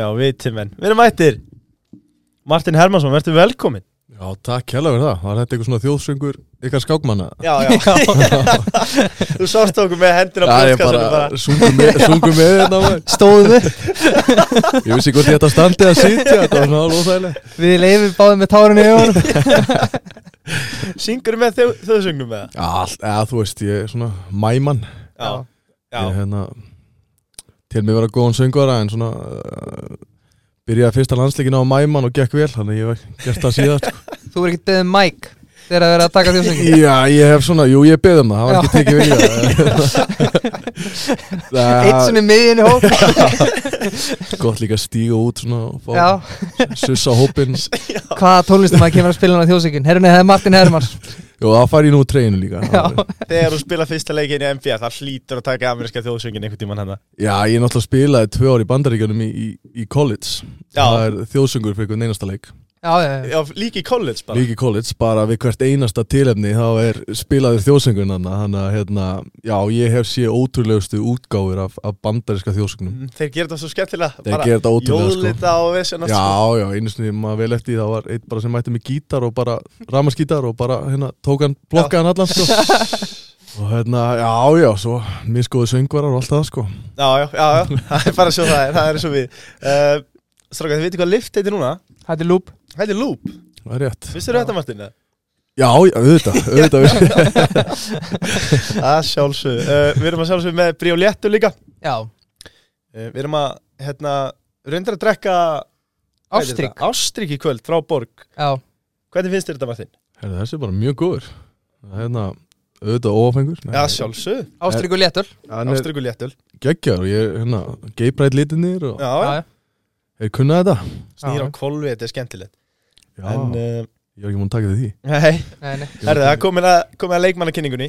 já, viti menn Við erum mættir Martin Hermansson, verður velkomin Já, takk hella fyrir það. Var þetta eitthvað svona þjóðsöngur ykkar skákmanna? Já, já Þú sást okkur með hendina á Já, ég bara sungum með, sungum með þetta maður. Stóðum við Ég vissi hvort ég ætti að standi að sitja, þetta var svona alveg óþægilega. Við leifum báðum með tárunni í augunum Syngur með þau, þau sögnum með það Já, þú veist, ég er svona mæmann. Já, já, Ég hérna, til mig vera góðan söngvara en svona uh, byrjaði fyrsta landsleikin á mæmann og gekk vel, þannig að ég hef gert það síðan. Sko. Þú verður ekkert beðið Mike þegar það verið að taka þjóðsöngi Já, ég hef svona, jú, ég beði um það, var ekki tekið vilja. Eitt svona í miðjunni hóp Gott líka að stíga út svona og fá sussa hópinn. hvaða tónlistum að kemur að spila á þjóðsöngin Herrunni, það er Martin Hermans Jú, það fær ég nú úr treyinu líka. Þegar þú spila fyrsta leikin í NBA Það hlýtur að taka ameríska þjóðsöngin einhvern tímann hann Já, ég náttúrulega spilaði tvö ár í bandaríkjunum í, í, í college Já. Það er þjóðsöngur fyrir einhvern einasta leik já, já, já. Já, líka í college bara. Líki college, bara við hvert einasta tilefni þá er spilaður þjóðsöngun Þannig að, hérna, já, ég hef séð ótrúlegustu útgáfur af, af bandaríska þjóðsöngunum Mm, Þeir gera þetta svo skemmtilega Þeir gera þetta ótrúlega, sko. Jólita og vesena Já, já, einu sinni maður vel eftir það var eitt bara sem mætti með gítar og bara ramaskítar og bara, hérna, tók hann, blokkaði hann allan, sko. Og hérna, já, já, svo miskoðu söngvarar og allt það, sko. Já, já, já, já. Það er bara svo það er Það er svo við. Uh, Stráka, þið veitir hvað lift heitir núna? Þetta er lúp Þetta er Loop. Það er rétt. Visstu þetta Martin? eða? Já, já, auðvitað, auðvitað Það sjálfsög uh, Við erum að sjálfsög með Léttu líka. Já, uh, Við erum að, hérna, reyndir að drekka hvað heitir Ástrík þetta? Ástrík í kvöld frá Borg. Já, Hvernig finnst þér þetta Martin? Herra, þessi er bara mjög góður. Það er hérna, auðvitað óafengur Já, sjálfsög Ástrík og léttul Hann er Ástrík og Léttul geggjar og ég, hérna, geibrætt litinir og Já, Já, já er kunnað þetta. Snýr á kolvi, þetta er skemmtilegt Já, En, uh, ég var ekki múin að taka því. Nei. Nei, nei. Herðu, það komin að, komin að leikmannakynningunni.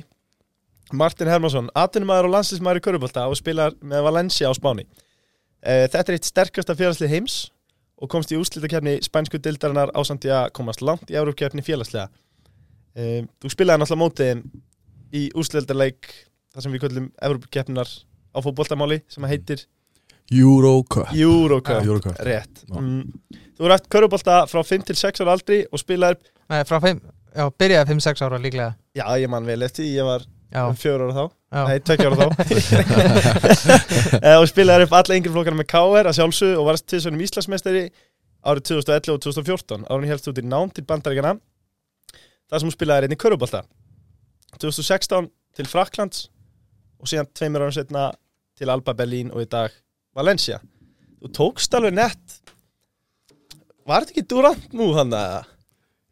Martin Hermansson, atvinnumæður og landslýsmæður í Körubólta og spilar með Valencia á Spáni. Uh, Þetta er eitt sterkasta félagslið heims og komst í úrslitakefni spænsku dildarinnar ásand í að komast langt í Európkefni félagslega uh, Þú spilaði náttúrulega mótið í úrslitarleik þar sem við köllum Európkefninar á fótboltamáli sem að heitir Eurocup. Eurocup, rétt. Já. Þú eru eftir Körubólta frá 5 til 6 ára aldri og spilaði, Nei, frá 5 Já, byrjaði 5-6 ára líklega. Já ég man vel eftir, ég var um fjör ára þá. Já. Nei, tvekja ára þá. Eh, og spilaði upp alla yngri flokkana með KR að sjálfsög og varst tviðsvönum Íslandsmeistari árið 2011 og 2014 árið helst út í nám til bandaríkjana þar sem hún spilaði reyni körubólta 2016 til Fraklands og síðan tveimur árum setna til Alba Berlín og í dag Valencia. Þú tókst alveg nett var þetta ekki Durant nú hann að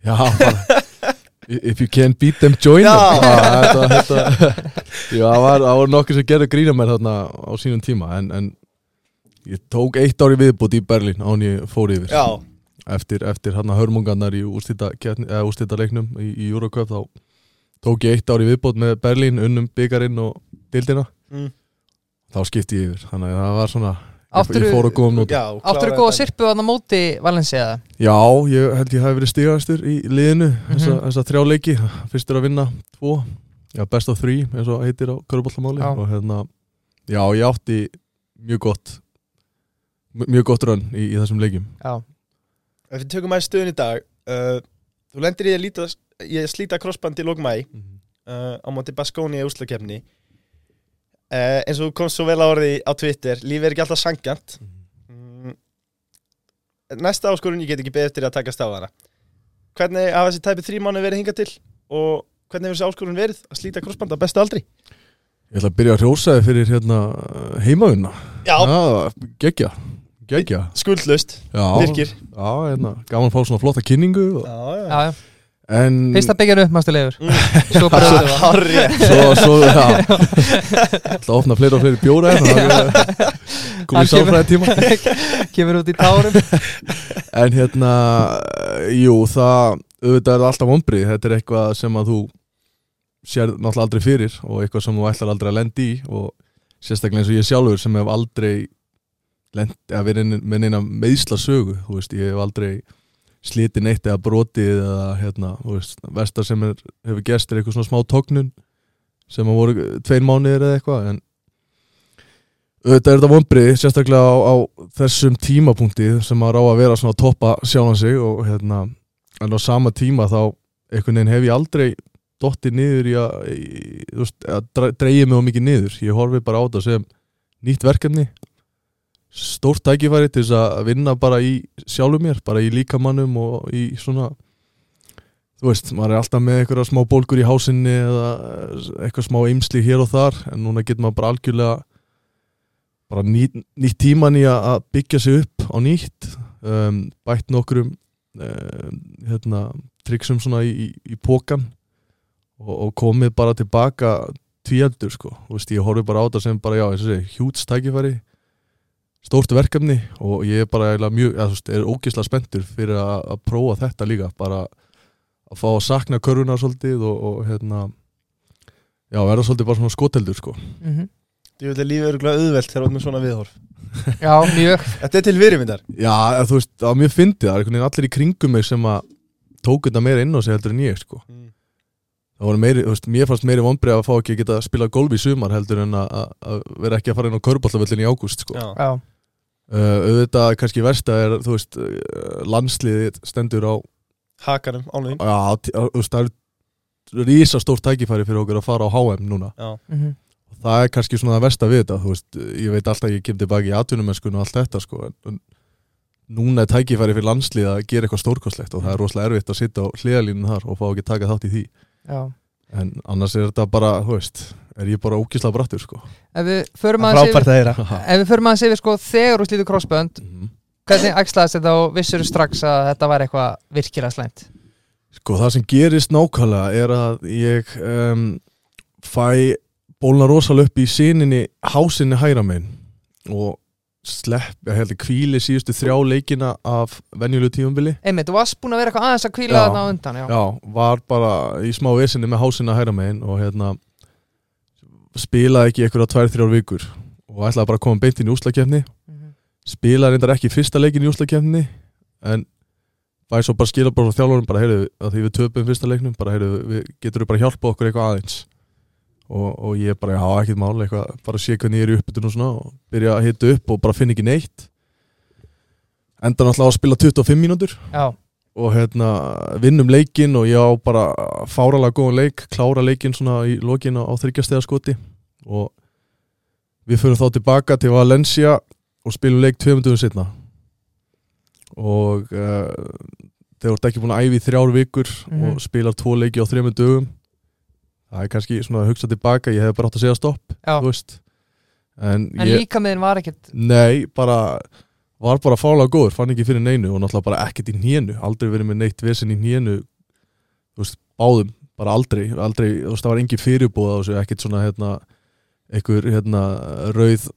Já, bara If you can't beat them, join Já. them Ah, þetta, þetta, Já, það var, var nokkuð sem gerði grína mér þarna á sínum tíma en, en ég tók eitt ári viðbútt í Berlín án ég fór yfir. Já, eftir, eftir hann hörmungarnar í úrstýta leiknum í, í Eurocup þá tók ég eitt ári viðbútt með Berlín unnum byggarinn og dildina mm, þá skipti ég yfir, þannig að það var svona að Áttur þú góða sirpu að móti Valencia? Já, ég held ég hafi verið stigastur í liðinu þessa, Mhm. þessa þrjá leiki. Fyrstur að vinna tvo. Já, best of three, eins og heitir á körubollamáli Já. og hérna, já, ég átti mjög gott mjög gott rönn í, í þessum leikjum. Já, Ef við tökum aðeins stöðun í dag uh, Þú lendir í að, líta, í að slíta crossband í lókmæ uh, á móti Baskóni í úslakefni uh, eins og þú komst svo vel á orði á Twitter lífið er ekki alltaf sangjant mm. Næsta áskorun ég get ekki beðið eftir að taka stáðana Hvernig hafa þessi tæpi þrý mánu verið hingað til? Og hvernig hefur þessi áskorun verið að slíta crossband á bestu aldri? Ég ætla að byrja að hrjósaði fyrir hérna heimaunna Já, geggja, geggja. Skuldlust, Já, virkir já, hérna, gaman að fá svona flotta kynningu og, Já, já, já, já en Fyrst að byggja upp, Mm. Svo bara Það er hárrétt. svo, svo, já. Ætla að opna fleiri og fleiri bjóra hérna komið sálfræði tíma kemur út í tárum. En hérna, jú, það, auðvitað er það alltaf vombrið, þetta er eitthvað sem að þú sér náttúrulega aldrei fyrir og eitthvað sem þú ætlar aldrei að lendi í og sérstaklega eins og ég sjálfur sem hef aldrei lent, eða verið inn- með neina meðsla sögu, þú veist, ég hef aldrei slitið neitt eða brotið eða hérna, veist, vestar sem er, hefur gerst er eitthvað svona smá tóknun sem að voru tveir mánuðir eða eitthvað en Þetta er þetta vonbrið, sérstaklega á, á þessum tímapunkti sem að rá að vera svona að toppa sjálfan sig og hérna, en á sama tíma þá einhvern veginn hef ég aldrei dottið niður í að, í, veist, að dre- dreigja mig á mikið niður. Ég horfi bara á þetta sem nýtt verkefni, stórt tækifæri til þess að vinna bara í sjálfum mér, bara í líkamannum og í svona, þú veist, maður er alltaf með einhverja smá bólgur í hásinni eða eitthvað smá eimsli hér og þar, en núna getur maður bara algjörlega bara nýtt, nýtt tíman í að byggja sig upp á nýtt um, bætt nokkrum um, hérna, tryggsum svona í, í, í pókan og, og komið bara tilbaka tvíaldur sko, Þú veist, ég horfi bara á þetta sem bara já, segi, hjúts tækifæri stórt verkefni og ég er bara eiginlega mjög, eða, veist, er ógislega spenntur fyrir að, að prófa þetta líka bara að fá að sakna körfuna svolítið og, og hérna já, verða svolítið bara svona skoteldur sko. Mm Ég vil að lífið eru glæð auðvelt þegar þú ert með svona viðhorf. Já, mjög. Þetta er til virðmyndar Já, þú veist, það var mjög fyndið Það er einhvern veginn allir í kringum mig sem að tók þetta meira inn á sig heldur en ég sko. mm. Það voru meiri, þú veist, mér fannst meiri vonbrið að fá ekki að geta að spila golf í sumar heldur en að, að- að vera ekki að fara inn á körbáltavöllin í ágúst sko. Já, Já, auðvitað kannski versta er þú veist, uh, landsliðið stendur á hakanum, ánum já, tí- á- þú veist, það er rísa stórt tækifæri fyrir okkur að fara á HM núna. Já, mm og það er kannski svona það versta við þetta þú veist, ég veit alltaf að ég kem tilbaki í atvinnumennskun og allt þetta sko en, núna er tækifæri fyrir landslið að gera eitthvað stórkostlegt og það er rosalega erfitt að sitta á hliðalínun þar og fá ekki taka þátt í því. Já. En annars er þetta bara, þú veist er ég bara ókísla brattur sko. Ef við förum að Ef við sko þegar þú slítur crossbönd Mhm. Hvernig ægslaðist þetta og vissur strax að þetta var eitthvað virkilega slæmt? Sko það sem gerist nákvæmlega er að ég um, fæ bólna rosalega upp í síninni hásinni hæra megin og slepp, ég held að kvíli síðustu þrjá leikina af venjulegu tífumbili Einmitt, þú varst búin að vera eitthvað aðeins að kvíla þarna á undan Já, Já, var bara í smá vesinni með hásinna hæra megin og hérna spilaði ekki einhverja tvær, þrjár vikur og ætlaði bara að koma beint inn í úslakefni Mhm. spilaði reyndar ekki fyrsta leikin í úslakefni en fæði svo bara skila bara frá þjálfurum bara heyrðu að því við töpum fyrsta leiknum bara heyrðu við getur bara hjálpa okkur eitthvað aðeins? Og, og ég bara já ekkert mál eitthvað bara sé hvernig ég er í uppbytun og svona og byrja að hita upp og bara finna ekki neitt. Enda náttúrulega að spila 25 mínútur. Já, og hérna vinnum leikinn og ég á bara fáralega góðan leik, klára leikinn svona í lokin á, þryggjastega skoti. Og við fyrir þá tilbaka til Valencia og spilum leik tveimur dögum setna og uh, þeir voru ekki búin að æfi þrjár vikur Mhm. og spilar tvo leiki á þreimur dögum það er kannski svona að hugsa tilbaka ég hef bara átt að segja stopp en, En ég, líka miðin var ekkert Nei, bara var bara fálega góður, fann ekki fyrir neinu og náttúrulega bara ekkert í hnénu, aldrei verið með neitt vesen í veist, báðum, bara aldrei, aldrei veist, það var engin fyrirbúð á þessu, ekkert svona hérna, einhver hérna rauð,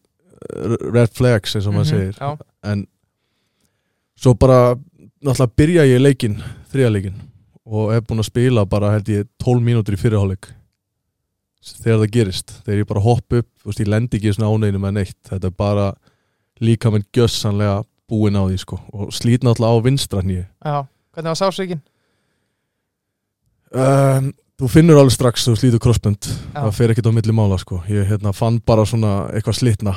r- red flags eins og maður Mhm, segir, Já, en svo bara náttúrulega byrja ég leikinn, þriðaleikin og hef búin að spila bara held ég 12 mínútur í fyrirháleik þegar það gerist þegar ég bara hopp upp, veist, ég lendi ekki í svona áneginu með neitt, þetta er bara líka með gjössanlega búin á því sko. og slít náttúrulega á vinstra nýju já Hvernig var sásvíkin? um, þú finnur alveg strax þú slítur crossbund Já. það fer ekkert á milli mála sko. ég hérna, fann bara svona eitthvað slitna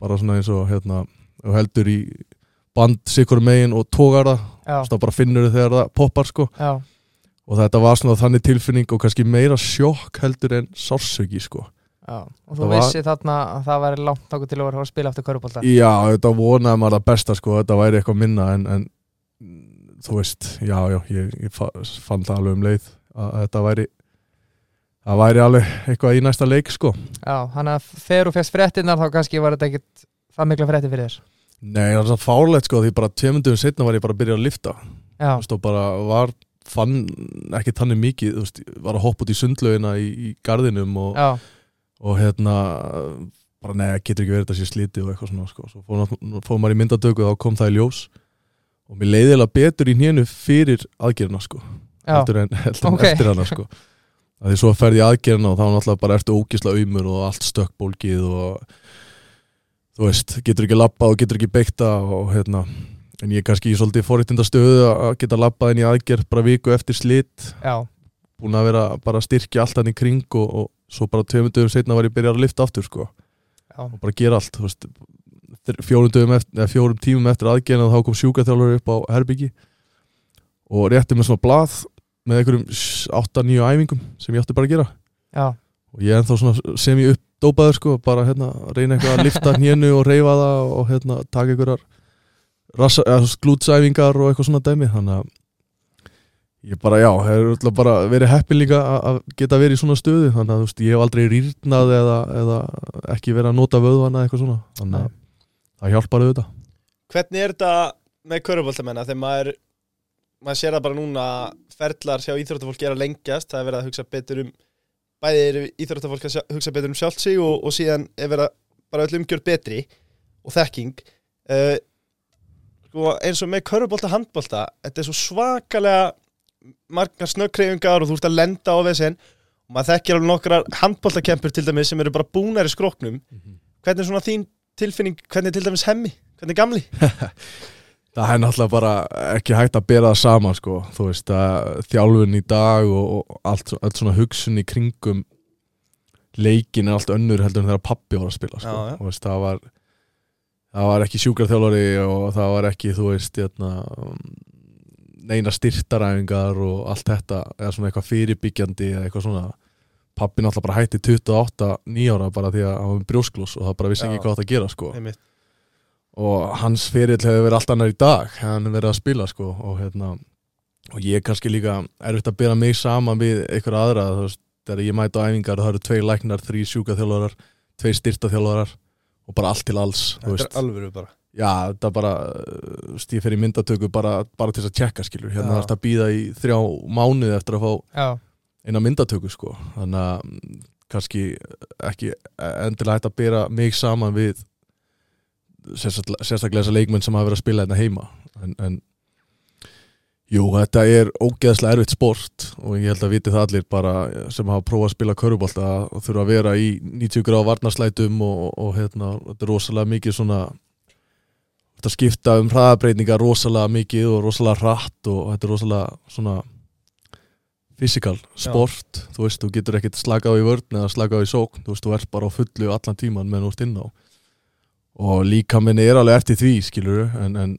bara svona eins og hérna, þú heldur í band sikur megin og tógar það þá bara finnur þau þegar það poppar sko. já, og þetta var svona þannig tilfinning og kannski meira sjokk heldur en sársöki sko. Já. Og þú Það var- vissi þarna að það væri langt okkur til að vera að að spila aftur körubólta já, þetta vonaði maður það besta sko, þetta væri eitthvað minna en, en þú veist, já, já ég, ég fa- fann það alveg um leið að þetta væri það væri alveg eitthvað í næsta leik sko. Já, hann að þegar þú fegst fréttinnar þá kannski var þetta ekkert það mikla frétti fyrir þér? Nei, það er svo fárlegt sko, því bara tveimundum setna var ég bara að byrja að lifta Já, og bara var fann ekki þannig mikið, þú veist, var að hoppa út í sundlaugina í, í garðinum og, já, og hérna bara neða, getur ekki verið þetta sé sliti og eitthvað svona sko. svo nátt- fór maður í myndadöku og þá kom það í ljós. Og mér leiðilega betur í hnénu fyrir aðgerina sko. Heldur en, heldur en Ok. eftir hana sko. Því svo ferði ég aðgerina og þá náttúrulega bara ertu ógisla auðmur og allt stökkbólgið og þú veist, getur ekki labbað og getur ekki beikta og hérna en ég er kannski í svolítið forréttinda stöðu að geta labbað inn í aðgerð bara viku eftir slit. Já, búin að vera bara styrkja allt hann í kring og, og svo bara tveimundum setna var ég byrjað að lifta aftur sko. Já, og bara gera allt veist, fjórum, eftir, fjórum tímum eftir aðgerðin þá kom sjúkaþjálfur upp á herbyggi og rétti með svona blað með einhverjum 8-9 æfingum sem ég átti bara að gera. Já, og ég er ennþá svona sem ég uppdópaður sko, bara hérna reyna eitthvað að lifta hnénu og reyfa það og hérna taka einhverjar glútsæfingar og eitthvað svona dæmi. Þannig að ég bara já, hefur bara verið heppin líka að- að geta verið í svona stöðu þannig að þú veist, ég hef aldrei rýrnað eða, eða ekki verið að nota vöðvana eitthvað svona, þannig að það hjálpar auðvitað. Hvernig er þetta með köruboltamenn þegar maður maður sér það bara núna að ferlar hjá íþróttafólk er að lengjast það er verið að hugsa betur um bæði er íþróttafólk að hugsa betur um sjálft sig og, og síðan er verið að bara öll umgjör betri og þekking. Uh, sko, eins og með körubolta handbolta þetta er svo svakalega margar snöggreifingar og þú ert að lenda á vesinn og maður þekkir alveg nokkrar handboltakempur til dæmis sem eru bara búnar í skróknum hvernig er svona þín tilfinning hvernig er til dæmis hemmi, hvernig er gamli? Það er náttúrulega bara ekki hægt að bera það saman sko, þú veist að þjálfun í dag og, og allt, allt svona hugsun í kringum leikin er allt önnur heldur en þegar pappi var að spila sko. Já, já. Þú veist, það var það var ekki sjúkarþjálfari og það var ekki þú veist hérna, neina styrtaræfingar og allt þetta eða svona eitthvað fyrirbyggjandi eða eitthvað svona pappi náttúrulega bara hætti 28 nýjára bara því að hann var með brjósklós og það bara vissi Já. ekki hvað það að gera sko Einmitt. og hans ferill hefur verið allt annar í dag hann verið að spila sko og, hérna, og ég er kannski líka erfitt að bera mig saman við einhver aðra þú veist, þegar ég mæti á æfingar það eru tvei læknar, þrý sjúkaþjálfarar tvei styrtaþjálfarar og bara allt til alls Þetta er alvöru bara já, þetta bara ég fer í myndatöku bara, bara til þess að tjekka skilur. Hérna þarf að býða í þrjá mánuði eftir að fá já, eina myndatöku sko. Þannig að mm, kannski ekki endilega hægt að bera mig saman við sérstaklega, þessar leikmenn sem hafa verið að spila hérna heima. En, en jú, þetta er ógeðslega erfitt sport og ég held að viti það allir bara sem hafa prófað að spila körubólta og þurfa að vera í 90 gráð varnarslætum og, og hérna, þetta er rosalega mikið svona þetta skipta um hraðabreitingar rosalega mikið og rosalega hratt og þetta er rosalega svona fysikal sport, þú veist, þú getur ekkert slakað á í vörn eða slakað á í sókn, þú veist, þú ert bara á fullu allan tíman meðan þú ert inn á. Og líka minni er alveg eftir því skilur en, en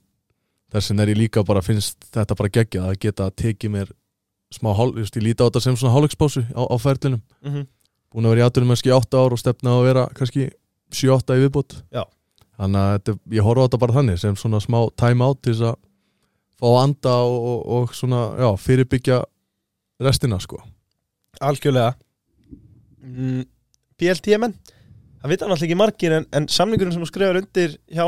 þessin er ég líka bara finnst þetta bara geggjað að geta tekið mér smá, hál, just, ég líti á þetta sem svona hálfleikspásu á, á ferlinum, mm -hmm. búin að vera í aðtunum kannski 8 ár og stefna að vera kannski 7-8 í viðbútt Já. Þannig að þetta, ég horfa á þetta bara þannig sem svona smá time out til þess að fá að anda og, og, og svona, já, fyrirbyggja restina sko. Algjörlega. Mm, PLT-menn Það vita náttúrulega ekki margir en, en samningurinn sem þú skrifar undir hjá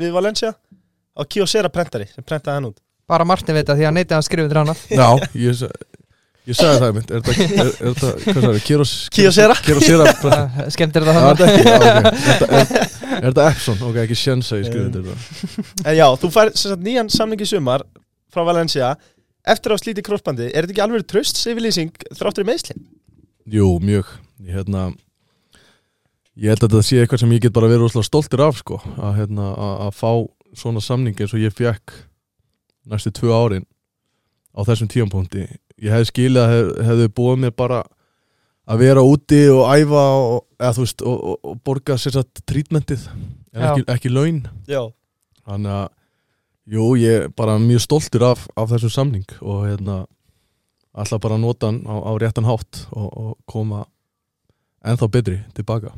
við Valencia á Kyocera prentari sem prentaði hann út. Bara Martin veit að því að neyti hann skrifið til hana. Já, ég, ég sagði það mynd. Er þetta, er, er hvað sagði, Kyocera? Kyocera skemmtir þetta Já, hann þetta ekki, já, ok. Er þetta- Er er þetta Epson, ok, ekki Shensa ég skrifið þetta En já, þú fær sagt, nýjan samning í sumar frá Valencia. Eftir að slíti krossbandi er þetta ekki alveg tröst yfirlýsing þráttur í meðslinn? Jú, mjög. Ég, hérna, ég held að þetta sé eitthvað sem ég get bara verið rosalega stoltur af sko, að, hérna, að, fá svona samning eins og ég fekk næstu tvö árin á þessum tíampunkti ég hefði skilið að hef, hefði búið mér bara að vera úti og æfa og, eða, veist, og, og, og borga sér satt trítmentið en ekki, ekki laun. Já. Þannig að jú, ég er bara mjög stoltur af, af þessum samning og hérna alltaf bara að nota hann á, á réttan hátt og, og koma ennþá betri tilbaka.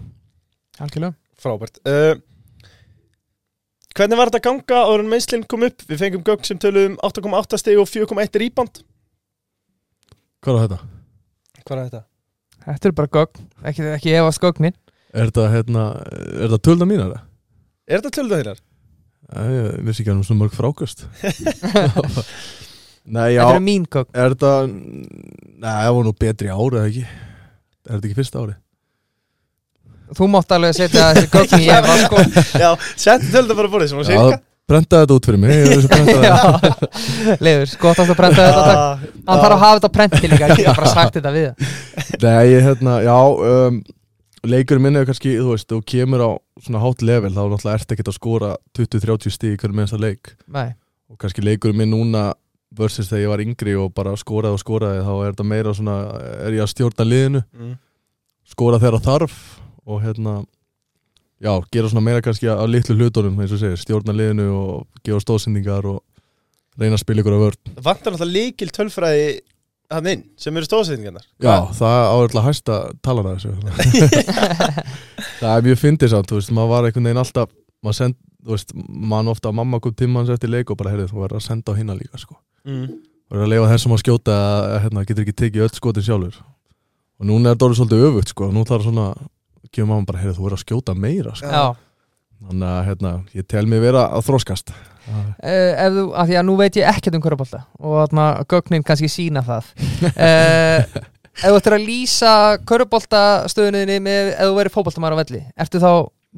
Algjörlega. Frábært. Uh, Hvernig var þetta að ganga áður en meðslinn kom upp? Við fengum gögn sem töluðum 8,8 stig og 4,1 rýband Hvað er þetta? Hvað er þetta? þetta er bara gögn, ekki, ekki efast gögnin Er þetta, hérna, er þetta tölda mínar? Er þetta þeirar? Æ, ég vissi ekki að hann svona mörg frákast Nei, já þetta er mín gögn Er þetta Nei, það var nú betri ári eða ekki Er þetta ekki fyrsta ári? þú mátt alveg setja þessi gögn í efa sko Já, setti töluðu bara búið sem Já, sirka Brenda þetta út fyrir mig brenda Leifur, skottast að prenta þetta. Ah, hann þarf að hafa þetta á prenti líka ég hef bara sagt þetta við. Nei, ég, hérna, já um, Leikurinn minn er kannski, þú veist Þú kemur á svona hátt level Þá náttúrulega ert ekki að skora 20-30 stíð í hverju minnsta leik. Nei, Og kannski leikurinn minn núna Versus þegar ég var yngri og bara skoraði og skoraði Þá er þetta meira svona Er ég að stjórna liðinu? Mm. skora þegar þarf og hérna já, gera svona meira kannski á litlu hlutunum eins og segir, stjórna liðinu og gefa stóðsendingar og reyna að spila ykkur á vörn. Það vantar náttúrulega líkil tölfræði hann inn sem eru stóðsettingarnar Já, það áverðlega hæsta talar að þessu. Það er mjög fyndið samt, þú veist, maður var einhvern veginn alltaf maður send, þú veist, mann ofta mamma kom tíma hans eftir leik og bara, heyrðu, þú verður að senda á hinna líka, sko. Mm. og að leifa þessum að skjóta að hérna, getur ekki tekið öll skotin sjálfur. Og núna er þetta orðið svolítið öfugt sko. nú þarf svona, kemur mamma bara heyrðu, þú verður að skjóta meira sko. Já, þannig að hérna, ég tel mig vera að þróskast uh, ef þú, af því að nú veit ég ekkert um körubólta og þarna gögnin kannski sína það. Uh, Ef þú ættir að lýsa körubólta stöðunniðinni með ef þú verið fótboltamæður á velli Ertu þá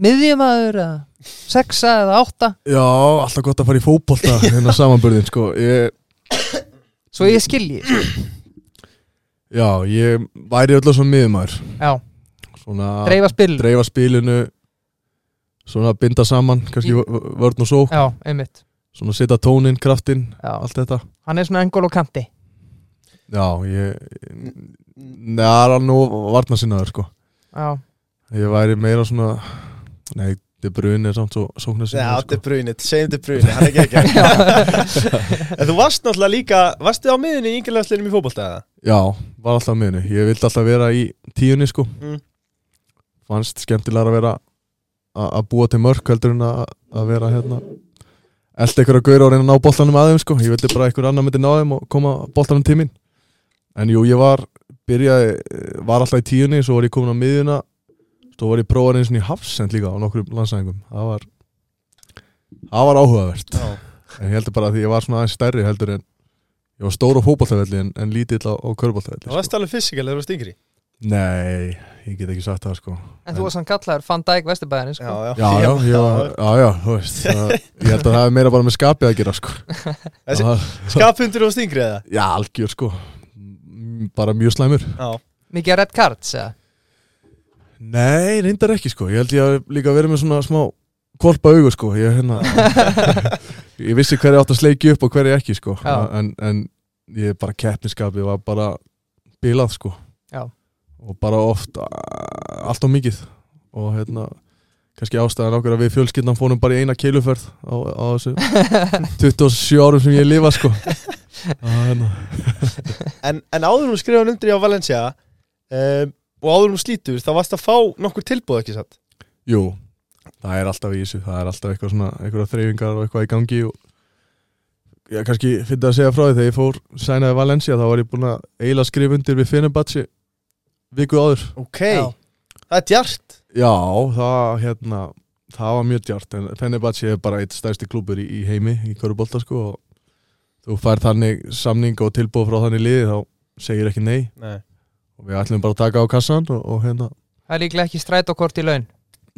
miðjumæður eða sexa eða átta? Já, alltaf gott að fara í fótbolta hérna samanbörðin sko. ég, Svo ég skilji. Já, ég væri öllu svona miðumæður Já, dreifa spil dreifa spilinu. Svona binda saman kannski Í- vörn og sók Já, einmitt. Svona setja tónin, kraftin, Já. allt þetta. Hann er svona engol og kanti. Já, ég það er nú varna sinnaður sko. Já, Ég væri meira svona Nei, De Bruyne er samt svo sóknar Já, sinnaður þetta er sko. brunið, segjum þetta er brunið, hann er ekki ekki. En þú varst náttúrulega líka, varstu á miðunni í yngirlegaðslinum í fótbolta eða? Já, var alltaf miðinu Ég vildi alltaf vera í tíunni sko. Mm. Fannst skemmtilega að vera að búa til mörk heldur en að vera hérna. Elda ykkur að gaura og reyna að ná boltanum að þeim sko. Ég vildi bara að ykkur annar myndi ná þeim og koma boltanum til mín. En jú, ég var byrjaði, var alltaf í tíunni Svo var ég komin á miðjuna. Svo var ég prófað eins og í Hafsend líka á nokkrum landsæðingum. Það var Það var áhugavert. Já. En ég heldur bara að því ég var svona aðeins stærri heldur en Ég var stór á fótballtafelli en, en lítill á, á körballtafelli Það varst alveg fysikal þegar þú varst yngri Nei, ég get ekki sagt það sko. En þú var sann kallaður Van Dijk Vesturbæðin sko. Já, já, ég var, já, já, þú veist það, Ég held að það er meira bara með skapið að gera sko. Þú varst yngri eða? Já, algjör sko. Bara mjög slæmur. Já. Mikið red cards eða? Nei, reyndar ekki sko. Ég held ég að líka verið með svona smá Korpa augu sko. Ég, hérna, ég vissi hverju átt að sleiki upp og hverju ekki sko. Já. en, en ég bara keppniskapið var bara bilað sko. Já. Og bara oft allt og mikið. Og hérna kannski ástæðan okkur að við fjölskyldan fórum bara í eina keiluferð á, á þessu 27 árum sem ég lifa sko. Á, hérna. En, en áður hún skrifa undir á Valencia um, og áður hún slítur þá varst að fá nokkur tilbúð ekki satt? Jú, það er alltaf í þessu. Það er alltaf eitthvað svona, eitthvað þreyfingar og eitthvað í gangi og ég kannski fyndi að segja frá því þegar ég fór sænaði Valencia þá var ég búinn að eiginlega skrifa undir við Fenerbahce viku áður. Ok, Já. það er djart. Já, það hérna það var mjög djart en Fenerbahce er bara eitt stærsti klúbur í, í heimi í Körubolta sko og þú fær þannig samning og tilbúð frá þannig liði þá segir ekki nei. Nei. Og við ætlum bara að taka á kassan og, og hérna. Það er líklega ekki strætókort í laun.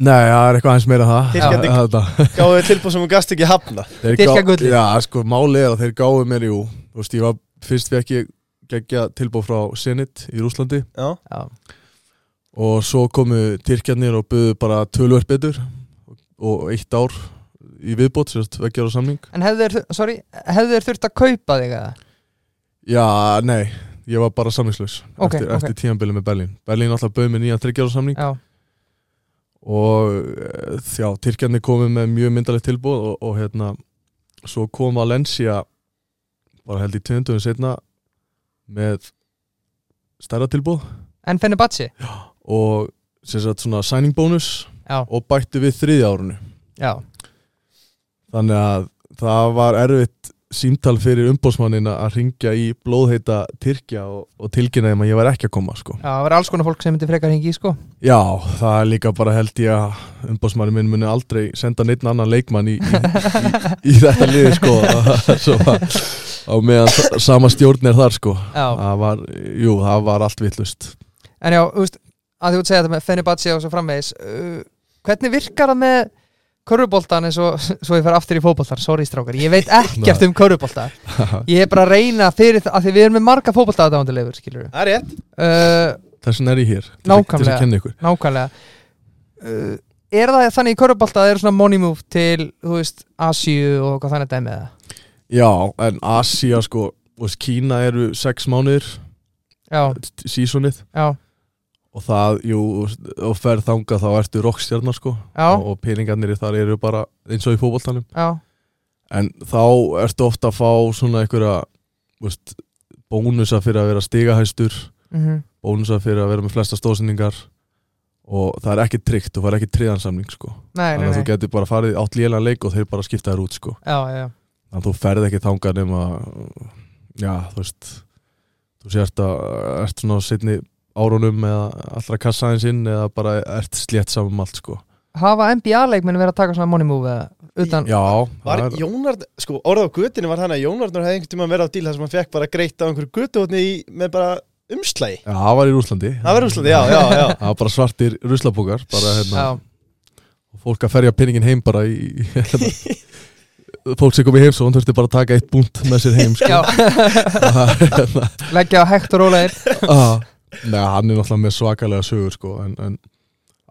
Nei, það er eitthvað aðeins meira það. Tyrkjandi- Já, þetta. Gáðu þið tilbúð sem hún gast ekki hafna. Þeir Dyrka gá- gullið. Já, sko, máli er að þeir gáðu mér, jú Þú veist, ég var, fyrst fekk ég geggja tilbúð frá Zenit í Rúslandi Já. Já, og svo komu Tyrkjarnir og buðu bara tölvöld betur og eitt ár í viðbót, sérst, veggjar á samning. En hefðu þeir, sorry, hefðu þeir þurft að kaupa þig eða? Já, nei, ég var bara samningslaus Ok, eftir, ok. eftir tíanbili með Berlín. Berlín alltaf bauð mér nýjan þryggjar á samning Já, og eh, já, Tyrkjarnir komu með mjög myndalegt tilbúð og, og hérna svo kom Valencia bara held í tvöndunum setna með stærra tilbúð en Fenerbahce? Og sem sagt svona signing bonus Já, og bættu við þriðja árunu já, þannig að það var erfitt símtal fyrir umbósmannin að ringja í blóðheita Tyrkja og, og tilkynna þeim að ég var ekki að koma sko. já, það var alls konar fólk sem myndi frekar hingi sko. Já, það er líka bara held ég að umbósmannin minn muni aldrei senda neitt annan leikmann í, í, í, í þetta liði sko. Svo að, á meðan sa- sama stjórn er þar sko. Það var, jú, það var allt vittlust en já, þú veist, að þú ert segja þetta með Fenerbahce og svo framvegis uh, Hvernig virkar það með körfuboltan eins og svo ég fer aftur í fótboltar, sorry strákar ég veit ekkert um körfubolta. Ég er bara að reyna fyrir það, af því við erum með marga fótbolta aðdándilegur, skilur Það er rétt. Uh, Þess vegna er ég hér til að- að kenna ykkur. nákvæmlega. Uh, er það þannig í körfubolta að það eru svona money move til, þú veist, Asíu og hvað þannig dæmið það Já, en Asia sko, þú veist, Kína eru sex mánuðir já, sísonið og það, jú, og ferð þanga þá ertu rockstjarnar sko. Já, og, peningarnir þar eru bara eins og í fótboltanum. Já, en þá ertu ofta að fá svona einhverja veist, bónusa fyrir að vera stigahæstur mhm, bónusa fyrir að vera með flesta stóðsendingar. Og það er ekki tryggt og það er ekki triðansamning sko. nei, nei, þannig að þú nei. getur bara farið átt lélan leik og þeir bara skipta þér út sko. Já, já, þannig að þú ferð ekki þangað nema já, þú veist þú sért að ert svona á setni árunum eða allra kassa eins inn eða bara ert slétt saman um allt sko. Hafa NBA-leikmenn verið að taka svona money move eða utan já, Var er, Jónard, sko, orðið á götinu var þannig að Jónardnur hefði einhvern tímann verið á díl þar sem hann fekk bara greitt á einhverju götuhotni í, með bara umslægi. já, það var í Rúslandi Það var úrslandi, já, já, já. það var bara svartir ruslapókar bara hérna, Já, og fólk að ferja pinningin heim bara í, í hérna, fólk sem kom í heimsókn þurfti bara að taka eitt búnt með sér heim sko. já, hérna, leggja á hægt og rólegir ah, Nei, hann er náttúrulega með svakalega sögur sko, en, en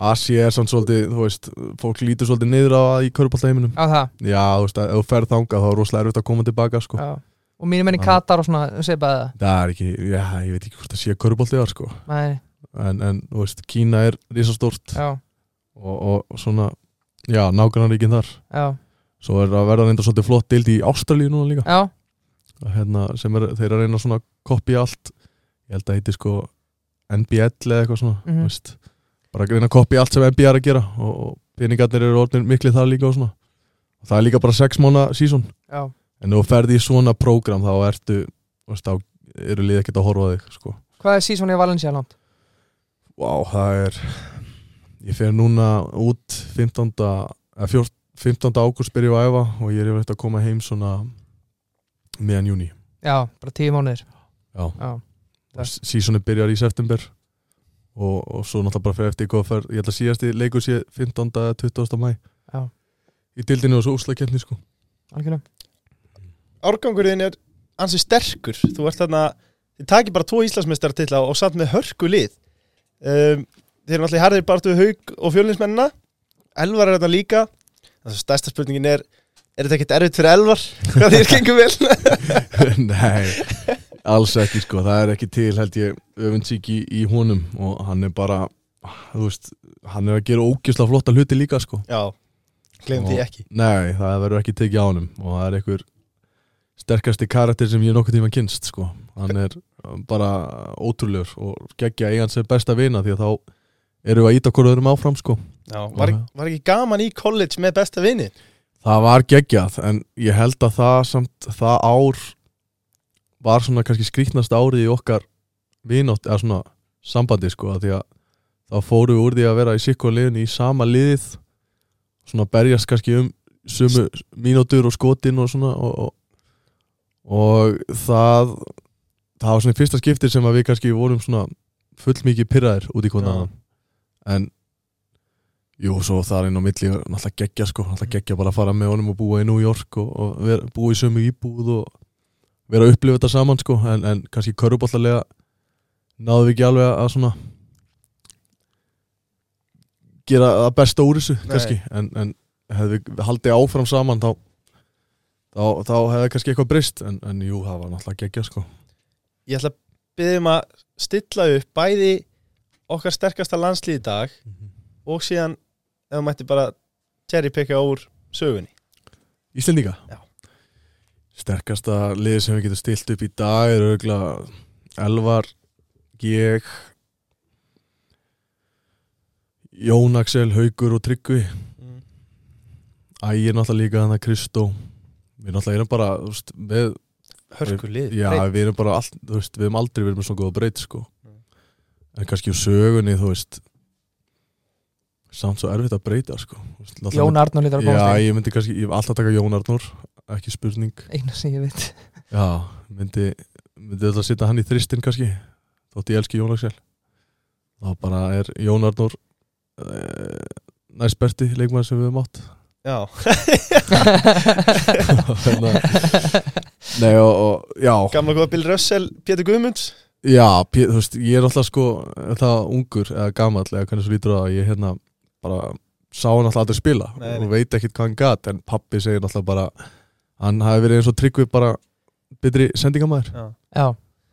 Asi er samt svolítið, þú veist, fólk lítur svolítið niður á það í körpallaheiminum á það? Já, þú veist, ef þú ferð þangað þá er rosalega erfitt að koma tilbaka sko. já. Og mínir menn í Já. Katar og svona, sé bara það? Það er ekki, já, ég veit ekki hvort það sé körpallið sko. Nei, en, en, þú veist, Kína er risastórt. Já, og, og, svona, já, nágrannaríkin þar. Já, Svo er að verða reynda svolítið flott dild í Ástralíu núna líka. Hérna, sem er, þeir eru að reyna svona að kopja allt. Ég held að heiti sko NBL eða eitthvað svona mm veist, bara að reyna að kopja allt sem NBA er að gera og, og peningarnir eru orðin miklið það líka og svona. Og það er líka bara sex mánu sísón en þú ferði í svona prógram þá ertu veist, þá eru lið ekkert að horfa á þig sko. hvað er sísón í Valencia land? Vá, það er ég fer núna út 15. eða 14 15. ágúst byrja ég að æfa og ég er yfirleitt að koma heim svona meðan júni Já, bara tíu mánuðir Já. Já, sísoni byrjar í september og, og svo náttúrulega bara fyrir eftir hvað fer, ég held að síðasti leikur sé 15. eða 20. mæ Já. í dildinu og svo úslakeppni sko algjörlega Árgangurinn er ansi sterkur. Þú ert þarna, þið takir bara tvo Íslandsmeistartitla og samt með hörku lið. Um, þeir eru náttúrulega í harðir bartu haug og fjölinsmennina. Elvar er þarna líka. Það stærsta spurningin er, er þetta ekkert erfitt fyrir Elvar? Hvað þér gengur vel? Nei, alls ekki sko það er ekki til held ég öfundsík í, í honum og hann er bara þú veist, hann er að gera ógjuslega flotta hluti líka sko Já, gleym því ekki. Nei, það verður ekki tekið á honum og það er einhver sterkasti karakter sem ég nokkuð tíma kynst sko. hann er bara ótrúlegur og geggja eigans er besta vina því að þá eru við að íta hverju öðrum áfram sko. Var, var ekki gaman í college með besta vini? það var geggjað en ég held að það samt það ár var svona kannski skrýtnast árið í okkar vinátt, eða svona sambandi sko, að því að þá fórum við úr því að vera í sikku liðin í sama liðið svona berjast kannski um sumu mínútur og skotin og svona og, og, og það það var svona fyrsta skiptir sem að við kannski vorum svona full mikið pyrraðir út í konan en jú, svo það er inn á milli náttúrulega geggja sko, náttúrulega geggja bara að fara með honum og búa í New York og, og vera, búa í sömu íbúð og vera að upplifa þetta saman sko, en, en kannski körubóllarlega náðum við ekki alveg að svona gera það besta úr þessu kannski, en, en hefði við haldið áfram saman þá þá, þá hefði kannski eitthvað breyst. En, en jú, það var náttúrulega geggja sko. Ég ætla að byggja um að stilla upp bæði okkar sterkasta landslið í dag og síðan ef þú mætti bara cherrypicka úr sögunni. Íslendinga? Já. Sterkasta liði sem við getum stilt upp í dag er auðvitað Elvar, ég Jón Axel, Haugur og Tryggvi Mm. Ægir náttúrulega líka þannig Kristó Við náttúrulega erum bara veist, við, Hörku lið. Já, við erum bara allt, þú veist, við erum aldrei verið með svona góða breyt sko. Mm. En kannski úr sögunni, þú veist Samt svo erfitt að breyta sko. Náttúrulega- Jón Arnór lítur að Já, komast ég myndi kannski, ég hef alltaf taka Jón Arnór Ekki spurning. Inn Einu sem ég veit. Já, myndi, myndi þetta setja hann í þristin kannski Þótt ég elski Jón Axel. Þá bara er Jón Arnór uh, næst berti leikmann sem við höfum átt. Já. Hérna, Nei og, og já. Gamla góða Bill Russell, Pétur Guðmunds. Já, Pé- þú veist, ég er alltaf sko það ungur eða gamall eða hvernig svo lítur á það ég hérna bara sá hann alltaf aldrei spila Nei, nei. og veit ekkit hvað hann gat en pappi segir alltaf bara hann hafi verið eins og tryggvi bara betri sendingamæður Já. Já,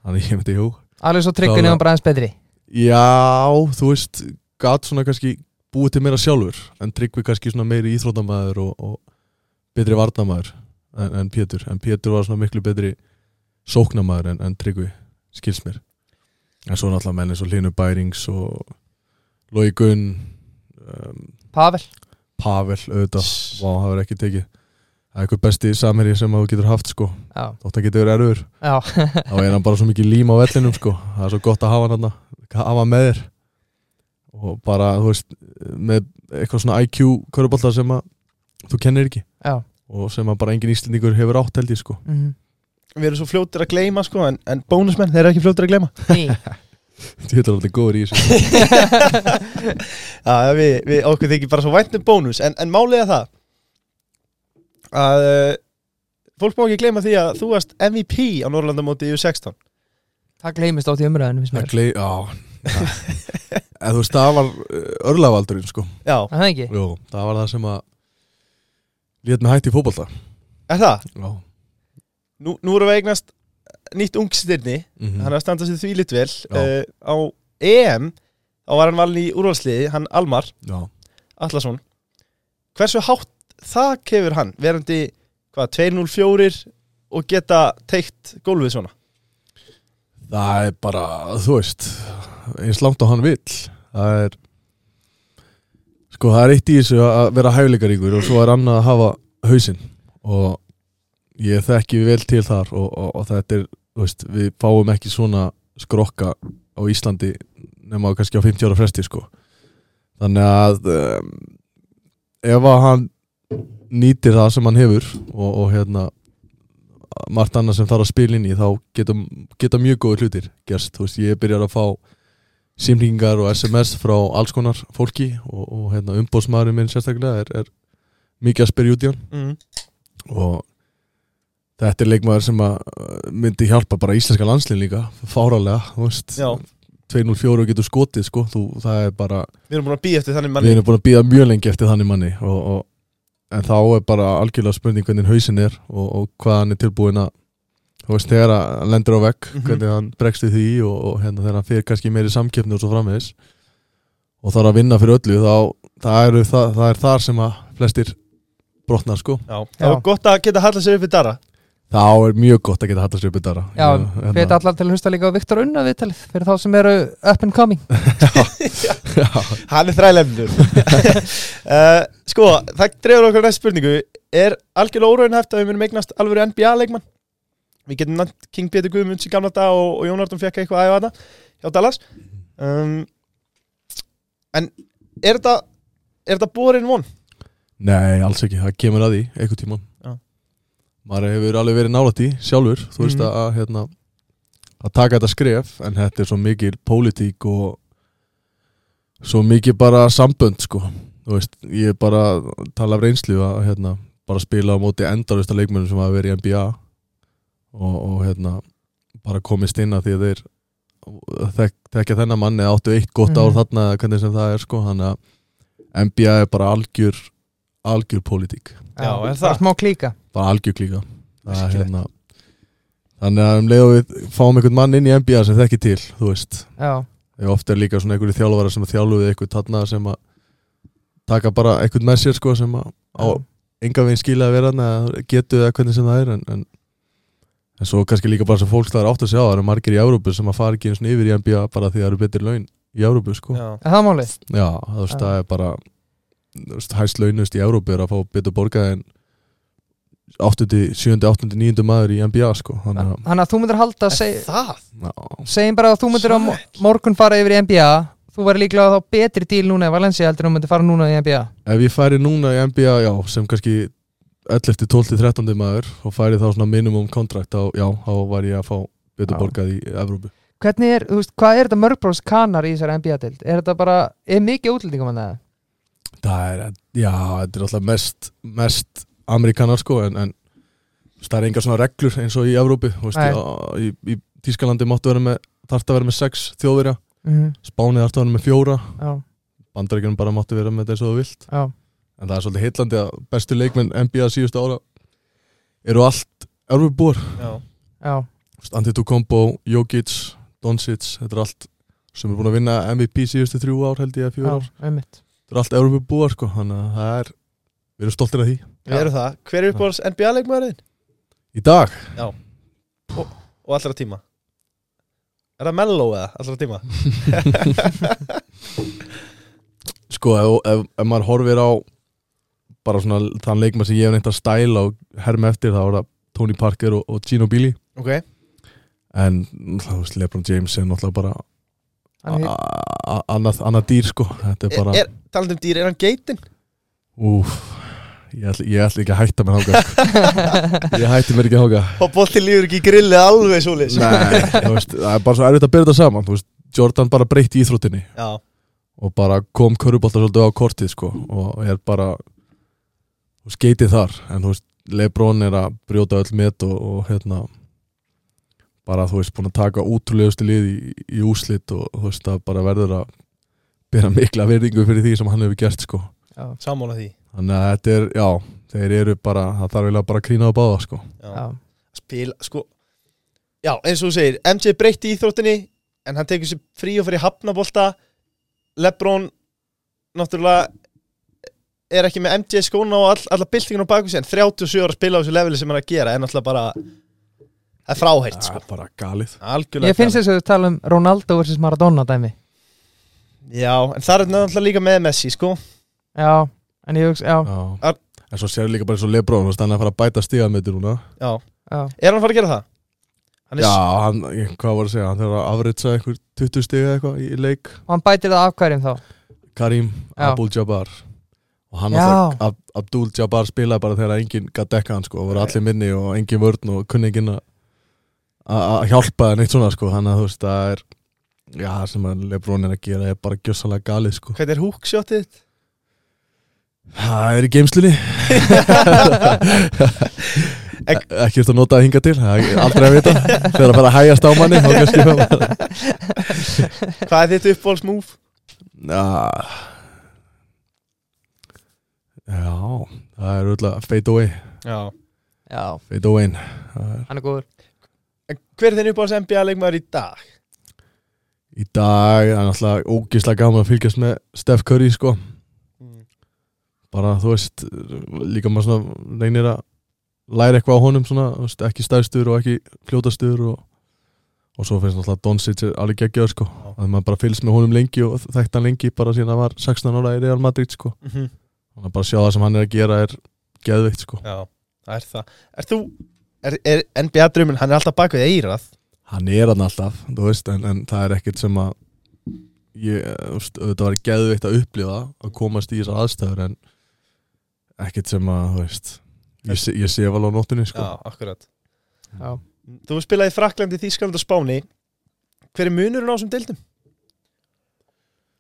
þannig ég myndi, jú, alveg svo Klálega. og bara aðeins betri Já, þú veist gat svona kannski búið til meira sjálfur en Tryggvi kannski svona meiri íþróttamæður og, og betri varnamæður en, en Pétur, en Pétur var svona miklu betri sóknamæður en, en Tryggvi skils mér en svo náttúrulega menn eins og Hlynur Bærings og Lói Gunn um, Pavel. Pavel auðvitað, vá, það verður ekki tekið. Það er eitthvað besti samherji sem þú getur haft sko, Já, þótt að getur já, þá er hann bara svo mikið lím á vellinum sko. það er svo gott að hafa hann þarna, hafa með þér. Og bara þú veist með eitthvað svona IQ körubólta sem að þú kennir ekki. Já. Og sem að bara engin íslendingur hefur átt held ég sko. Mm Við erum svo fljótir að gleyma sko En, en bónusmenn, þeir eru ekki fljótir að gleyma. Ný þetta er alltaf góður í þessu. Já, við, við okkur þykir bara svo væntum bónus. En, en málið er það Að uh, Fólk má ekki gleyma því að þú varst MVP á Norrlandamóti í 16 Það gleymist átt í umræðinu finnst mér. Það gley, já en þú veist það var uh, örlavaldurinn sko. Já, Er Það ekki? Jú, það var það sem að lét mig hætti í fótbolta. Er það? já. Nú, nú erum við eignast nýtt ungstirni Mhm. Hann er að standa sér því lit vel Já. uh, Á EM Þá var hann valin í úrvalsliði, hann Almar já. Allarsson Hversu hátt það kefur hann verandi hvað, 204 og geta teikt gólfið svona? Það er bara, þú veist eins langt á hann vill. Það er sko það er eitt í þessu að vera hæfileikaríkur og svo er annað að hafa hausinn. Og ég þekki vel til þar og, og, og þetta er, veist, við fáum ekki svona skrokka á Íslandi nema kannski á 50 ára fresti sko. Þannig að um, ef að hann nýtir það sem hann hefur og, og hérna margt annað sem þarf að spila inn í þá geta, geta mjög góður hlutir gerst, þú veist, ég byrjar að fá símringar og SMS frá alls konar fólki og, og hérna, umbóðsmaðurinn minn sérstaklega er, er mikið að spyrja út í hann. Mm. og þetta er leikmaður sem uh, myndi hjálpa bara íslenska landslinn líka fáralega, þú veist Já. 204 og getur skotið sko, þú, það er bara Við erum búin að býja eftir þannig við manni erum búin að býða mjög lengi eftir þannig manni og, og, en þá er bara algjörlega spurning hvernig hausin er og, og hvað hann er tilbúin að þú veist þegar að hann lendur á vegg Mhm. hvernig hann bregst við því og, og hérna þegar hann fyrir kannski meiri samkeppni og svo framvegis og þarf að vinna fyrir öllu þá það, eru, það, það er þar sem að flestir brotnar sko Já, það Já. var gott að geta hallað sér upp í dara þá er mjög gott að geta hatt að sjöpa dara. Já, Hveit allar til að hlusta líka á Viktor Unna viðtalið fyrir þá sem eru up and coming. Hann er þrælemnur uh, Sko, það dreifur okkur næst spurningu. Er algjörlega óraunhæft að við munum eignast alvöru NBA-leikmann? Við getum nætt King Peter Guðmunds í gamla dag og, og Jón Arnum fekk eitthvað að æfa þetta hjá Dallas. Um, En er þetta er þetta borin von? Nei, alls ekki, það kemur að því einhvern tímann. Já. Maður hefur alveg verið nálætt í sjálfur þú veist Mhm. að, hérna, að taka þetta skref en þetta er svo mikil pólitík og svo mikið bara sambönd sko þú veist, ég er bara að tala af reynslu að hérna, bara spila á móti endarvista leikmennum sem hafa verið í NBA og, og hérna bara komist inn að því að þeir þek, þekka þennan manni áttu eitt gott ár Mhm. þarna eða hvernig sem það er sko þannig að NBA er bara algjör algjör pólitík Já, er það? Smá klíka bara algjör klíka Það er, Skilja. hérna, þannig að um leið og við fáum einhvern mann inn í NBA sem þekki til þú veist, ofta er líka svona einhverju þjálfara sem að þjálfuði einhvern þarna sem að taka bara einhvern með sér sko sem að á enga veginn skila að vera eða getu eða hvernig sem það er en, en, en svo kannski líka bara sem fólk það er átt að sjá það eru margir í Európu sem að fara ekki eins og yfir í NBA bara því það eru betri laun í Európu sko. Já, er það málið? Já, þú veist, það er bara hæst launust í Európu er að fá betur borgað en 8. 7. 8. 9. maður í NBA sko þannig að Þannig að þú myndir halda seg, það? já, segjum bara að þú myndir á mo- morgun fara yfir í NBA þú væri líklega þá betri díl núna í Valencia heldur en þú myndir fara núna í NBA ef ég færi núna í NBA já, sem kannski 11. 12. 13. maður og færi þá svona minimum kontrakt þá, já, þá var ég að fá betur Já. borgað í Európu Hvernig er, þú veist, hvað er þetta mörgbróðs kanar í þessari NBA-dild? Er þetta bara, er mikið útlendingum að það? það er, já, þetta er alltaf mest mest amerikanar sko en, en það er engar svona reglur eins og í Európu þú veist, í, í Tískalandi máttu vera með þarft að vera með sex þjóðverja Mm Spánið þarft að vera með fjóra Já, bandaríkjunum bara máttu vera með þetta eins og þú vilt. Já, en það er svolítið heitlandi að bestu leikmenn NBA síðustu ára eru allt Európubúar Já, já, Antetokounmpo, Jokic, Doncic þetta er allt sem er búin að vinna MVP síðustu þrjú ár held ég að fjögur ár. það er allt Európa búar sko þannig að það er, við erum stoltir af því Við erum það. Hver er uppáhalds NBA-leikmaðurinn? í dag, Og allra tíma. Er það Mello eða allra tíma? sko ef, ef, ef maður horfir á bara svona þann leikma sem ég hef neitt að stæla og herma eftir þá er það Tony Parker og, og Gino Billy Ok. En þú veist Lebron James er náttúrulega bara annað, dýr sko. Þetta er bara, talandi um dýr, er hann geitin? úf ég ætla, ég ætla ekki að hætta mér háka sko. ég hætti mér ekki að háka Og bolti lífur ekki í grilli alveg svo Nei, þú veist, það er bara svo erfitt að byrja þetta saman veist, Jordan bara breytti íþróttinni. Já. Og bara kom köruboltar svolítið á kortið sko og er bara skeitið þar. En þú veist, Lebron er að brjóta öll met og, og hérna bara þú veist, búin að taka útrúlegustu lið í, í úslit og þú veist, það bara verður að bera mikla verðingu fyrir því sem hann hefur gert sko. Já, Sammála því þannig að þetta er, já, þeir eru bara það þarf eiginlega bara að krýna á báða sko. Já, Spila, sko Já, eins og þú segir MJ breytti íþróttinni En hann tekur sér frí og fyrir hafnabolta. Lebron Náttúrulega Er ekki með MJ skóna og all, alla byltingin á baku sér En 37 ára spila á þessu leveli sem hann er að gera Er náttúrulega bara Það er fráhært, sko það er bara galið. Algjörlega Ég finnst þess að þú tala um Ronaldo versus Maradona dæmi. Já, en það er náttúrulega líka með Messi, sko. Já, en ég hugsa, já, já. Ar- en svo sér líka bara eins og Lebron þú veist, hann er að fara að bæta stigametur núna Já, já er hann að fara að gera það? Hann er Já, hann, ég- hvað var að segja, hann þarf að afritsa einhver 20 stiga eitthvað í, leik Og hann bætir það af hverjum þá Karim. Abdul-Jabbar og hann Já. alltaf, Ab Abdul-Jabbar spilaði bara þegar enginn gætt dekka hann sko og voru allir minni og enginn vörn og kunni enginn að að hjálpa en eitt svona sko þannig að þú veist það er já, það sem að Lebron er að gera er bara gjössalega galið sko Hvernig er húksjóttið þitt? Það er í geimslunni Ekki eftir að nota það hinga til það aldrei að vita. Þegar að fara að hægjast á manni Hvað er þitt uppbólsmúf? Já Já, það er auðvitað fade away. Já. Já, Fade away. Það er- hann er góður. Hver er þinn uppbóls NBA leikmaður í dag? Í dag er náttúrulega ógislega gaman að fylgjast með Steph Curry sko bara þú veist líka maður svona reynir að læra eitthvað á honum svona, veist, ekki stæðstur og ekki fljótastur og, og svo finnst náttúrulega Doncic er alveg geggjaður sko. Já. að maður bara fylgst með honum lengi og þekkt hann lengi bara síðan að var 16 ára í Real Madrid sko. Mm -hmm. að bara sjá það sem hann er að gera er geðveikt sko. Já, það er það. Er þú, er, er NBA drömmin, hann er alltaf bak við eirað hann er hann alltaf, þú veist en, en það er ekkert sem að ég, þú veist, auðvitað var geðveikt að upplifa að komast í þessar aðstæður en ekkert sem að, þú veist ég, ég sé alveg á nóttunni sko. Já, akkurat. Já, Þú spilaði í Fraklandi, Þískaland og Spáni. Hver er munurinn á þessum deildum?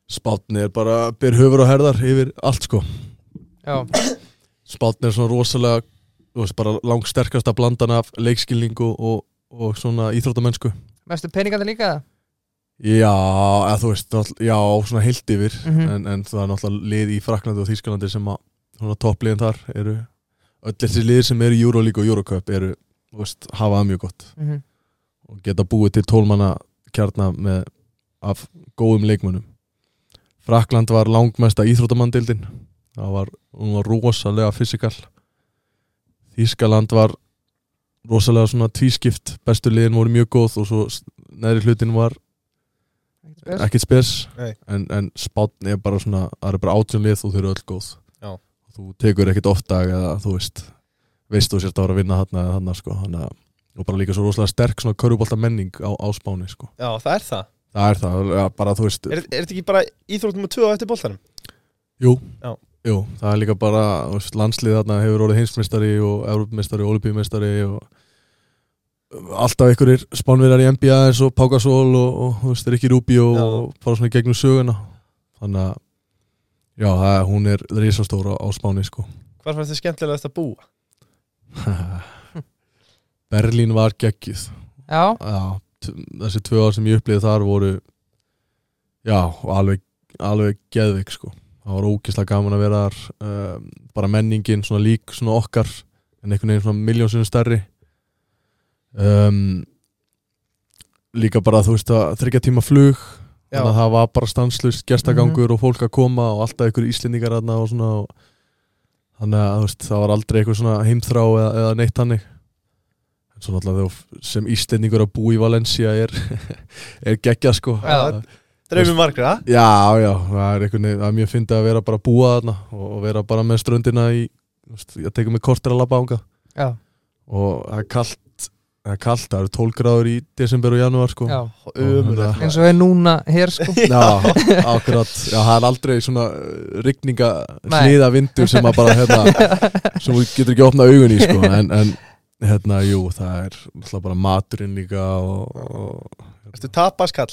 Spátni er bara byr höfur og herðar yfir allt sko. Já, Spátni er svona rosalega þú veist, bara langsterkasta blandan af leikskilningu og, og svona íþróttamennsku mestu peningandi líka? Já, eða þú veist, já, svona heilt yfir. Mhm. en, en það er náttúrulega lið í Fraklandi og Þískalandi sem að toppliðin þar eru öll þessi lið sem eru Euroleague og Eurocup eru, þú veist, hafa það mjög gott. Mm -hmm. og geta búið til tólmanna kjarna með af góðum leikmönnum. Frakland var langmesta íþróttamandildin það var, hún var rosalega fysikal. Þískaland var rosalega svona tvískipt. Bestu liðin voru mjög góð og svo neðri hlutin var ekkit spes. Nei. en, en spátn er bara svona það er bara átjónlið og þau eru öll góð. Þú tekur ekkit oft dag eða þú veist veist þú sért að vera að vinna þarna eða þarna sko að og bara líka svo rosalega sterk svona körubólta menning á, á spáni sko Já, það er það það er það, ja, bara þú veist Er, er þetta ekki bara íþróttum og tvö á eftir boltanum? jú, Já. jú, það er líka bara veist, landslið þarna hefur orðið heimsmeistari og Európmeistari og Olympiumeistari og alltaf einhverjir spánverjar í NBA eins og Pau Gasol og, og veist, Rikki Rubio Já. og bara svona í gegnum söguna þannig að já, það, hún er risastóra á spáni sko Hvað fannst þið skemmtilega að búa? Berlín var geggjuð Já, já, þessi tvö ár sem ég upplifði þar voru já, alveg, alveg geðvik sko það var ógislega gaman að vera þar um, bara menningin svona lík svona okkar en einhvern veginn svona miljónsunum stærri um, líka bara þú veist að þryggja tíma flug. Þannig að það var bara stanslust gestagangur Mhm. og fólk að koma og alltaf einhver íslendingar aðna og svona og þannig að veist, það var aldrei eitthvað svona heimþrá eða, eða neitt hannig en svo náttúrulega sem íslendingur að búa í Valencia er, er geggja sko. Já. Dreifum margra. Já, já, það er einhvern veginn, það er mjög fyndið að vera bara að búa þarna og vera bara með ströndina í, ég tekur mig kortir að labba ánga og það er kallt, það er kallt, það eru 12 gráður í desember og janúar sko. Já. Ömurlegt. Eins og er núna hér sko. Já, akkurat, já, það er aldrei svona uh, rigninga hliða vindur sem að bara, hérna, sem þú getur ekki opnað augun í, sko, en, en hérna, jú, það er náttúrulega bara maturinn líka og, og Ertu tapaskall?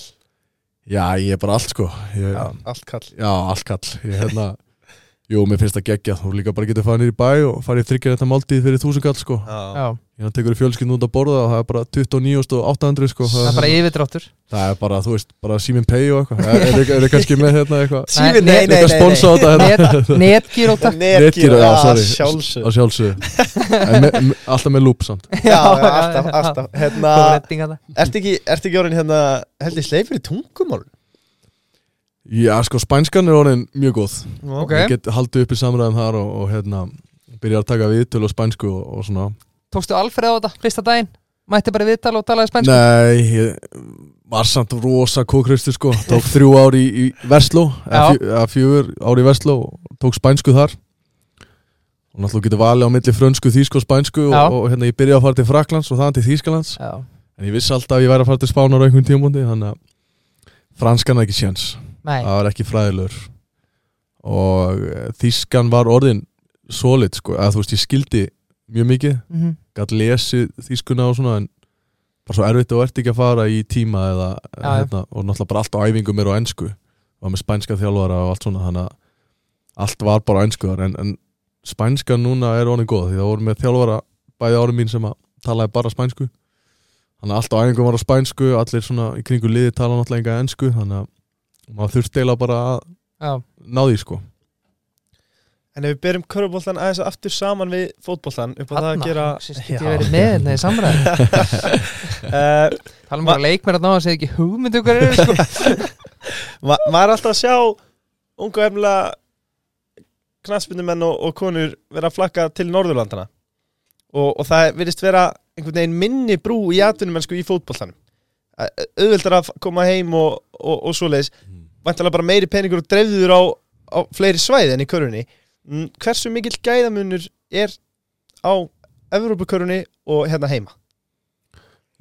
já, ég er bara allt, sko, ég, Já, já. allt kall. Allt kall, ég, hérna, jú, mér finnst það geggja, þú líka bara getur farið niður í bæ og farið þryggja þetta máltíð fyrir þúsund kall, sko, Já, Já, ég tekur fjölskyldn út að borða og það er bara 29.800, sko, það er bara yfirdráttur. Það er bara, þú veist, bara Simin Pay og eitthvað, er, er, er, er kannski með hérna eitthvað, Síminn, Nei, nei, nei, eitthvað sponsa á þetta hérna. Net, Netgír og takk Netgyro, já, sorry. Sjálfsög Að me, me, Alltaf með loop samt. Já, já, alltaf, alltaf. Hérna, Já, sko, spænskan er orðin mjög góð. Ok. Ég get haldið upp í samræðum þar og, og hérna Byrja að taka viðtöl og spænsku og, og svona. Tókstu Alfreð á þetta fyrsta daginn? Mætti bara í viðtal og talaði spænsku? Nei, ég var samt rosa kókristu sko. Tók þrjú ár í, í Vestló eða fjögur ár í Vestló og Tók spænsku þar. Og náttúrulega getur valið á milli frönsku, þýsku og spænsku og, og hérna ég byrjaði að fara til Fraklands og þaðan til Þýskalands. Já, En ég vissi alltaf að ég væri að fara til Spánar á einhvern tímúndi Þannig að franskan er ekki séns nei. Það var ekki fræðilegur. Og eh, þýskan var orðin solid sko, að þú veist ég skildi mjög mikið, Mhm. gætt lesið þýskuna og svona en bara svo erfitt og ert ekki að fara í tíma eða já. hérna, og náttúrulega bara allt á æfingum er á ennsku og með spænska þjálfara og allt svona þannig að allt var bara á ennsku þar, en, en spænska núna er orðin góð því það voru með þjálfara bæði árum mín sem að talaði bara spænsku. Þannig að allt á æfingum var á spænsku allir svona í kringu liði tala náttúrulega enga ennsku þannig að maður þurfti eiginlega bara að Já, ná því sko. En ef við byrjum körfuboltan aðeins aftur saman við fótboltan upp á það að gera get ég verið með hérna í samræði uh, Tala um bara leikmenn að ná að segja ekki hugmyndu hver eru sko. Ma Maður er alltaf að sjá ungu efnilega knaspindumenn og, og konur vera að flakka til Norðurlandana og, og það virðist vera einhvern veginn minni brú í atvinnumennsku í fótboltanum. Að- auðveldar að koma heim og, og, og svoleiðis vantalega bara meiri peningur og dreifður á, á fleiri svæði en í körunni Mm, hversu mikill gæðamunur er á Evrópukörunni og hérna heima?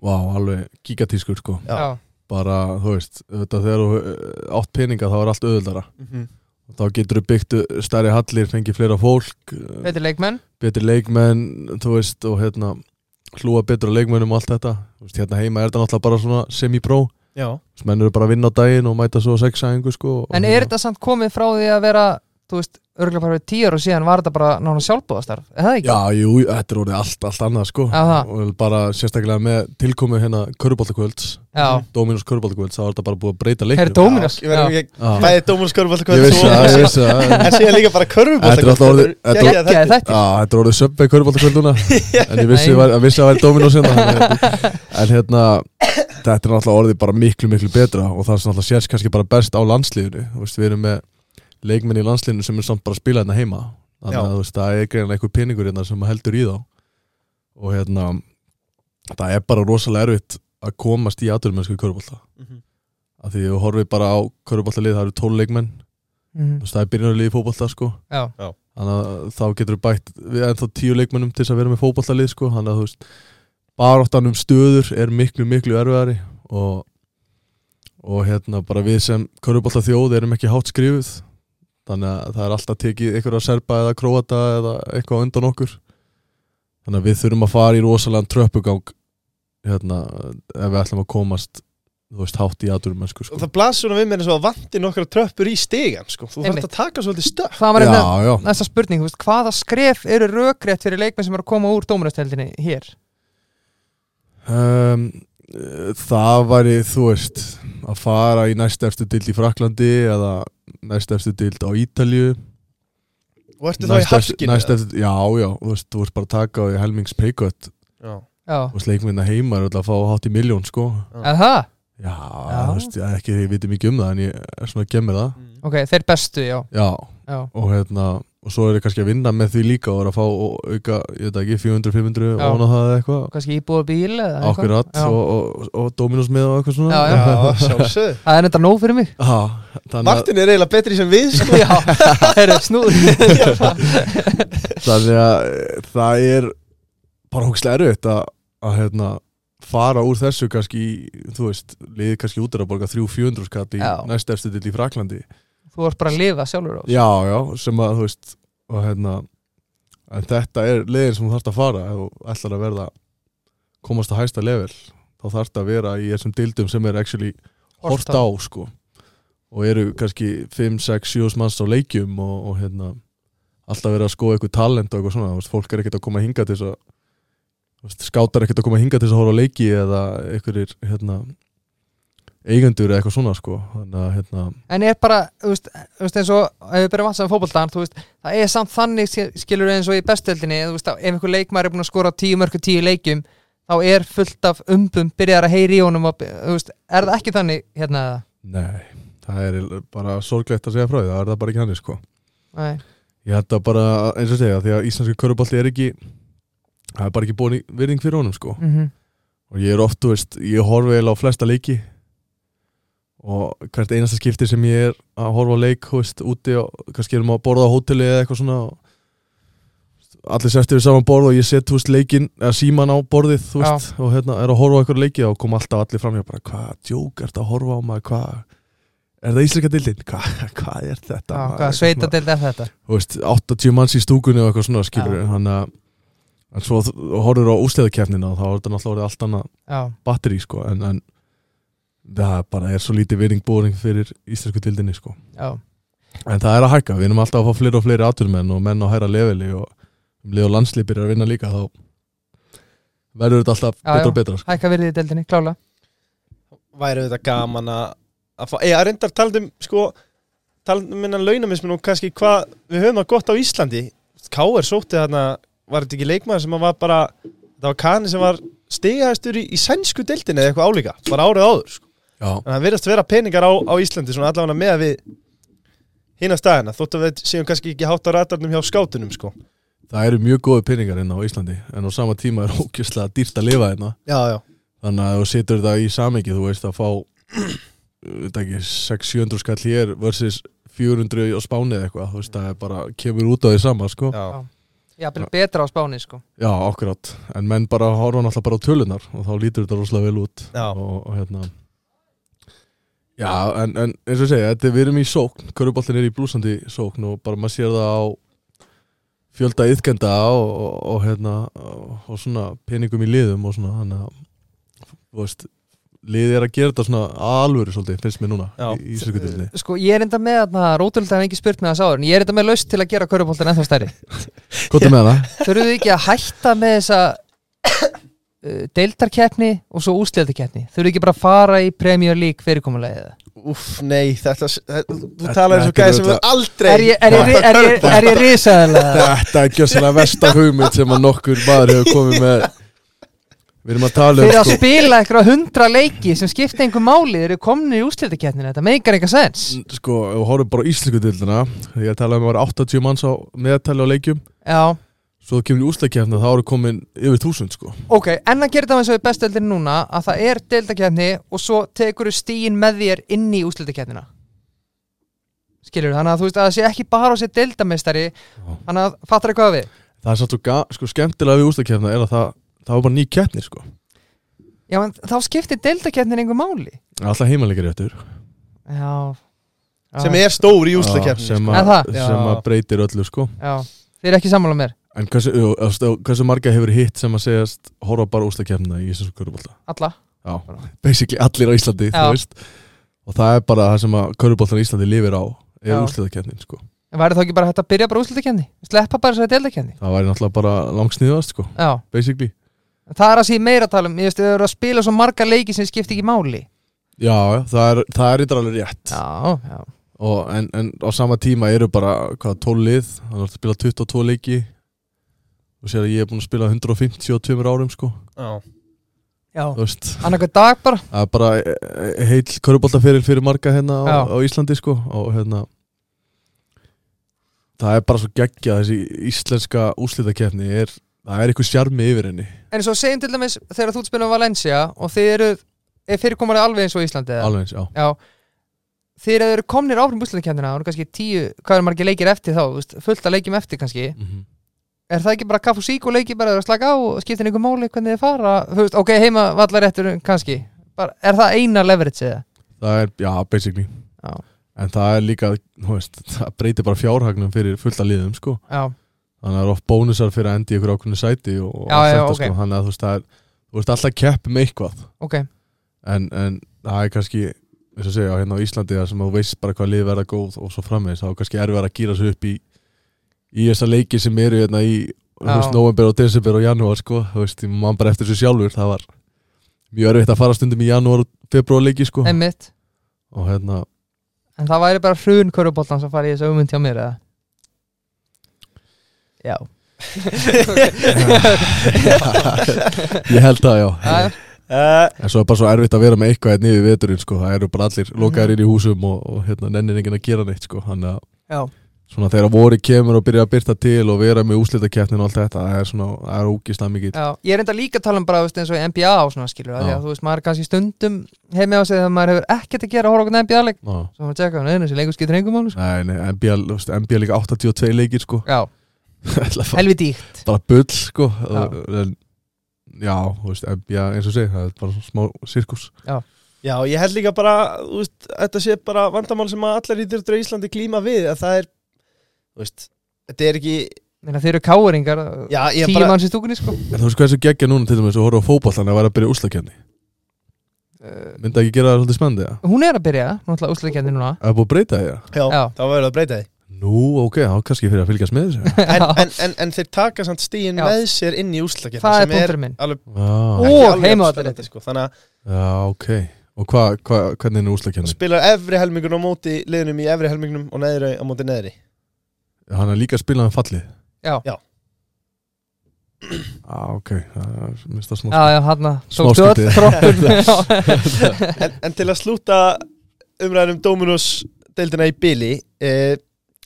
Vá, alveg gigatískur sko. Já. Bara, þú veist, þetta þegar þú eh, átt peninga þá er allt auðvöldara þá getur þú byggt stærri hallir fengið fleira fólk eh, betri leikmenn. betri leikmenn, þú veist og hérna, hlúa betur á leikmennum og allt þetta, veist, hérna heima er þetta náttúrulega bara svona semi-pro, Já, veist, menn eru bara að vinna á daginn og mæta svo sexæðingu sko og En hérna- er þetta samt komið frá því að vera Þú veist, örgulega bara fyrir tíu ára síðan var þetta bara nána sjálfbúðastarf Er það ekki? Já, jú, þetta er orðið allt, allt annað sko. Já, það. og bara sérstaklega með tilkomu hérna Köruboltakvölds, Já, Dominus Köruboltakvölds þá er þetta bara búið að breyta er leiknum Dominos? Ég verðum ekki Já. bæði Dómunus Körfubolta Ég vissi það, ég vissi það. En síðan líka bara Þetta er alltaf orðið- Körfubolta þetta- Já, er orðið söpvei Köruboltakvöld núna. En ég vissi, að það væri Dominus hérna. En hérna Þetta er náttúrulega orðið bara miklu, miklu betra. Og það er náttúrulega sérst kannski bara best á landslíðinu Þú veist, Við erum með leikmenn í landslíðinu sem er samt bara að spila hérna heima. Þannig að þú veist, það er greinlega einhver peningur hérna sem heldur í þá. Og hérna Það er bara rosalega erfitt að komast í aðurmennsku í Körubolta Af því við horfum bara á Köruboltalið, það eru 12 leikmenn. Mhm. Þú veist, það er byrjunarlið í fótbolta sko. Já, þannig að þá getur við bætt við ennþá tíu leikmennum til að vera með fótballalið sko. þannig að þú veist baráttan um stöður er miklu miklu erfiðari. Og, og hérna bara við sem körubólta þjóð erum ekki hátt skrifuð þannig að það er alltaf tekið einhverja serba eða króata eða eitthvað undan okkur þannig að við þurfum að fara í rosalega tröppugang hérna ef við ætlum að komast þú veist hátt í aðurum mennsku Og sko. það blasur svona við mér eins og að vanti nokkra tröppur í stigan sko. Þú Einmitt. þarf að taka svolítið stökk það var já, næsta spurning, veist, hvaða skref eru rökrétt fyrir leikmenn sem eru að koma úr dómurasteldinni hér? Um, það væri, þú veist, að fara í næst eftir dild í Fraklandi eða næst eftir dild á Ítalju Og ertu þá í harkinu næst eftir, Já, já, þú veist, þú veist bara að taka á því helmings peikot Já. Já, Þú veist, leikminna heima er alltaf að fá hátt í miljón, sko. Eða það? Já, Já. þú veist, ég ekki ég viti mikið um það en ég er svona að gemmi það. Ok, þeir bestu, já, Já, já. og hérna og svo er ég kannski að vinna með því líka og er að fá og auka, ég veit ekki, 400-500 Já. og það eða eitthvað. Kannski íbúða bíl eða eitthvað. Akkurat, og, og, og Dominos með og eitthvað svona. Já, já. Já, sjálfsög Það er enda nóg fyrir mig. Ha, Martin er eiginlega betri sem við sko. Já, það er snúð þannig að eh, það er bara hókslega erfitt að, að hérna, fara úr þessu kannski, í, þú veist liðið kannski út er að borga 300-400 skall í næst efstu til í Fraklandi Þú ert bara að lifa sjálfur á þessu. Já, já, sem að þú veist og hérna en þetta er leiðin sem þú þarfst að fara. Ef þú ætlar að verða komast að hæsta level þá þarfst að vera í þessum dildum sem er actually hort á. sko. Og eru kannski 5, 6, 7 manns á leikjum og, og hérna alltaf verið að skoða eitthvað talent og eitthvað svona. Fólk er ekkert að koma að hinga til þess að skátar ekkert að koma að hinga til þess að horfa á leiki eða einhverjir hérna eigendur eða eitthvað svona sko. Þannig að hérna En er bara, þú veist, þú veist eins og ef við byrjum vatnsam fótboltan, þú veist það er samt þannig, sk- skilur eins og í bestuöldinni þú veist, ef einhver leikmar er búin að skora tíu mörku tíu leikjum, þá er fullt af umbum byrjar að heyri í honum og, veist, er það ekki þannig hérna? Nei, það er bara sorglegt að segja frá því, það er það bara ekki hannig sko. Nei, Ég held að bara, eins og segja, því að íslenski körubolti er ekki það er bara ekki búin virðing fyrir honum sko. Mm og ég er oft, þú veist, ég horfi eiginlega á flesta leiki og hvert einasta skipti sem ég er að horfa á leik, þú veist, úti og kannski erum að borða á hóteli eða eitthvað svona og allir sestir við saman borð og ég set, þú veist, leikin eða síman á borðið, þú veist, og hérna er að horfa á eitthvað leiki og kom alltaf allir fram hjá bara, hvað djók er þetta að horfa á maður, hvað er það íslenska dildin, hvað, hvað er þetta Já, hvað sveita svona- til þetta? þú veist, 80 manns í stúkunni og eitthvað svona skilur Já. hann að en svo þú horfður á úsleðakefnina og þá er þetta náttúrulega allt annað Já, batteri sko en, en það bara er svo lítið virðing búring fyrir íslensku dildinni sko já, en það er að hækka, við erum alltaf að fá fleiri og fleiri atvinnumenn og menn á hæra leveli og um leið og landslið byrjar að vinna líka þá verður þetta alltaf Já, betra já. og betra sko. hækka virðið í deildinni, klála Væri þetta gaman að að fá, eða reyndar talandum sko, talandum minna launamismin og kannski hvað við höfum það gott á Íslandi K.R. sótti þarna, var þetta ekki leikmaður sem að var bara, það var Kani sem var stigahæstur í, í sænsku deildinni eða eitthvað álíka, bara árið áður sko. Já, en það verðast vera peningar á, á Íslandi svona allavega með við hinn að staðina, þótt að við séum kannski ekki hátt á ratarnum hjá skátunum sko. það eru mjög góði peningar inn á Íslandi en á sama tíma er ókjörslega dýrt að lifa hérna Já, já, þannig að þú setur þetta í samengi þú veist að fá veit ekki, 600-700 skall hér versus 400 á Spáni eða eitthvað þú veist það er bara, kemur út á því sama sko. já. já. Já, betra á spáni, sko akkurat, en menn bara horfa náttúrulega bara á tölunar og þá lítur þetta rosalega vel út Já. og, og hérna já, en, en eins og segja, þetta, við erum í sókn Köruboltin er í blúsandi sókn og bara maður sér það á fjölda yðkenda og, og, og hérna og, svona peningum í liðum og svona þannig að þú veist, liðið er að gera þetta svona alvöru svolítið, finnst mér núna Já. í, í sökutilni Sko, ég er enda með þarna, rótöld að ekki spurt með það sáður en ég er enda með laust til að gera körubóltan ennþá stærri Hvað er með það? Þurfuðu ekki að hætta með þessa deildarkeppni og svo úsliðarkeppni Þurfuðu ekki bara að fara í Premier League fyrirkomulagið Úff, nei, þetta, þú talar eins og gæði sem auðvitað- aldrei Er ég, er ég, er ég, er ég risaðalega? Þetta er ekki svona versta hugmynd sem að nokkur maður hefur komið með. Við erum að tala um Fyrir að spila eitthvað hundra leiki sem skipta einhver máli. Þeir eru komnir í úsliðarkeppnina Þetta meikar eitthvað sens. Sko, við horfum bara á íslensku dildina ég er að tala um að það var 80 manns á meðtali á leikjum Já, svo það kemur í úsleikefna þá eru komin yfir 1000 sko. Ok, en að gera það eins og í bestöldin núna að það er deildarkeppni og svo tekur þú stíin með þér inn í úsliðarkeppnina Skilur þannig að þú veist að það sé ekki bara á sér deildarmeistari Þannig að fattar eitthvað við? Það er samt svo ga, sko, skemmtilega við úsleikefna er að það, það var bara ný keppni sko. Já, en þá skiptir deildarkeppnin einhver máli. Það alltaf heimalegir réttur Já. Sem er stór í úslakefni sem, Er það? sem að breytir öllu sko. Já, þið er ekki sammála mér en hversu, hversu marga hefur hitt sem að segjast horfa bara úsleikefna í Íslandsku körubólta Alla. Já, basically allir á Íslandi Já. þú veist. Og það er bara það sem að körubóltan í Íslandi lifir á er Já. úsleikefnin sko. En væri þá ekki bara hægt að byrja bara úsliðarkeppni Sleppa bara þessari deildarkeppni? Það væri náttúrulega bara langsniðast sko Já, basically. Það er að sé meira að tala um Ég veist, þau eru að spila svo marga leiki sem skipti ekki máli. Já, það er, það er eitthvað alveg rétt. Já, já. Og, en, en á sama tíma eru bara hvað, 12 lið, þannig að spila 22 leiki og sér að ég er búin að spila 152 árum sko. Já, Já, þú veist. Annarkvæð dag bara. Það er bara eh, heil köruboltaferil fyrir marga hérna á, á Íslandi sko. Og hérna það er bara svo geggja þessi íslenska úslitakeppni er, það er eitthvað sjarmi yfir henni. En svo segjum til dæmis þegar þú spilum Valencia og þið eru er fyrirkomarið alveg eins og Íslandi eða? alveg eins, já. Já. Þeir eru komnir áfram úslutakefnina og kannski tíu, hvað er margir leikir eftir þá, þú veist, fullt að leikjum eftir kannski. Mm Er það ekki bara kaff og sík og leiki bara að slaka á og skipta einhver máli hvernig þið fara? Veist, ok, heima vallaréttur kannski. Bara, Er það eina leverage eða? það er, já, basically. Já, en það er líka, þú veist, það breytir bara fjárhagnum fyrir fulla liðum sko. Já, þannig að það er oft bónusar fyrir að endi í ykkur ákveðnu sæti og, og allt þetta ok. sko. Þannig að þú veist, það er, þú veist alltaf kepp með eitthvað. Ok. En, en það er kannski eins og segja, hérna á Íslandi þar sem þú veist bara hvað lið verða góð og svo framvegis þá er kannski erfið að gýra sig upp í í þessa leiki sem eru hérna í november og desember og janúar sko, þú veist, ég man bara eftir þessu sjálfur það var mjög erfitt að fara stundum í janúar og februar leiki sko. Einmitt. Og hérna, En það væri bara hrun köruboltan sem fari í þessu hugmynd hjá mér eða? Já. Ég held það já. Uh, en svo er bara svo erfitt að vera með eitthvað hérna yfir veturinn sko, það eru bara allir lokaðir inn í húsum og, og hérna nennir enginn að gera neitt sko, þannig að já, svona þegar voru kemur og byrja að byrta til og vera með úslitakeppnin og allt þetta það er svona, það er ógislega mikið já Ég er enda líka að tala um bara veist, eins og í NBA og svona skilur að því Já. að þú veist, maður er kannski stundum heimi á sig þegar maður hefur ekkert að gera að horfa okkur NBA-leik Ná, Svo maður tjekka, neina, þessi leikur skiptir engum máli sko. nei, nei, NBA, veist, NBA líka 82 leikir sko. Já, helvi dýrt. Bara bull sko Já. en, já, veist, NBA eins og segi, það er bara smá sirkus. Já, ég held líka bara þú veist, þetta sé bara vandamál sem að allar íþjóttur í Íslandi glíma við að það er, þetta er ekki Meina, Þeir eru ég Tíu bara- manns í stúkunni sko. En þú veist hvað þessu geggja núna til dæmis að horfa á fótball þannig að vera að byrja úslakeppni uh, myndi ekki gera það svolítið spennandi ja? Hún er að byrja, náttúrulega úsleikjandi núna. Það er búið að breyta því, já, Já. þá verður það að breyta því. Nú, ok, þá kannski fyrir að fylgjast með þessu. En, en, en, en þeir taka samt stíin Já. með sér inn í úslakefni Það er punkturinn minn. alveg Ó, ekki alveg heima jafn á þetta spennandi, sko. þannig að já ok. Og hva, hva, hvernig er úslakeppni? spilar efri helmingun á móti liðunum í efri helmingunum og neðri á móti neðri Hann er líka að spila með fallið. Já, Já. Já, ok, það er minnst það smá já, já, hann Smá Tókstu öll troppun en, en til að slúta umræðum Dominus deildina í Bili eh,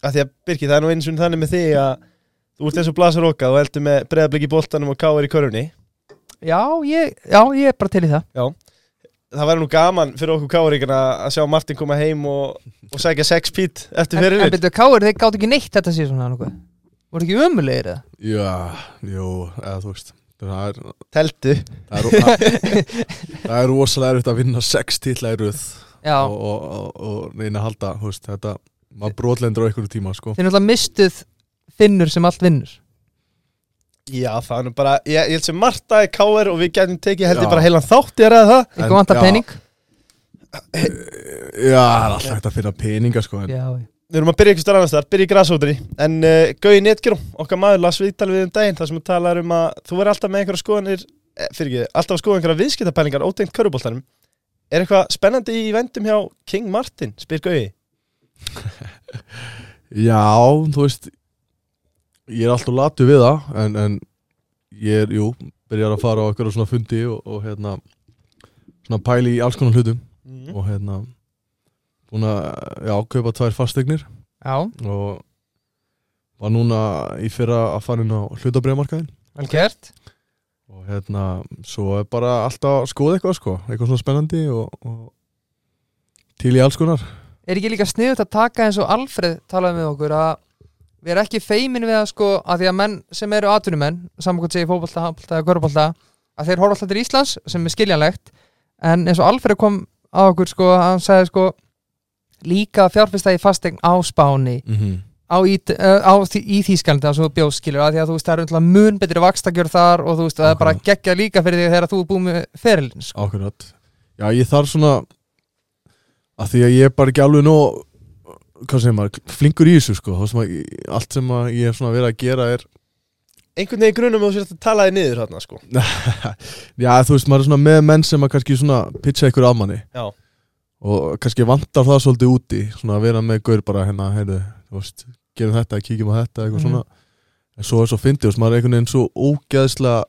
að því að Birki það er nú eins og þannig með þig að þú ert eins og blasar okkað og heldur með breðabliki í boltanum og káir í körfunni. Já, ég, já, ég er bara til í það það væri nú gaman fyrir okkur káuríkana að sjá Martin koma heim og, og sækja sex pít eftir En, en fyrir byrju, Káir, þeir gátt ekki neitt þetta síðan svona nokkuð Voru ekki ömulegir eða? Já, jú, eða þú veist Það er, teltu það er, það, það er rosalega erfitt að vinna sex titla í röð Já, og, og, og, og reyna að halda, þú veist, þetta maður brotlendur á einhverju tíma, sko. Þeir náttúrulega mistuð finnur sem allt vinnur já það er nú bara, ég, ég held sem Marta er káir og við getum tekið held ég Já. bara heilan þátt ég ræða það. En, Eitthvað vantar já. pening? Já, það er alltaf hægt að finna peninga, sko en, Já, við erum að byrja eitthvað starf annars þar, byrja í græsótri en uh, Gauði Netgjörn, okkar maður las viðtal við um daginn þar sem við talar um að þú verður alltaf með einhverja skoðanir eh, fyrir ekki, alltaf að skoða einhverja viðskiptapælingar ótengt köruboltanum er eitthvað spennandi í vendum hjá King Martin, spyr Gauði Já, þú veist Ég er alltaf latu við það en, en ég er, jú, byrjar að fara á eitthvað svona fundi og, og hérna svona pæli í alls konar hlutum. Mm. og hérna búin að, já, kaupa tvær fastegnir já, og var núna í fyrra að fara inn á hlutabriðamarkaðin vel gert. Og hérna, svo er bara alltaf að skoða eitthvað, sko, eitthvað svona spennandi og, og til í alls konar. Er ekki líka sniðut að taka eins og Alfred talaði með okkur að við erum ekki feimin við að sko að því að menn sem eru atvinnumenn, saman hvort segir fótbolta, handbolta eða körbolta, að þeir horfa alltaf til Íslands sem er skiljanlegt, en eins og Alfred kom á okkur sko, hann sagði sko líka fjárfesta í fastegn á Spáni mm -hmm. á, í, uh, á því, í Þýskalandi að svo bjóðskilur að því að þú veist það er umtla mun betri vakstakjör þar og þú veist það er bara geggja líka fyrir því þegar þú er búið með ferilin sko. Já, ég þarf svona að því að ég er bara ekki alveg nóg hvað segir maður, flinkur í þessu sko. Sem að allt sem að ég er svona verið að gera er einhvern veginn grunum og þú sérst að tala þig niður hérna sko. Já, þú veist, maður er svona með menn sem að kannski svona pitcha ykkur af manni. Já. og kannski vantar það svolítið úti svona að vera með gaur bara hérna, heyrðu, þú veist gerum þetta, kíkjum á þetta, eitthvað Mhm. svona. En svo er svo fyndið, veist, maður er einhvern veginn svo ógeðslega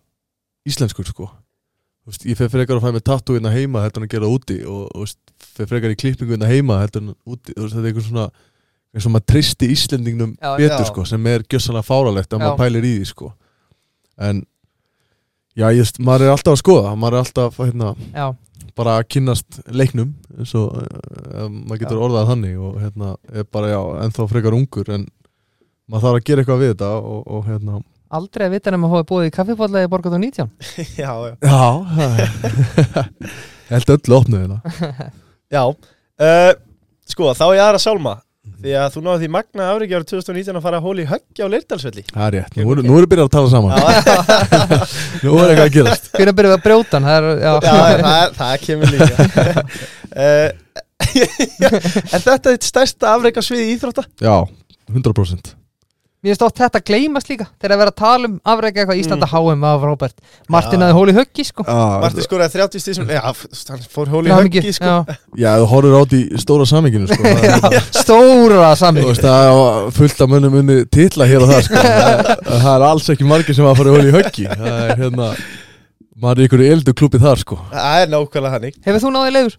íslenskur sko veist, ég fer frekar að fæ með tattoo hérna heima heldur en að gera úti og fer frekar í klippingu hérna heima heldur en úti veist, þetta er eitthvað svona eins og maður tristi Íslendingnum Já, betur já. sko, sem er gjössalega fáralegt að Já. maður pælir í því sko en já, ég maður er alltaf að skoða maður er alltaf hérna, bara að kynnast leiknum eins og uh, maður getur orðað þannig og hérna, er bara já, ennþá frekar ungur en maður þarf að gera eitthvað við þetta og, og hérna aldrei að vita nema að hafa búið í kaffibólla í Borgat og 19 Já, já. Já, held öllu opnuð hérna. Já, uh, sko, þá er ég aðra sálma Því að þú náðu því magna áriki árið 2019 að fara að hóla í höggi á Leirdalsvelli. Það er rétt, nú, nú erum við byrjað að tala saman. Já, Nú er eitthvað að gerast. Byrjuðum við að brjóta hann? Það er, já. já það, er- það kemur líka. Uh, En þetta er eitt stærsta afreika sviði íþrótta? Já, 100% Mér finnst oft þetta gleymast líka Þegar að vera að tala um afreika eitthvað Íslanda Mm. HM af Robert Martin Já. hafði hól í höggi sko Marti skoraði 30 stísum Já, hann fór í Hamingju, höggi sko. já. Já, þú horfir átt í stóra saminginu sko. Stóra Þú saming veist, það er fullt af mönnum unni titla hér og það sko. það, það er alls ekki margir sem að fara í hóli í höggi Það er hérna maður er í ykkur eldu klúpi þar sko Það er nákvæmlega þannig Hefur þú náðið leiður?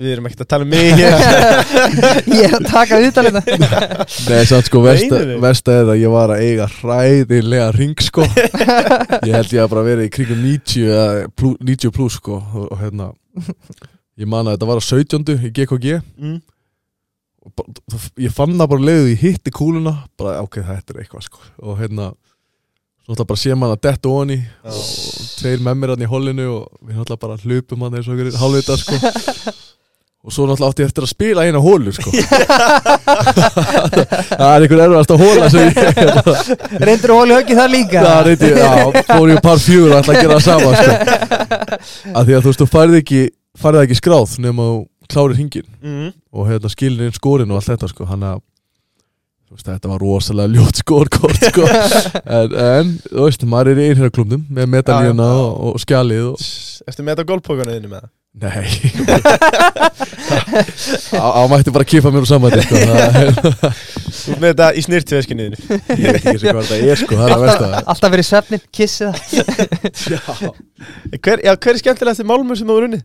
Við erum ekkert að tala um mig Ég er að taka viðtalina Nei, samt sko, versta, er að ég var að eiga hræðilega ring sko. Ég held ég að bara verið í kringum 90 eða plú, 90 plus sko og, og hérna Ég man að þetta var á 17. í GKG mm. ég fann það bara leiðið í hitti kúluna bara ok, þetta er eitthvað sko. Og hérna náttúrulega bara sé maður að detta ofan í og tveir með mér hann í hollinu og við náttúrulega bara hlupum hann eins og ykkur hálfvita sko og svo náttúrulega átti ég eftir að spila eina hólu sko það er einhver erfast að hóla Reyndur hól í höggi það líka það eitthvað, já, fór ég par fjögur ætla að gera það sama sko að því að þú veist, þú færði ekki færði ekki skráð nema þú klárir hringin Mm. og hérna skilin inn skórin og allt þetta sko hann að þetta var rosalega ljótt skórkort sko. en, en þú veist, maður er í einhverjarklubnum með medalíuna Já, já. og, og skjalið og, Ertu með þetta gólpókana þinni með það? Nei. Á, á mætti bara kippa mér úr sambandi sko. það er, Þú ert með þetta í snirtveskinu þinni ég veit ekki sem hvað þetta er sko, það er að Alltaf, versta alltaf verið svefnin, kissið það hver, já, hver er skemmtilegast málmur sem þú er unnið?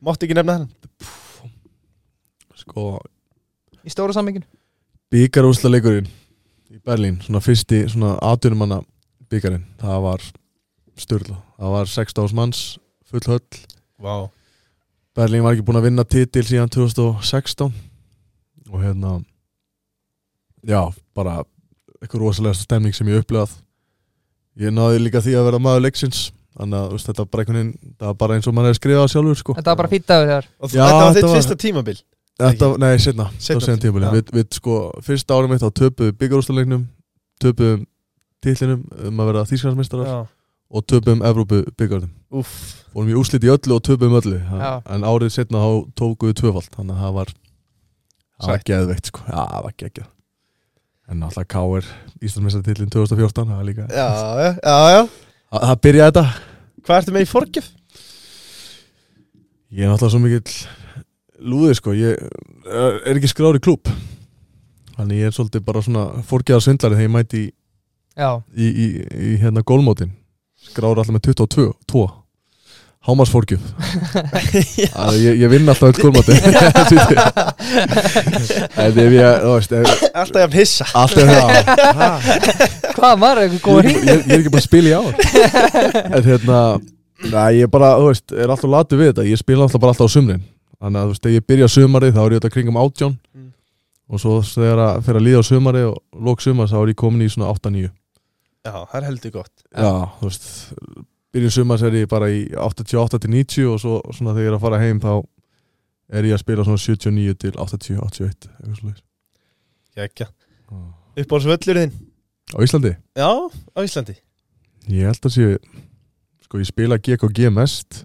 Mátti ekki nefna hann sko, Í stóra saminginu byggarúsla leikurinn í Berlín, svona fyrsti svona atvinnumanna byggarinn það var styrla, það var 16 manns full höll. Vá. Berlín var ekki búin að vinna titil síðan 2016 og hérna já, bara eitthvað rosalegasta stemning sem ég upplifað. Ég náði líka því að vera maður leiksins. Þannig að þetta var bara einhvern veginn það var bara eins og mann hefði skrifað sjálfur sko. Þetta var bara fýtt Og Já, þetta var þitt var- fyrsta tímabil þetta, nei, setna, sen tímuli já. við, við sko, fyrsta árum mitt þá töpuðum byggarústalegnum töpuðum titlinum um að vera þýskansmeistarar Já. og töpuðum Evrópu byggarðum fórum í úslit í öllu og töpuðum öllu Já. en árið setna þá tókuðu tvöfald þannig að það var það var Sætt. geðveikt sko, já, það var geggjað en alltaf K.R. Íslandsmeistartillin 2014 það var líka, Já, já, já, já það, það byrjaði þetta Hvað ertu með í forgjöf? ég er náttúrulega svo mikill lúði sko, ég er er ekki skráður í klúb þannig ég er svolítið bara svona fórgæðar svindlari þegar ég mæti í, Já, í, í, í hérna gólmótin skráður alltaf með 22 2. hámarsfórgjöf Að ég, ég vinn alltaf öll gólmótin en ef ég, þú veist ef, Alltaf jafn hissa. Alltaf það hvað var eitthvað ég, góð er hring ekki- ég, ég er ekki bara að spila í ár. En hérna Næ, ég er bara, þú veist, er alltaf latið við þetta. Ég spila alltaf bara alltaf á sumrin. Þannig að, þú veist, þegar ég byrja sumarið þá er ég þetta kringum átján. Mm. Og svo þegar að fyrir að líða á sumarið og lók sumar þá er ég komin í svona 8-9 Já, það er heldur gott. Já, þú veist, byrjun sumars er ég bara í 88-90 Og svo svona þegar ég er að fara heim þá er ég að spila svona 79 til 80-81 Eitthvað svoleiðis. Kekja Upp á svöllur þinn? Á Íslandi? Já, á Íslandi. Ég held að sé Sko, ég spila GKG mest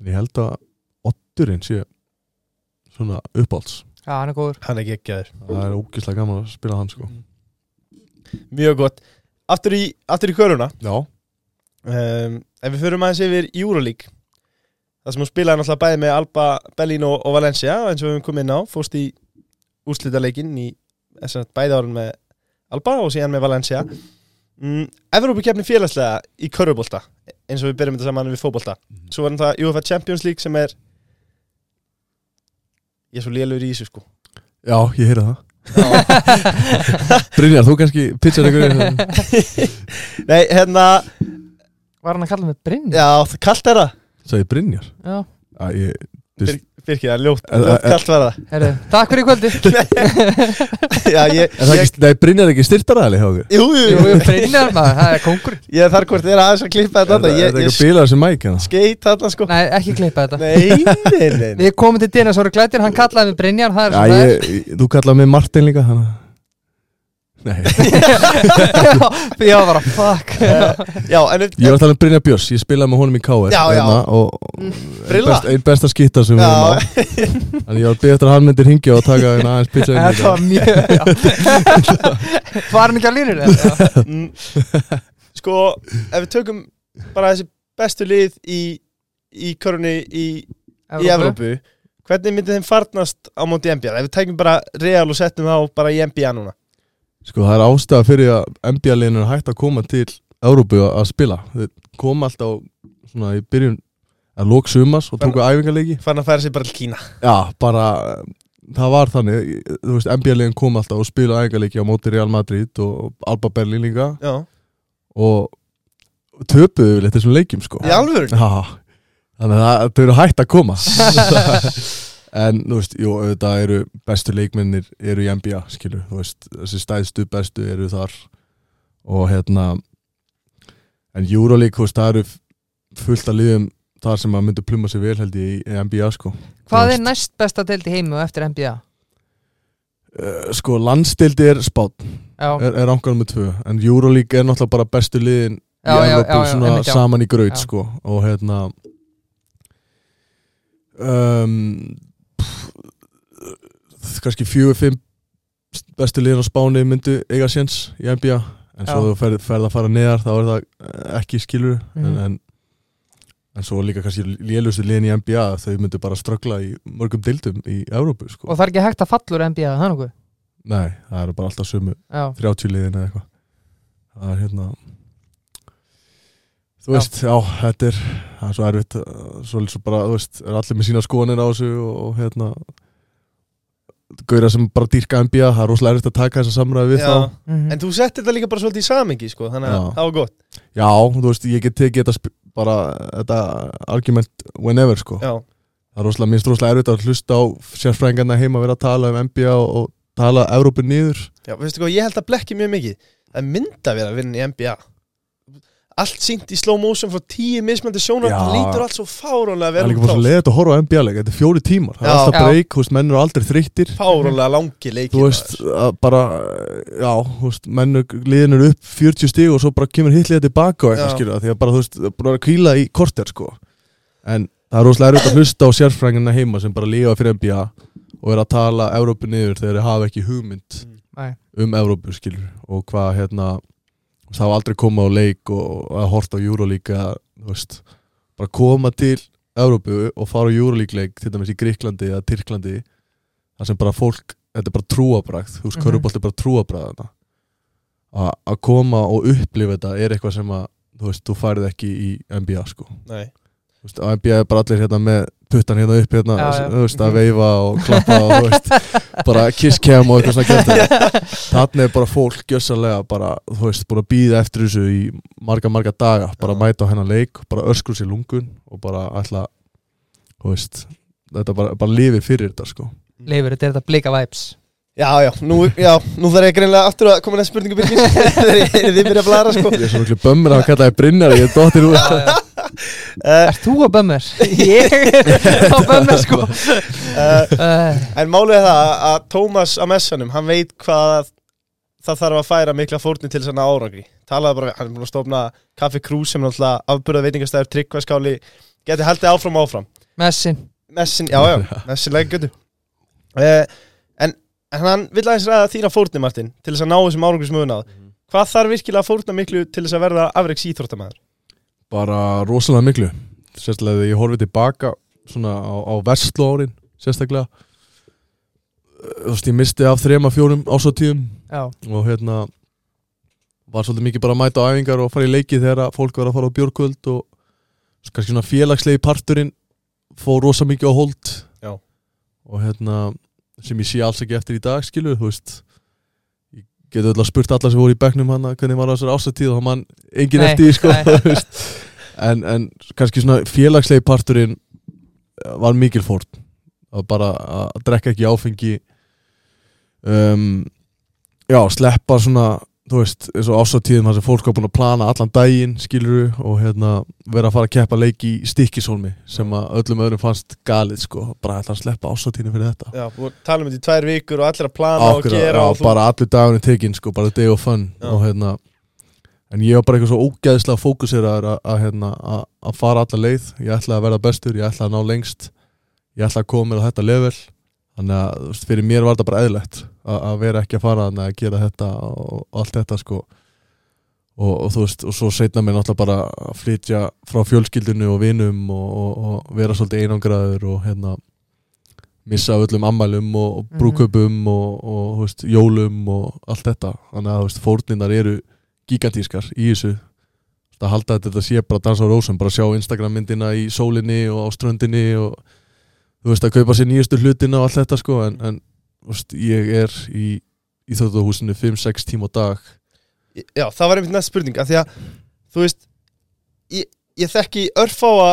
En ég held að Otturinn sé Svona uppáhalds. Já, hann er góður. Hann er geggjaður. Það er ógislega gaman að spila hann sko. Mjög gott. Aftur í, aftur í köruna. Já, um, Ef við förum aðeins yfir Euroleague Það sem hún spilaði náttúrulega bæði með Alba, Berlin og, og Valencia eins og við höfum komið inn á Fórst í úrslitaleikin í bæði árun með Alba og síðan með Valencia. Mm, Evrópukefni félagslega í körubólta eins og við byrjum þetta saman við fótbolta. Svo er það UEFA Champions League sem er ég er svo lélur í þessu sko. Já, ég heyra það. Brynjar, þú kannski pitchar einhverju nei, hérna, Var hann að kalla mig Brynja? já, það kallt er það. Sæði Brynjar? Já, Æ, ég, Bir, Birkir, það er ljótt, Er- ljótt er- kallt verða herru, takk fyrir í kvöldi. Já, ég, Er það ég, ekki, nei, Brynjar er ekki styrtaræðli hjá okkur? Jú, jú, Jú, jú, jú, Brynjar maður, það er kongur ég þarf hvort þér aðeins að klippa Er þetta það er ég, það ég eitthvað bílar sem mæk hérna? skeit þarna sko. Nei, ekki klippa þetta. Nei, nei, nei. Við komum til Dinasaur Glættir, hann kallaði mig Brynjar Það er Já, svo það er ég, ég- þú kallaði mig Martin líka þannig að- Nei, Já, bara fuck. Eh, já, en ég var að tala um Brynjar Björns Ég spilaði með honum í KR Já, já. hérna, og Brilla. best, Einn besta skýtta sem við Já. erum á. Þannig ég var að byggja eftir að hann myndir hingja og taka einn aðeins pizza inn Þetta líka var mjög Var hann ekki á línur? Mm, sko, ef við tökum bara þessi bestu lið í í körunni í, í Evrópu. Hvernig myndi þeim farnast á móti NBA ef við tækjum bara Real og settum þá bara í NBA núna Sko það er ástæða fyrir að NBA-liðin er hægt að koma til Európu að spila. Þeir koma alltaf svona í byrjun að lók sumas og tóku æfingarleiki fann að færa sig bara til Kína. Já, bara það var þannig, þú veist, NBA-liðin kom alltaf og spila æfingarleiki á móti Real Madrid og Alba Berlin líka. Já, og töpuðu við þessum leikjum sko. Í alvöru? Já, þannig að það- þau eru hægt að koma En, þú veist, jú, auðvitað eru bestu leikmennir eru í NBA, skilur, þú veist þessi stæðstu bestu eru þar. Og hérna en Euroleague, þú veist, það eru fullt af liðum þar sem að myndu pluma sér vel held ég í NBA, sko. Hvað er næst besta deild í heimu eftir NBA? uh, Sko, landstildi er spátt, er, er rangar með tvö. En Euroleague er náttúrulega bara bestu liðin Já, í já. saman í graut Já. sko. Og hérna um, kannski fjögur, fimm bestu liðin á Spáni myndu eiga séns í NBA en svo Já. þú ferð, ferð að fara neðar þá er það eh, ekki skilur Mhm. en, en, en svo líka kannski lélustu liðin í NBA þau myndu bara ströggla í mörgum deildum í Evrópu sko og það er ekki hægt að fallur NBA, það er nokkuð nei, það eru bara alltaf sömu Já, 30 liðin eða eitthvað það er hérna þú Já. veist, já, þetta er er svo erfitt, uh, svo, svo bara þú veist, er allir með sína skoðanir á þessu og, og hérna gauðra sem bara dýrka NBA, það er rosalega erfitt að taka þessa samræði við Já. þá. Mhm. en þú settir þetta líka bara svolítið í samingi sko, þannig að það var gott. Já, þú veist, ég get tekið þetta bara, þetta argument whenever, sko, já, það er rosalega minnst rosalega erfitt að hlusta á sérfræðingarna heima vera að tala um NBA og, og tala Evrópu niður. Já, veistu hvað, ég held að blekki mjög mikið. Það er mynd að vera að vinna í NBA allt sínt í slow motion frá tíu mismöndi sjónar, lítur allt svo fárónlega það er vel líka bara svo leiðið að horfa á NBA leik, þetta er fjóri tímar, það er alltaf breyk, menn eru aldrei þreyttir. Fárólega langi leikir þú veist, bara já, þú veist, menn liðin eru upp 40 stíg og svo bara kemur hitlið tilbaka og eitthvað það, því að bara, þú veist, bara að kvíla í korter, sko. En það er rosalega erfitt að hlusta á sérfrængina heima sem bara lífa fyrir NBA og er að tala Evrópu niður þegar þeir hafa aldrei komað á leik og að horta á veist, bara koma til Evrópu og fara á Euroleague leik til dæmis í Gríklandi eða Tyrklandi þar sem bara fólk, þetta er bara trúabragð þú veist, Mhm. körubolt er bara A- að koma og upplifa þetta er eitthvað sem að þú veist, þú færið ekki í NBA sko Nei. Á NBA er bara allir hérna með puttan hérna upp hérna, Já, já. veist, að veifa og klappa og veist, bara kiss cam og eitthvað svona þannig er bara fólk gjössalega bara, þú veist, búin að býða eftir þessu í marga, marga daga, bara Já. mæta á hennar leik bara öskur sér lungun og bara ætla, þú veist þetta bara, bara lifir fyrir þetta sko. Leifur, þetta er þetta blika vibes. Já, já, nú, já, nú þarf ég greinlega aftur að koma næst spurningu byrgis Þegar þið byrja að blara sko. Ég er svo miklu bömmur að kalla það Brynjar ég er dóttir úr Er þú að bömmur? Ég er á bömmur sko. Uh, uh, En málið er það að Tómas á messanum, hann veit hvað það þarf að færa mikla fórni til þess að ná árangri. Talaði bara, við- hann er búin að stofna Kaffi Krús sem er náttúrulega afburða veitingastæður tryggvæskáli Geti haldið áfram og áfram. Messin. Messin, já, já, messin lega götu. Uh, en, en hann vill aðeins ræða þína fórni, Martin Til þess að ná þessum árangri sem við náð. Hvað þarf virkilega að fórna miklu til þess að verða afreiks íþróttamæður? Bara rosalega miklu. Sérstaklega þegar ég horfið tilbaka svona á, á verslu árin sérstaklega. Þú veist ég misti af þrema fjórum ásóttíðum og hérna var svolítið mikið bara að mæta á æfingar og fara í leiki þegar að fólk var að fara á björkvöld og kannski svona félagslegi parturinn fór rosa mikið á hold. Já. og hérna sem ég sé alls ekki eftir í dag skilur þú veist geti öll að spurt alla sem voru í bekknum hann hvernig var þessar ásatíð og hann man engin Nei, eftir sko en, en kannski svona félagslegi parturinn var mikil fórn. Að bara að drekka ekki áfengi. Um, já, sleppa svona þú veist, eins og ásatíðum þar sem fólk var búin að plana allan daginn, skiluru og hérna, vera að fara að keppa leik í stikkisólmi sem að öllum öðrum fannst galið, sko, bara ætla að sleppa ásatíðinu fyrir þetta. Já, að tala um þetta í tvær vikur og allir að plana og Akkurat, gera já, og þú bara allir dagunni tekinn, sko, bara day of fun Já. og hérna en ég var bara eitthvað svo ógeðslega fókuseraður að, hérna, að, fara alla leið. Ég ætla að verða bestur, ég ætla að ná lengst ég ætla að þetta að þetta vera ekki að fara að gera þetta og, allt þetta sko. Og, og þú veist, og svo setna mér náttúrulega bara að flytja frá fjölskyldinu og vinum og, og, og vera svolítið einangraður og hérna missa öllum ammælum og, Mhm. brúköpum og, og þú veist, jólum og allt þetta. Þannig að þú veist, fórninar eru gigantískar í þessu. Að halda að þetta sé bara að dansa á rósum bara sjá Instagram myndina í sólinni og á ströndinni og þú veist að kaupa sér nýjustu hlutina og allt þetta sko en, en veist, ég er í íþjóðahúsinu 5-6 tíma á dag. Já, það var einmitt næst spurning af því að, þú veist ég, ég þekki örfáa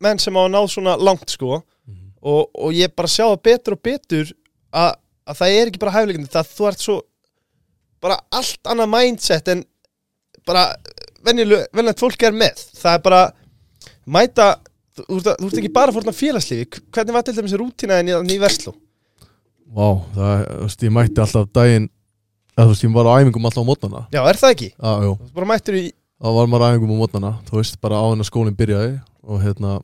menn sem á að ná svona langt sko og, og ég bara sjá það betur og betur að, að það er ekki bara hæfleikandi það þú ert svo bara allt annað mindset en bara venjulegt fólk er með. Það er bara mæta þú, ert að- ekki bara að fórna félagslífi. Hvernig var til dæmis rútina en í, í Versló Vá, það, þú veist, ég mætti alltaf daginn þú veist, ég var á æfingum alltaf á mótnana já, er það ekki? Já, jú, Þú bara mættur í þá var maður á æfingum á mótnana þú veist, bara á hennar skólinn byrjaði og hérna,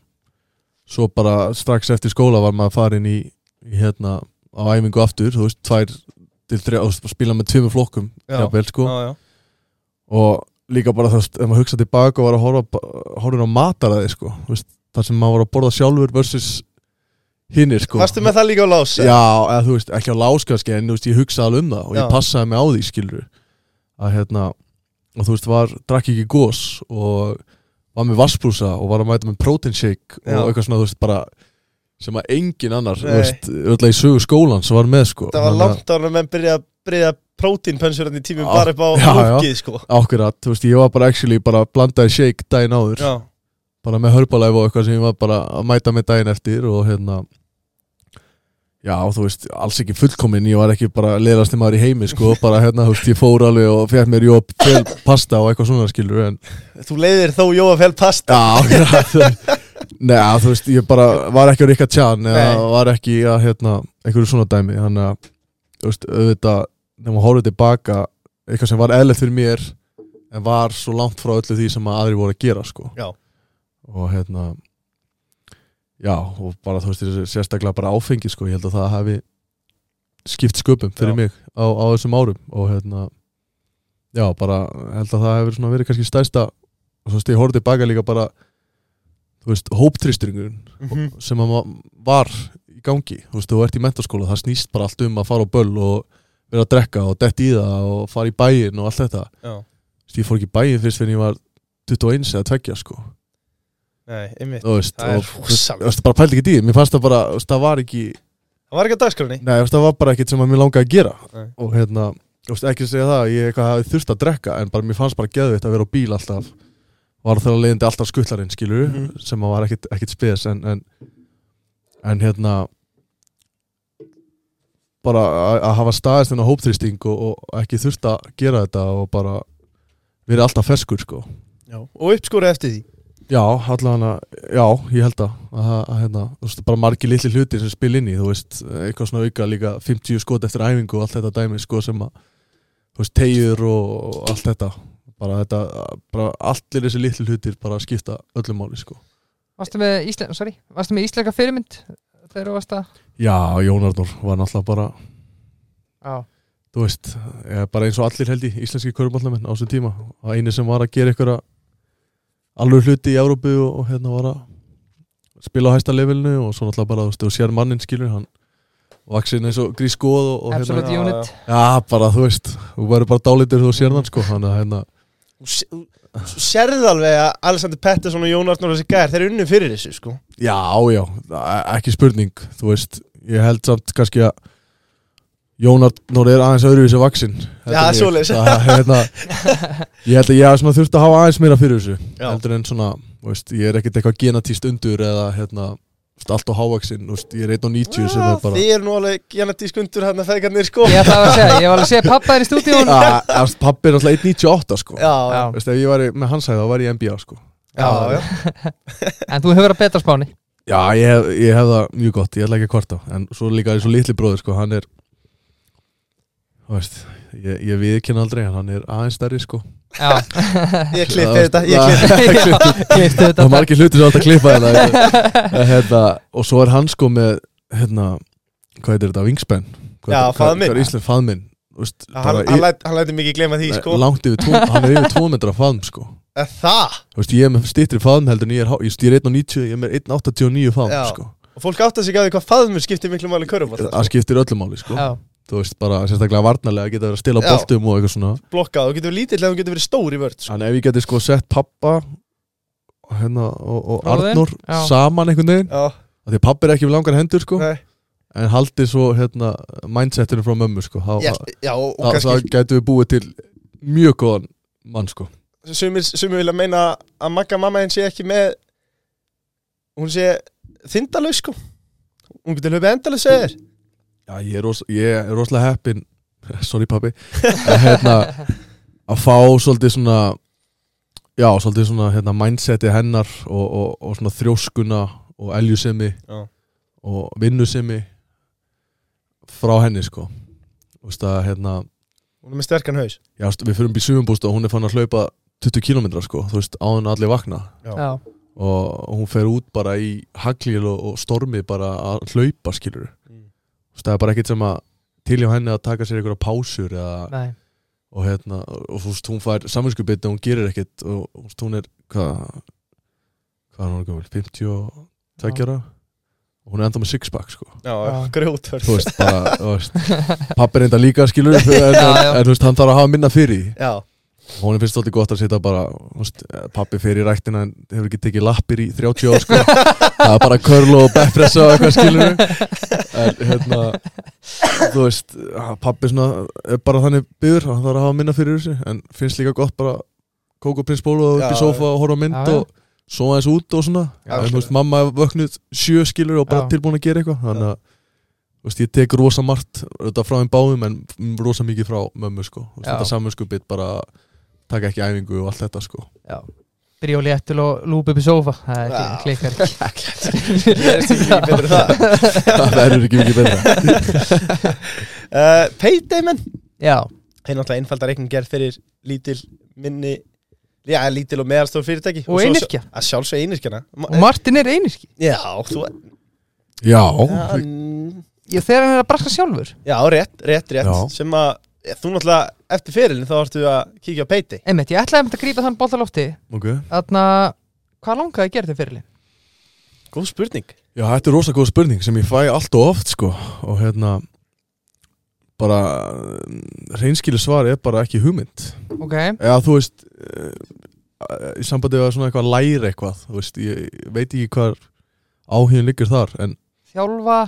svo bara strax eftir skóla var maður farin í, í hérna, á æfingu aftur þú veist, tvær til þrjá, þú veist, bara spila með tveimur flokkum, Já. jafnvel, sko já, já. og líka bara þú veist, ef maður hugsa tilbaka og var að horfa, horfa á mataræði, sko þú veist, þar sem maður var að borða sjálfur versus hinnir, sko Varstu með það líka á lás? Já, eða þú veist, ekki á láskaski en þú veist, ég hugsaði alveg um það og Já. ég passaði mig á því, skilur að hérna, og þú veist, var drakk ekki gós og var með vassbrúsa og var að mæta með protein shake Já. og eitthvað svona, þú veist, bara sem að engin annar, þú Nei. veist, öll í sögu skólan sem var með, sko Það var Þannig að- langt ára menn byrja að breyða prótínpönsur í tímum Já. bara upp á Já, já. húkið sko Akkurat, þú veist, ég var bara actually bara blandaði shake daginn áður Já, bara með hörbalæf og eitthvað sem ég var bara að mæta með daginn eftir og hérna já, þú veist, alls ekki fullkomin ég var ekki bara leðast maður í heimi sko, bara hérna, þú veist, ég fór alveg og fekk mér jóp, fel, pasta og eitthvað svona skilur en, þú leiðir þó Jóa fel pasta. Já, neða, þú veist, ég bara var ekki á Rikka Tjan eða var ekki að, hérna, einhverju svona dæmi, þannig að þú veist, auðvitað, þegar maður horfði tilbaka eitthvað sem var eðlert fyrir mér en var svo langt frá öllu því sem að aðri voru að gera, sko. Já. og hérna já, og bara þú veist sérstaklega bara áfengi sko, ég held að það hafi skipt sköpum fyrir Já. mig á, á þessum árum. Og hérna já, bara held að það hefur svona verið kannski stærsta og svo veist ég horfði tilbaka líka bara þú veist, hóptrýstingurinn Mhm. sem að var í gangi. Þú veist, þú ert í mentaskóla, það snýst bara allt um að fara á böll og vera að drekka og dett í það og fara í bæinn og allt þetta. Já, ég fór ekki í bæinn fyrst fyrir ég var 21 eða 20 sko nei, veist, Það er og þú veist, bara pældi ekki því. Mér fannst það bara, það var ekki Það var ekki að dagskránni. Nei, það var bara ekkert sem að mér langaði að gera. Nei. og hérna, þú veist, ekki að segja það að ég hafi þurft að drekka, en bara mér fannst bara geðvitt að vera á bíl alltaf. Var þegar leiðindi alltaf skuttlarinn, skilur Mhm. sem að var ekkert, spes en, en, en hérna bara að, að hafa staðist þennan hópþrýsting og, og ekki þurft að gera þetta og bara verið alltaf ferskur, sko. Já. Og uppskóra eftir því Já, allavega, já, ég held að, að, að hérna, þú veist, bara margir litli hlutir sem spil inn í, þú veist, eitthvað svona auka líka 50 skot eftir æfingu og allt þetta dæmi, sko, sem að, þú veist, tegjur og, og allt þetta, bara þetta, bara allir þessi litli hlutir bara skipta öllum máli, sko. Varstu með Ísle sorry, varstu með íslenska fyrirmynd þegar þú varst að Já, Jón Arnór var náttúrulega bara, Já, þú veist, eh, bara eins og allir held í íslenski köruballamenn á þessum tíma, að eini sem var að gera einhverja alveg hluti í Európu og, og hérna var að spila á hæsta levelinu og svo náttúrulega bara, þú veist, þú sér mannin skilur, hann vaksin eins og grís góð og, og hérna, Absolute Já, Unit. Já, bara, þú veist, þú verður bara dálitur þú sér hann, sko, hann að hérna, Þú sé- þú- þú sérðu alveg að Alexander Pettersson og Jón Arnór og þessi gæðir, þeir eru unnu fyrir þessu sko. Já, já, ekki spurning Þú veist, ég held samt kannski að Jónar Nóri er aðeins öðruvísi vaksin Já, svoleiðis. hérna, Ég held að ég hef þurft að hafa aðeins meira fyrir þessu. Já. heldur en svona, þú veist, ég er ekkert eitthvað genatíst undur eða hérna, þú veist, allt á hávaksin þú veist, ég er 1.90 sem er bara Þið eru nú alveg genetísk undur hérna feðgarnir sko. Ég ætla að segja, ég var alveg að segja pappa þér í stúdíun pappi er alltaf 1.98 sko. Já, já, Já. Þú veist, ef ég var með hans hæð þá var ég NBA sko. Já, já. En þú hefur að betra spáni Já, ég hef, ég hef það mjög gott, ég ætla ekki að kvarta. En svo líka eins og litli bróður, sko, hann er veist Ég, ég viðkynna aldrei, hann er aðeins stærri, sko. Já, Ég klippi þetta, Það þetta. Er margir hlutir sem átt að klippa hérna, hérna Og svo er hann sko með Hérna, hvað heitir þetta, wingspan? Hvað, er Ísland, faðminn. Hann, í- læti mikið gleyma því sko. Langt yfir, tvo, hann er yfir 2 metra faðm, sko. Er Það, Þú veist, ég er með stýttri faðm heldur en ég er, há- ég er 1.90, ég er með 1.89 faðm, sko. Og fólk átt að sig að því hvað faðmur skiptir miklu máli körfum Það skiptir öllu máli, sko. Já, Þú veist, bara sérstaklega varnarlega geta verið að stila Já. boltum og eitthvað svona. Blokkað, þú getur verið lítill eða þú getur verið stór í vörð sko. Þannig ef ég geti sko sett pappa og, hérna, og, og Arnór já. saman einhvern veginn. Já, af Því að pappi er ekki með langar hendur sko. Nei. En haldið svo hérna, mindsetinu frá mömmu sko. Þá, kannski getum við búið til mjög góðan mann sko. Sumir, sumir vilja meina að Magga mamma henn sé ekki með hún sé þindalaus sko. Hún getur hlupið endalaus segir Já, ég er, ros, ég er rosalega heppin Sorry pappi að, hérna, að fá svolítið svona Já, svolítið svona hérna, mindseti hennar og, og, og svona þrjóskuna og eljusemi Já. og vinnusemi frá henni sko. Þú veist að hérna hún er með sterkan haus. já, við fyrir upp í sumunbúst og hún er fann að hlaupa 20 km sko, þú veist, áðan allir vakna. Já, og hún fer út bara í haglíl og, og stormi bara að hlaupa skilur Mm. Það er bara ekkert sem að til hjá henni að taka sér einhverja pásur eða, nei. og hérna, og þú veist, hún fær saminskupið og hún gerir ekkert og þú veist, hún er, hvað hvað er hún gömul, 52 ára? Og hún er enda með sixpack sko. Já, Já. grjót þú veist, bara, þú veist pappi er enda líka skilur en, en, en þú veist, hann þarf að hafa minna fyrir Já, hún finnst svolítið gott að setja bara veist, pappi fyrir í ræktina en hefur ekki tekið lappir í 30 ár sko. það er bara curl og backpressa og eitthvað skilur en hérna þú veist, pappi svona er bara þannig byður, hann þarf að hafa minna fyrir þessu en finnst líka gott bara kóka prinsbólu og upp í Já, sófa og horfa mynd Já, og sofa eins út og svona. Já, en þú veist, mamma er vöknuð sjö skilur og bara Já. tilbúin að gera eitthvað. Þannig að veist, ég tek rosa margt frá þeim báðum en rosa mikið frá mömmu sko, þetta samanskupið bara taka ekki æfingu og allt þetta sko. Já. Byrja og léttul og lúpa upp í sófa. Það er ekki, klikkar ekki. Gerist ekki mikið betur það. Það verður ekki mikið betra. Uh, Payday menn Já, Þeir náttúrulega einfaldar reikning gerð fyrir lítil minni Já, lítil og meðalstof fyrirtæki. Og svo- einirkja Að sjálfsög einirkjana Og Martin er einirki Já, þú já, Já, þegar hann er að braska sjálfur. Já rétt, rétt, rétt. Já. Sem að, þú náttúrulega Eftir fyrirlin þá ertu að kíkja á Payday Einmitt, ég ætlaði að grípa þann bolt á lofti. Ok. Þarna, hvað langaði að gera þér fyrirlin? Góð spurning. Já, þetta er rosa góð spurning sem ég fæ allt og oft sko. Og hérna bara reynskilu svar er bara ekki hugmynd. Ok, eða þú veist eh, í sambandi við að svona eitthvað læra eitthvað þú veist, ég, veit ekki hvað áhugin liggur þar en þjálfa.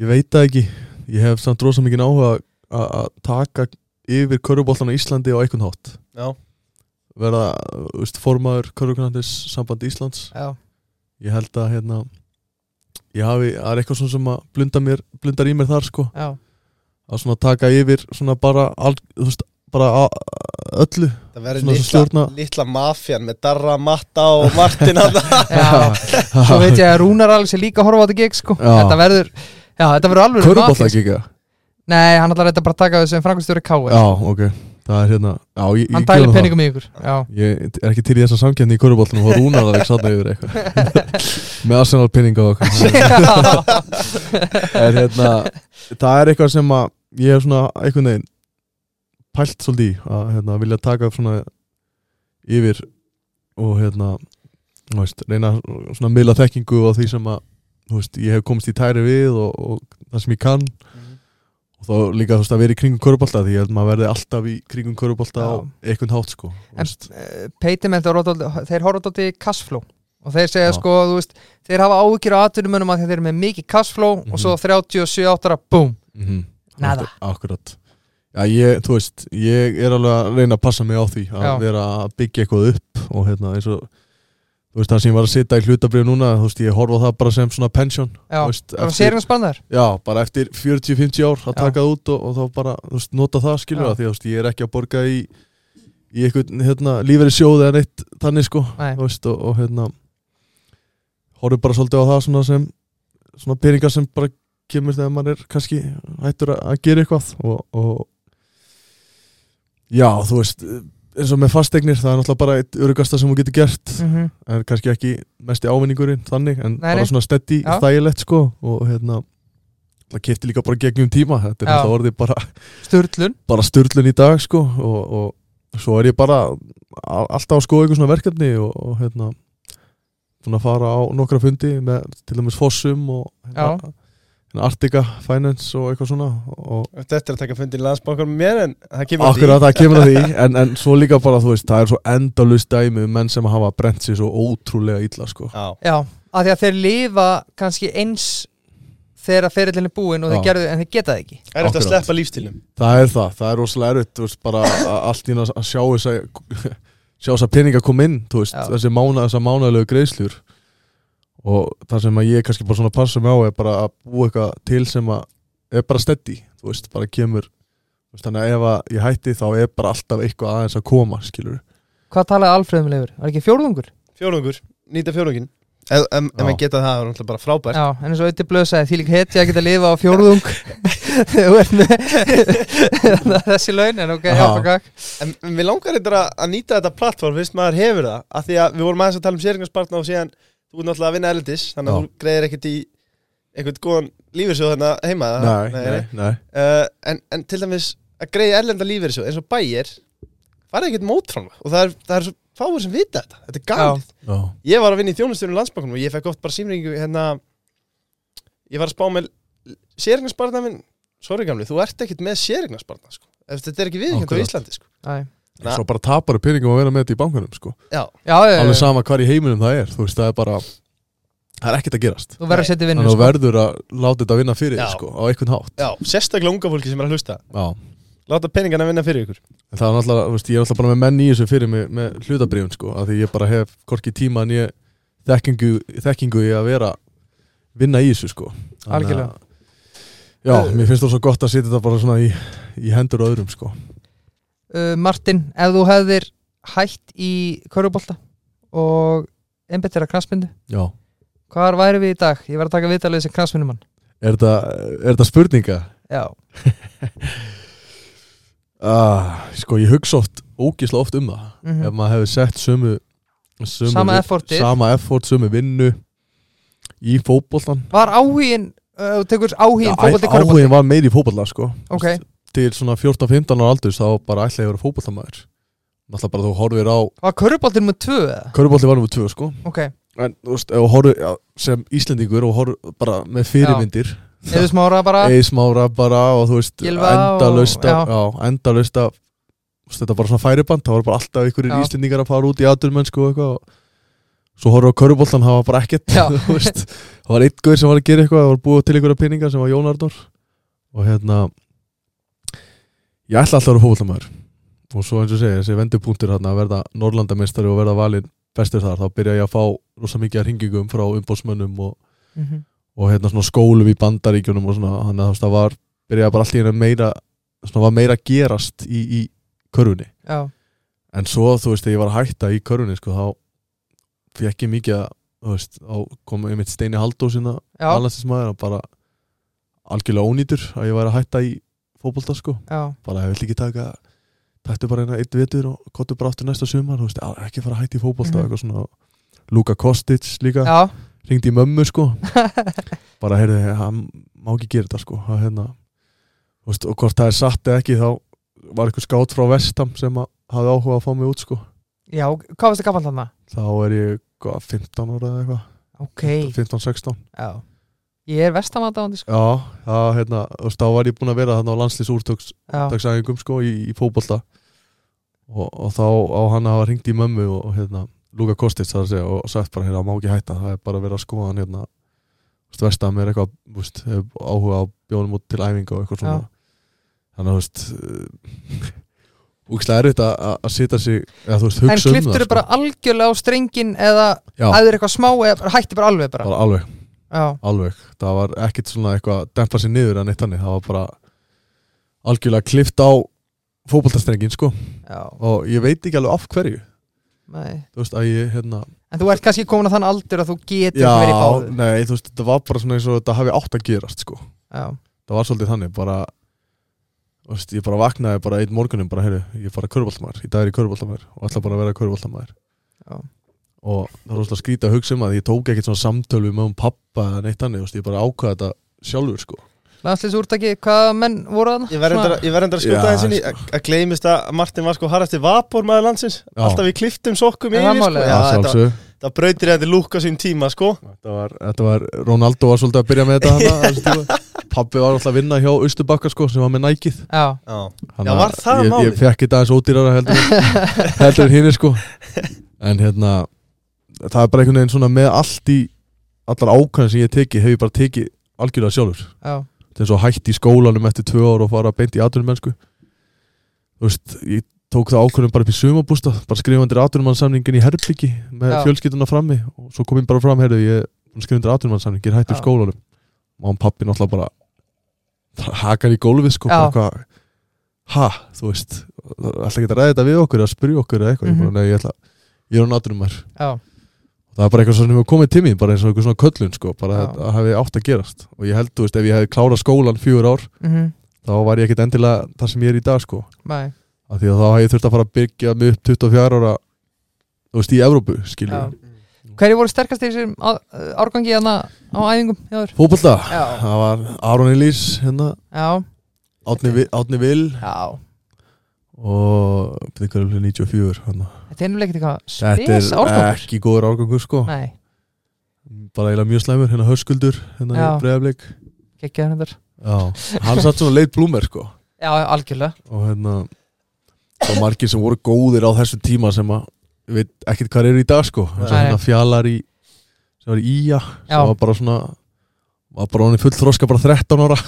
Ég veit það ekki. Ég hef samt rosa mikið áhuga að taka yfir körfuboltan á Íslandi á einhvern hátt. Já, verða, þú veist, formaður körfuboltans samband Íslands. Já, Ég held að hérna ég hafi, það er eitthvað svona sem að blunda mér blundar í mér þar sko. Já, að svona taka yfir svona bara al, þú veist, bara öllu. Það verður litla mafjan með Darra, Matta og Martin Svo veit ég að Rúnar Alex er líka horfa á þetta gig sko. Já. Þetta verður, já, þetta verður alveg ekki Nei, hann ætlar þetta bara að taka þessu sem frangustjóri K.R. Já, ok, það er hérna já, ég, Hann það. penningum í ykkur Já, Ég er ekki til í þessa samkjöndni í körfuboltanum og rúnar það ekki sann yfir eitthvað. Með Arsenal pinninga og eitthvað hérna það er eitthvað sem að ég hef svona einhvern veginn pælt svolítið í að hérna, vilja taka svona yfir og hérna veist, reyna svona miðla þekkingu og því sem að veist, ég hef komist í tæri við og, og það sem ég kann og þá líka þú veist að vera í kringum körubólta því held maður verði alltaf í kringum körubólta á einhvern hátt sko En veist, Peitimenn þeir horfa dótt í cashflow og þeir segja Já. sko, veist þeir hafa áhyggjur á atvinnumönum að þeir eru með mikið cashflow Mhm. og svo 37 áttara, boom mhm, Nada. akkur- Akkurat Já, ég, þú veist, ég er alveg að reyna að passa mig á því að Já. vera að byggja eitthvað upp og hérna eins og þú veist, það sem ég var að sitja í hlutabrið núna þú veist, ég horfa það bara sem svona pension Já, eftir- sérinarspannar Já, bara eftir 40-50 ár að taka það út og, og þá bara, þú veist, nota það skilur það því að þú veist, ég er ekki að borga í í einhvern, hérna, líferi sjóð eða neitt þannig sko, Nei. þú veist, og, og hérna horfum bara svolítið á það svona sem svona peningar sem bara kemur þegar maður er kannski hættur að, að gera eitthvað og, og já, þú veist eins og með fasteignir, það er náttúrulega bara eitt örugasta sem þú getur gert. Mm en kannski ekki mesti ávinningurinn þannig, en Nei, bara svona steady Já. þægilegt sko og hérna það kefti líka bara gegnum tíma þetta er náttúrulega orðið bara, Sturlun? bara styrlun í dag sko og, og svo er ég bara alltaf að skoða eitthvað svona verkefni og, og hérna svona fara á nokkra fundi með til dæmis Fossum og hérna, Artica Finance og eitthvað svona og Þetta er að taka fundin í landsbankar með mér en það kemur að Akkurat, það kemur að því en, en svo líka bara, þú veist, það er svo endalust dæmi um menn sem hafa brent sér svo ótrúlega illa sko. Já, Já, af því að þeir lifa kannski eins þegar ferillin er búinn og þeir gerðu en þeir geta það ekki. Er eftir að sleppa lífstilum Það er það, það er rosalega veist, bara að- allt í einu að sjá þess að sjá þess að peninga koma inn þú veist, Já. þessi mána, og það sem að ég kannski bara svona passa mig á er bara að búa eitthvað til sem að er bara steady, þú veist, bara kemur veist, þannig að ef að ég hætti þá er bara alltaf eitthvað aðeins að koma, skilur Hvað talaði Alfreð um leifur? Var ekki fjórðungur? Fjórungur, nýta fjórungin Ef, maður geta það, það er bara frábært Já, en eins og auðvitað blöð sagði því líka hetja að geta lifa á fjórðung þessi laun en ok, Já. já, fuck En en við langar þetta að, að nýta þetta plattform fyrst maður hefur það, af því að við vorum aðeins að tala um sérringarspartna og síðan þú er náttúrulega að vinna erlendis, þannig að þú greiðir ekkert í einhvern góðan lífeyrissjóð þarna heima Nei, nei, nei, Uh, en, en til dæmis að greiði erlenda lífeyrissjóð eins og bæir farið ekkert mótframlega og það er, það er svo fáur sem vita þetta, þetta er galið. Ég var að vinna í þjónustjónu landsbankunum og ég fekk oft bara símringu hérna ég var að spá með sérignarspartna minn, sorry gamli, þú ert ekkert með sérignarspartna sko. Ef þetta er ekki viðkjönd á Akkurat. Íslandi sko. Na- svo bara tapar peningum að vera með þetta í bankanum sko. já, Já, já, alveg já, sama hvar í heiminum það er þú veist, það er bara það er ekkert að gerast. Þú verður að setja vinnu þannig að þú sko. verður að láta þetta vinna fyrir þig, sko, á einhvern hátt. Já, sérstaklega unga fólki sem er að hlusta. Já. láta peningana vinna fyrir ykkur. En það er náttúrulega, þú veist, ég er náttúrulega bara með menn í þessu fyrir mig með hlutabriðun sko, af því ég bara hef korki tíma en ég þekkingu, þekkingu í að vera vinna í þessu sko. Þannig að- Algjörlega. Já, mér finnst það svo gott að setja þetta bara svona í, í hendur á öðrum sko uh, Martin, ef þú hefðir hætt í körfubolta og einbettir að knastmyndu Já, hvar væri við í dag? Ég var að taka viðtalið sem knastmyndumann er þetta, spurninga? Já, Ah, sko, ég hugsa oft, ógislega oft um það Mhm. ef maður hefur sett sömu, sömu Sama effortið. sama effort, sömu vinnu í fótboltan var áhugin uh, þú tekur áhugin körfubolti áhugin var meiri í fótbolta sko Ok, til svona 14-15 ára aldurs þá bara ætla ég að vera fótboltamæður náttúrulega bara þú horfir á var körfuboltin með tvö eða? Körubolti var nummer 2 sko. Ok, en þú veist, ef þú horfir já, sem Íslendingur og horfir bara með fyrirmyndir. Eða smára bara. Eismára bara og þú veist Gylfa og- endalaust já. af- já, endalaust af þú veist, þetta bara svona færiband það var bara alltaf einhverjir Já. Íslendingar að fara út í aturmennsku og eitthvað og svo horfir á Köruboltan, það var bara ekkert það var einn guður sem var að gera eitthvað það var búið til einhverja pinninga sem var Jón Arnór. Og hérna ég ætla alltaf að vera fótboltamæður og svo eins og segja, þessi vendupunktur að verða Norrlandamestari og verða valinn bestur þar, þá byrja ég að fá rosa mikið hringingum frá umbósmönnum og, Mhm. og hérna svona skólum í bandaríkjunum og svona, þannig að það var byrjaði bara hérna meira svona var meira gerast í, í körfunni. Já, en svo, þú veist, þegar ég var að hætta í körfunni sko, þá fekk ég mikið að, þú veist, á kom einmitt Steini Haldósina, já, alhansismæður og bara algjörlega ónýtur að ég væri að hætta í fótbolta sko. Já. Bara ég vill ekki taka tættu bara eina eitt vetur og kottu bara aftur næsta sumar veist, ekki fara að fótbolta Mhm. eitthvað svona. Luka Kostic líka. Já, ringdi í mömmu sko. Bara heyrði, hann má ekki gera þetta sko. Það, hérna, veist, og hvort það er satt eða ekki þá var eitthvað skátt frá Vestam sem að hafði áhuga að fá mig út sko. Já, hvað varst það gaman þarna? þá er ég hvað, 15 ára eða eitthvað. Ok, 15-16 já Ég er vestamandáðandi sko. Já, það, hérna, þá var ég búin að vera þarna á landslýs Já, úrtaksæðingum sko í, í fótbolta. Og, og þá á hann að hafa ringt í mömmu og, hérna, Luka Kostic það að segja og sagt bara, hérna, má ekki hætta það er bara að vera að skoða hann hérna vestam er eitthvað, veist, áhuga á bjónum út til æfinga og eitthvað svona. Já. þannig að, veist úkslega erfitt að að- að sita sig eða þú veist, En hugsa um kliftur það þið bara algjörlega á strengin eða Já, æður eitthvað smá eða hætti bara alveg bara? Bara alveg Já, alveg, það var ekkit svona eitthvað að dempa sér niður en eitt hannig, það var bara algjörlega klift á fótboltastrengin sko. Já, og ég veit ekki alveg af hverju. Nei. Þú veist að ég hérna En þú ert kannski komin að þann aldur að þú getur já, verið báðu nei, þú veist, þetta var bara svona eins og þetta hafi átt að gerast sko. Já, það var svolítið þannig, bara þú veist, ég bara vaknaði bara einn morgunin bara, heyrðu, ég er bara köruboltamæður, í dag er ég köruboltamæður og ætla bara að vera köruboltamæður já, og það var svona skrítið að hugsa um að ég tók ekkert svona samtölu með um pappa eða neitt veist, ég bara ákvaði þetta sjálfur sko landslýs úrtaki, hvaða menn voru þarna? Ég verð Svona- endur að skjóta þess inn í sko. að- að gleymist að Martin var sko harrasti vapor maður landsins Já. Alltaf í kliftum sokkum Er yfir það sko. Já, Já, þetta, það brautir þetta lúka sín tíma sko Þetta var, þetta var, Ronaldo var svolítið að byrja með þetta hana, þessu tíma. Pappi var alltaf að vinna hjá Östubakka sko, sem var með nækið Já, Já, Þannig Já, var það ég, ég málið? fekk þetta aðeins ódýrara heldur, heldur hinn sko. En hérna Það er bara einhvern veginn svona með allt í Allar ákvæðin sem ég teki Hef ég bara tekið algjörlega sjálfur. Já, Þetta er svo hætt í skólanum eftir tvö ár Og fara beint í atvinnumennsku. Þú veist, ég tók það ákvæðin bara upp í sumabústa Bara skrifandir atvinnumannsamningin í herbyggi Með Já. fjölskylduna frammi Og svo kom ég bara fram, heyrðu, ég skrifandir atvinnumannsamning Ég er hætt í skólanum. Og hann pappi náttúrulega bara Hakar í gólfið sko bara hvað Ha, þú veist Alltaf geta ræðið þetta við okkur Eða spyrja okkur eða eitthvað? Mhm. Ég bara, nei, ég ætla Ég er á atvinnumar já, það er bara eitthvað sem hefur komið til mín bara eins og eitthvað svona köllun sko, bara að það hefði átt að gerast. Og ég held, þú veist, ef ég hefði klárað skólan fjögur ár mhm, þá var ég ekkit endilega það sem ég er í dag sko. Nei, af því að þá hefði þurft að fara að byggja mig upp 24 ára þú veist, í Evrópu, já. Skilju Hverju voru sterkast í þessum á- árgangi hérna á æfingum Já. það var Aron Elís hérna, Átni Vil já og þetta er 94 hana. Þetta er leikit eitthvað þetta spes er árgangur. ekki góður árgangur sko. Nei, bara eiginlega mjög slæmur, hérna höskuldur hérna Já. í breiðablik geggjaður hendur hann satt svona leit blúmer sko. Já, algjörlega. Og hérna svo margir sem voru góðir á þessu tíma sem að ég veit ekkert hvað eru í dag sko. Eins og hérna fjalar í sem var í Ía sem var bara svona var bara honum full þroska bara 13 ára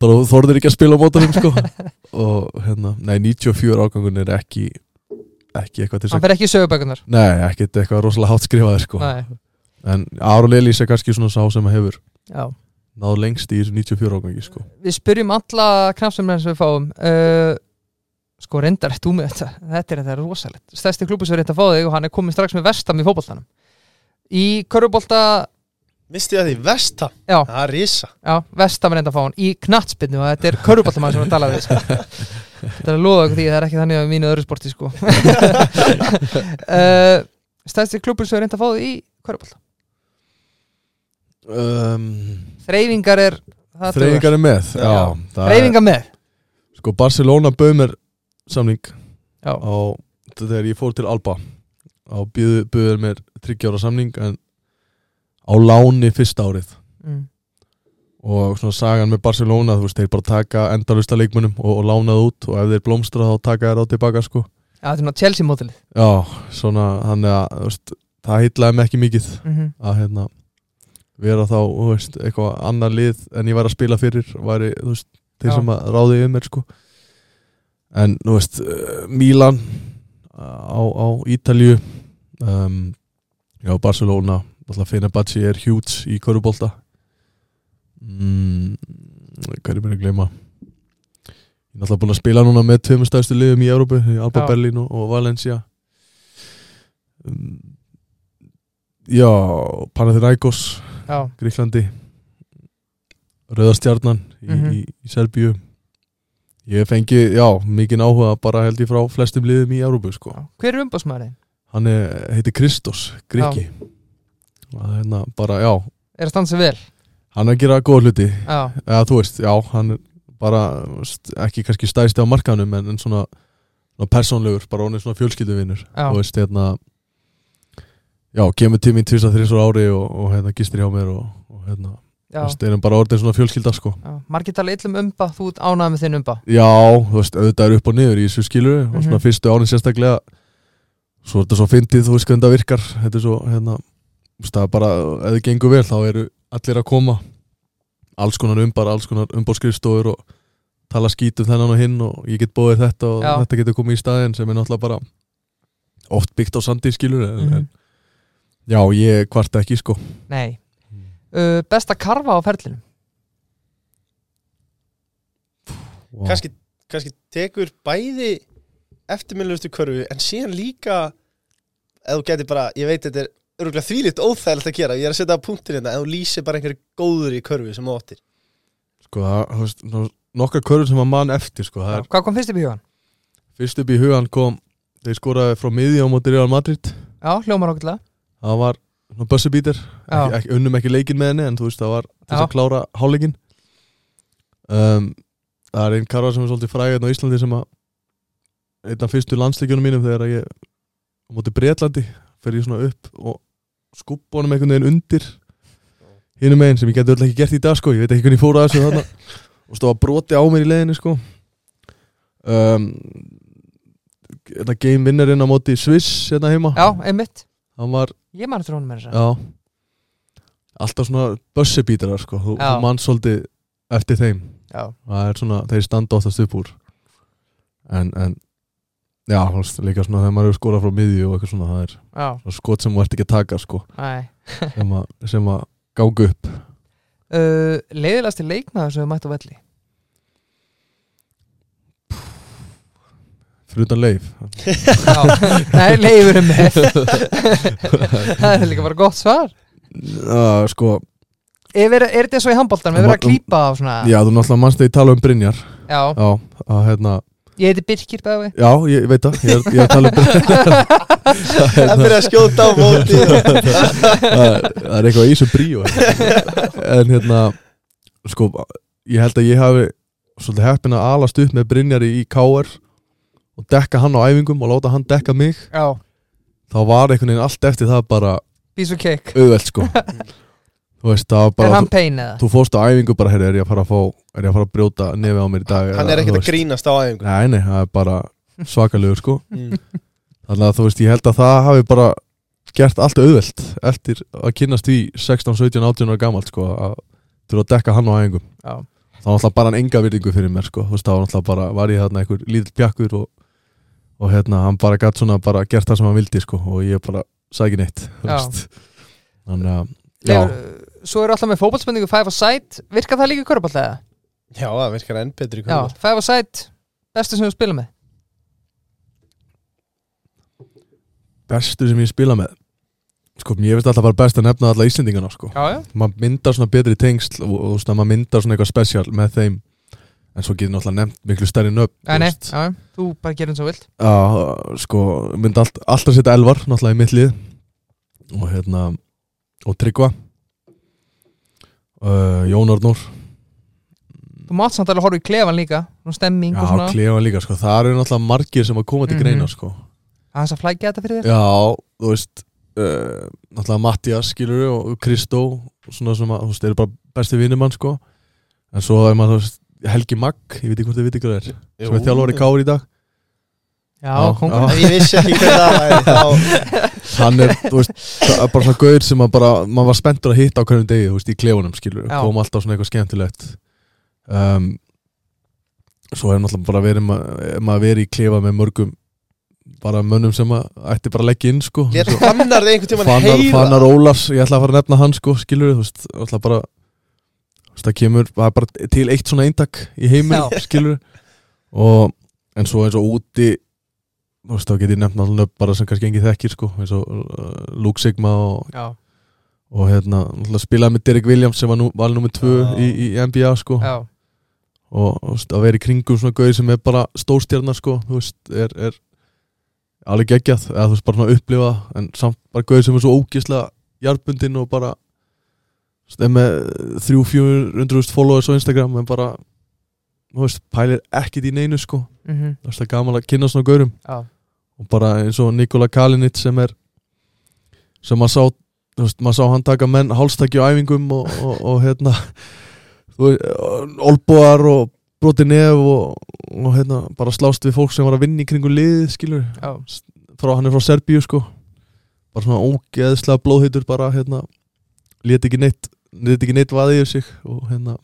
bara þorðir ekki að spila á mótanum sko. Og hérna, nei 94 ágangun er ekki ekki eitthvað til hann að fer ekki í sögubækunar nei, ekkert eitthvað rosalega hátt skrifaði sko. En Aron Elís er kannski svona sá sem hefur já. náð lengst í þessu 94 ágangi sko. Við spyrjum alla knafsumlega sem við fáum uh, Sko reyndar þú með þetta. Þetta er þetta er rosalegt. Stærsti klúbus er þetta að fá þig og hann er komið strax með vestam í fótboltanum. Í körfubolta Misti ég að því Vesta? Já, Það er risa. Já, vestam er reynda að fá hann Í knattspinnu og þetta er körfuboltamann sem við talaði við sko. Þetta er að loða okkur því að það er ekki þannig að mínu öðru sporti sko. Uh, Stærsti klúbus er reynda að fá þig í körfubolta? Um, Þreyfingar er það Þreyfingar er með Já. já, það Þreyfingar með? Sko Barcelona bauð mér samning Já, á, þegar ég fór til Alba. Á buðu buður mér þryggjára samning en á láni fyrsta árið mm. og svona sagan með Barcelona þú veist, þeir bara taka endalusta leikmunum og, og lána það út og ef þeir blómstra þá taka þeir á tilbaka sko Já, þetta er ná Chelsea mótilið Já, svona þannig að veist, það heitlaði mig ekki mikið mm -hmm. að hérna vera þá, þú veist, eitthvað annar lið en ég var að spila fyrir væri, þú veist, þeir Já. sem að ráði um mér sko en, þú veist, uh, Milan á, á Ítalju um, já, Barcelona alltaf Fenerbahce er huge í Körubólta mm, hvað er mér að gleyma ég er alltaf búin að spila núna með tveimur stæðstu liðum í Európu, Alba Já. Berlin og, og Valencia um, já Panathinaikos Já, Gríklandi Rauðastjarnan í, Mhm. í, í Serbíu ég fengi, já, mikinn áhuga bara held ég frá flestum liðum í Európu sko. já. Hver er umbásmaðurinn? hann heitir Kristos, Griki og hérna bara, já. Er að standa sig vel? hann er að gera góða hluti. Já, eða þú veist, já, hann er bara ekki kannski stæsti á markanum en, en svona, svona persónlegur bara er svona fjölskylduvinur. Já. þú veist, hérna já, kemur tíminn tvist að þrísar ári og, og hérna gistir hjá mér og, og hérna, Já, þú veist, erum bara orðin svona fjölskylda sko. Já. Margir tala illum umba, þú ert ánægð með þinn umba? Já, þú veist, auðvitað er upp og niður í þessu skilur og svona Mhm. fyrstu árin sérstaklega svo er þetta svo fyndið, þú veist hvernig það virkar. Þetta er svo, hérna það er bara, ef þið gengur vel, þá eru allir að koma alls konar umbar, alls konar umbóðskrifstofur og tala skítum þennan og hinn og ég get bóðið þetta og Já. þetta getur komið í staðinn sem er náttúrulega bara oft byggt á sandi skilur en, Mhm. en, já, ég kvarta ekki sko Nei uh, Besta karfa á ferlinum wow. kannski, kannski tekur bæði eftirminnulegustu körfu en síðan líka ef þú getur bara, ég veit þetta er örgulega þvílitt óþægilegt að gera, ég er að setja punktin hérna ef þú lýsir bara einhverju góður í körfu sem þú áttir sko, það, nokkar körur sem að mann eftir sko, það er Hvað kom fyrst upp í hugan? Fyrst upp í hugan kom þeir skoraði frá miði á móti Real Madrid. Já, hljómar okkurlega það var svona bussubítir unnum ekki leikin með henni en þú veist það var til að klára hálfleikin um, það er einn karra sem er svolítið fræðin á Íslandi sem að einn af fyrstu landsleikjunum mínum þegar ég á móti Breitlandi fer ég svona upp og skúpa honum einhvern veginn undir hinum meginn sem ég geti öll ekki gert í dag sko ég veit ekki hvernig ég fór að þessu þarna. Og stóð að broti á mér í leiðinni sko. Um, þetta game winnerinn á móti Swiss hérna heima. Já, einmitt. Hann var Ég man eftir honum með þess Já. Alltaf svona bussibítarar sko. Þú, Já. þú mann svolítið eftir þeim. Já, Það er svona, þeir standa oftast upp úr. En, en Já, líka svona þegar maður er skorað frá miðju og eitthvað svona, það er svona skot sem þú ert ekki að taka sko. Sem að, sem að gága upp. Uh, Leiðilegasti leikmaður sem við mættu á velli? Fyrir utan leif. Nei, leifur er með. Það er líka bara gott svar. Uh, Sko, Er, er, er þetta svo í handbóltan? Við verðum að klípa á svona já, þú náttúrulega mannst þegar ég tala um Brynjar. Já, Já, að hérna ég heiti Birkir bæði Já, ég veit það, ég ég er að tala um Brynjar það byrja að skjóta á móti. Það er eitthvað í þessu bríu. En hérna sko, ég held að ég hafi svolítið heppin að alast upp með Brynjari í KR og dekka hann á æfingum og láta hann dekka mig. Já, þá var einhvern veginn allt eftir það bara piece of cake. auðvelt sko þú veist, það var Er bara hann þú, pain eða? þú fóst á æfingu bara, heyrðu, er ég að fara að fá er ég að fara að brjóta nefi á mér í dag hann er ekkert þú að grínast á æfingu Nei, nei, það er bara svakalegur sko mm. Þannig að þú veist, ég held að það hafi bara gert allt auðvelt eftir að kynnast því 16, 17, 18 ára gamalt sko, að þurfa að dekka hann á æfingum Já, þá var náttúrulega bara en enga virðingu fyrir mér sko. þú veist, þá var náttúrulega bara, var ég þarna einhver lítill bjakkur og, og hérna, hann bara gætt svona bara gert það sem hann vildi sko, og ég bara sagði ekki neitt þú veist. þannig að já, Leifur, svo eru alltaf með fótballspenningu Five a side, virkar það líka í körpall eða? já, það virkar enn betri í Já, körfu Five a side, bestu sem þú spila með. Bestu sem ég spila með. Sko, ég veist alltaf bara best að nefna alla Íslendingana sko. Já, já, maður myndar svona betri tengsl og, og að maður myndar svona eitthvað spesial með þeim. En svo getur náttúrulega nefnt miklu stærri þú nei, já, já, þú bara eins og vilt. Já, sko, myndi allt, alltaf setja elvar náttúrulega í mitt lið. Og hérna og Tryggva uh, Jón Arnór. Þú mátt samt alveg horfa í klefan líka Nú stemming og Já, svona. Klefa líka, sko, það eru náttúrulega margir sem að koma til Mhm. greina, sko. Aðeins að flækja þetta fyrir þér. Já, þú veist uh, náttúrulega Mattias, skilur og Kristó, og svona sem að þú veist, eru bara besti vinnum hann, sko. En svo er maður, þú veist, Helgi Magg ég veit ekki hvort þið veit ekki hvað það er sem er þjálfur í Káur í dag. Já, Já, kongur já. ef ég vissi ekki hvað það væri þá hann er, þú veist, það er bara svona gauður sem að bara, maður var spenntur að hitta á hverjum degi, þú veist, í klefunum, skilur, Já. kom alltaf svona eitthvað skemmtilegt. Um, svo er náttúrulega bara verið ma maður verið í klefa með mörgum bara mönnum sem að ætti bara að leggja inn, sko. Létt fannar þið einhvern tímann Fannar, heyra Fannar Ólafs, ég ætla að fara að nefna hann, sko, skilur, þú veist, alltaf bara þú veist, það kemur, það er bara til eitt svona eintak í heiminn, Já. skilur og, en svo eins og úti þú veist, þá get ég nefnt náttúrulega bara sem kannski engin þekkir, sko, eins og uh, Luke Sigma og Já, og hérna, spilaði með Derek Williams sem var, nú, var nummið tvö Já. í, í NBA sko. Já, og, og veist, að vera í kringum svona gauð sem er bara stórstjarnar sko þú veist, er, er alveg geggjað, eða þú veist, bara svona upplifa en samt bara gauð sem er svo ógislega hjartbundin og bara þú veist, er með þrjú, fjúr followers á Instagram en bara þú veist, pælir ekkit í neinu sko. Mhm, þú veist, það er gaman að kynna svona gauðum já. Og bara eins og Nikola Kalinic sem er sem maður sá þú veist, maður sá hann taka menn hálstakki á æfingum og, og, og hérna þú veist, olbúar og broti nef og, og hérna bara slást við fólk sem var að vinna í kringu lið skilur, Já, frá, hann er frá Serbíu sko. Bara svona ógeðslega blóðheitur bara hérna. Lét ekki neitt, lét ekki neitt vaðið yfir sig og hérna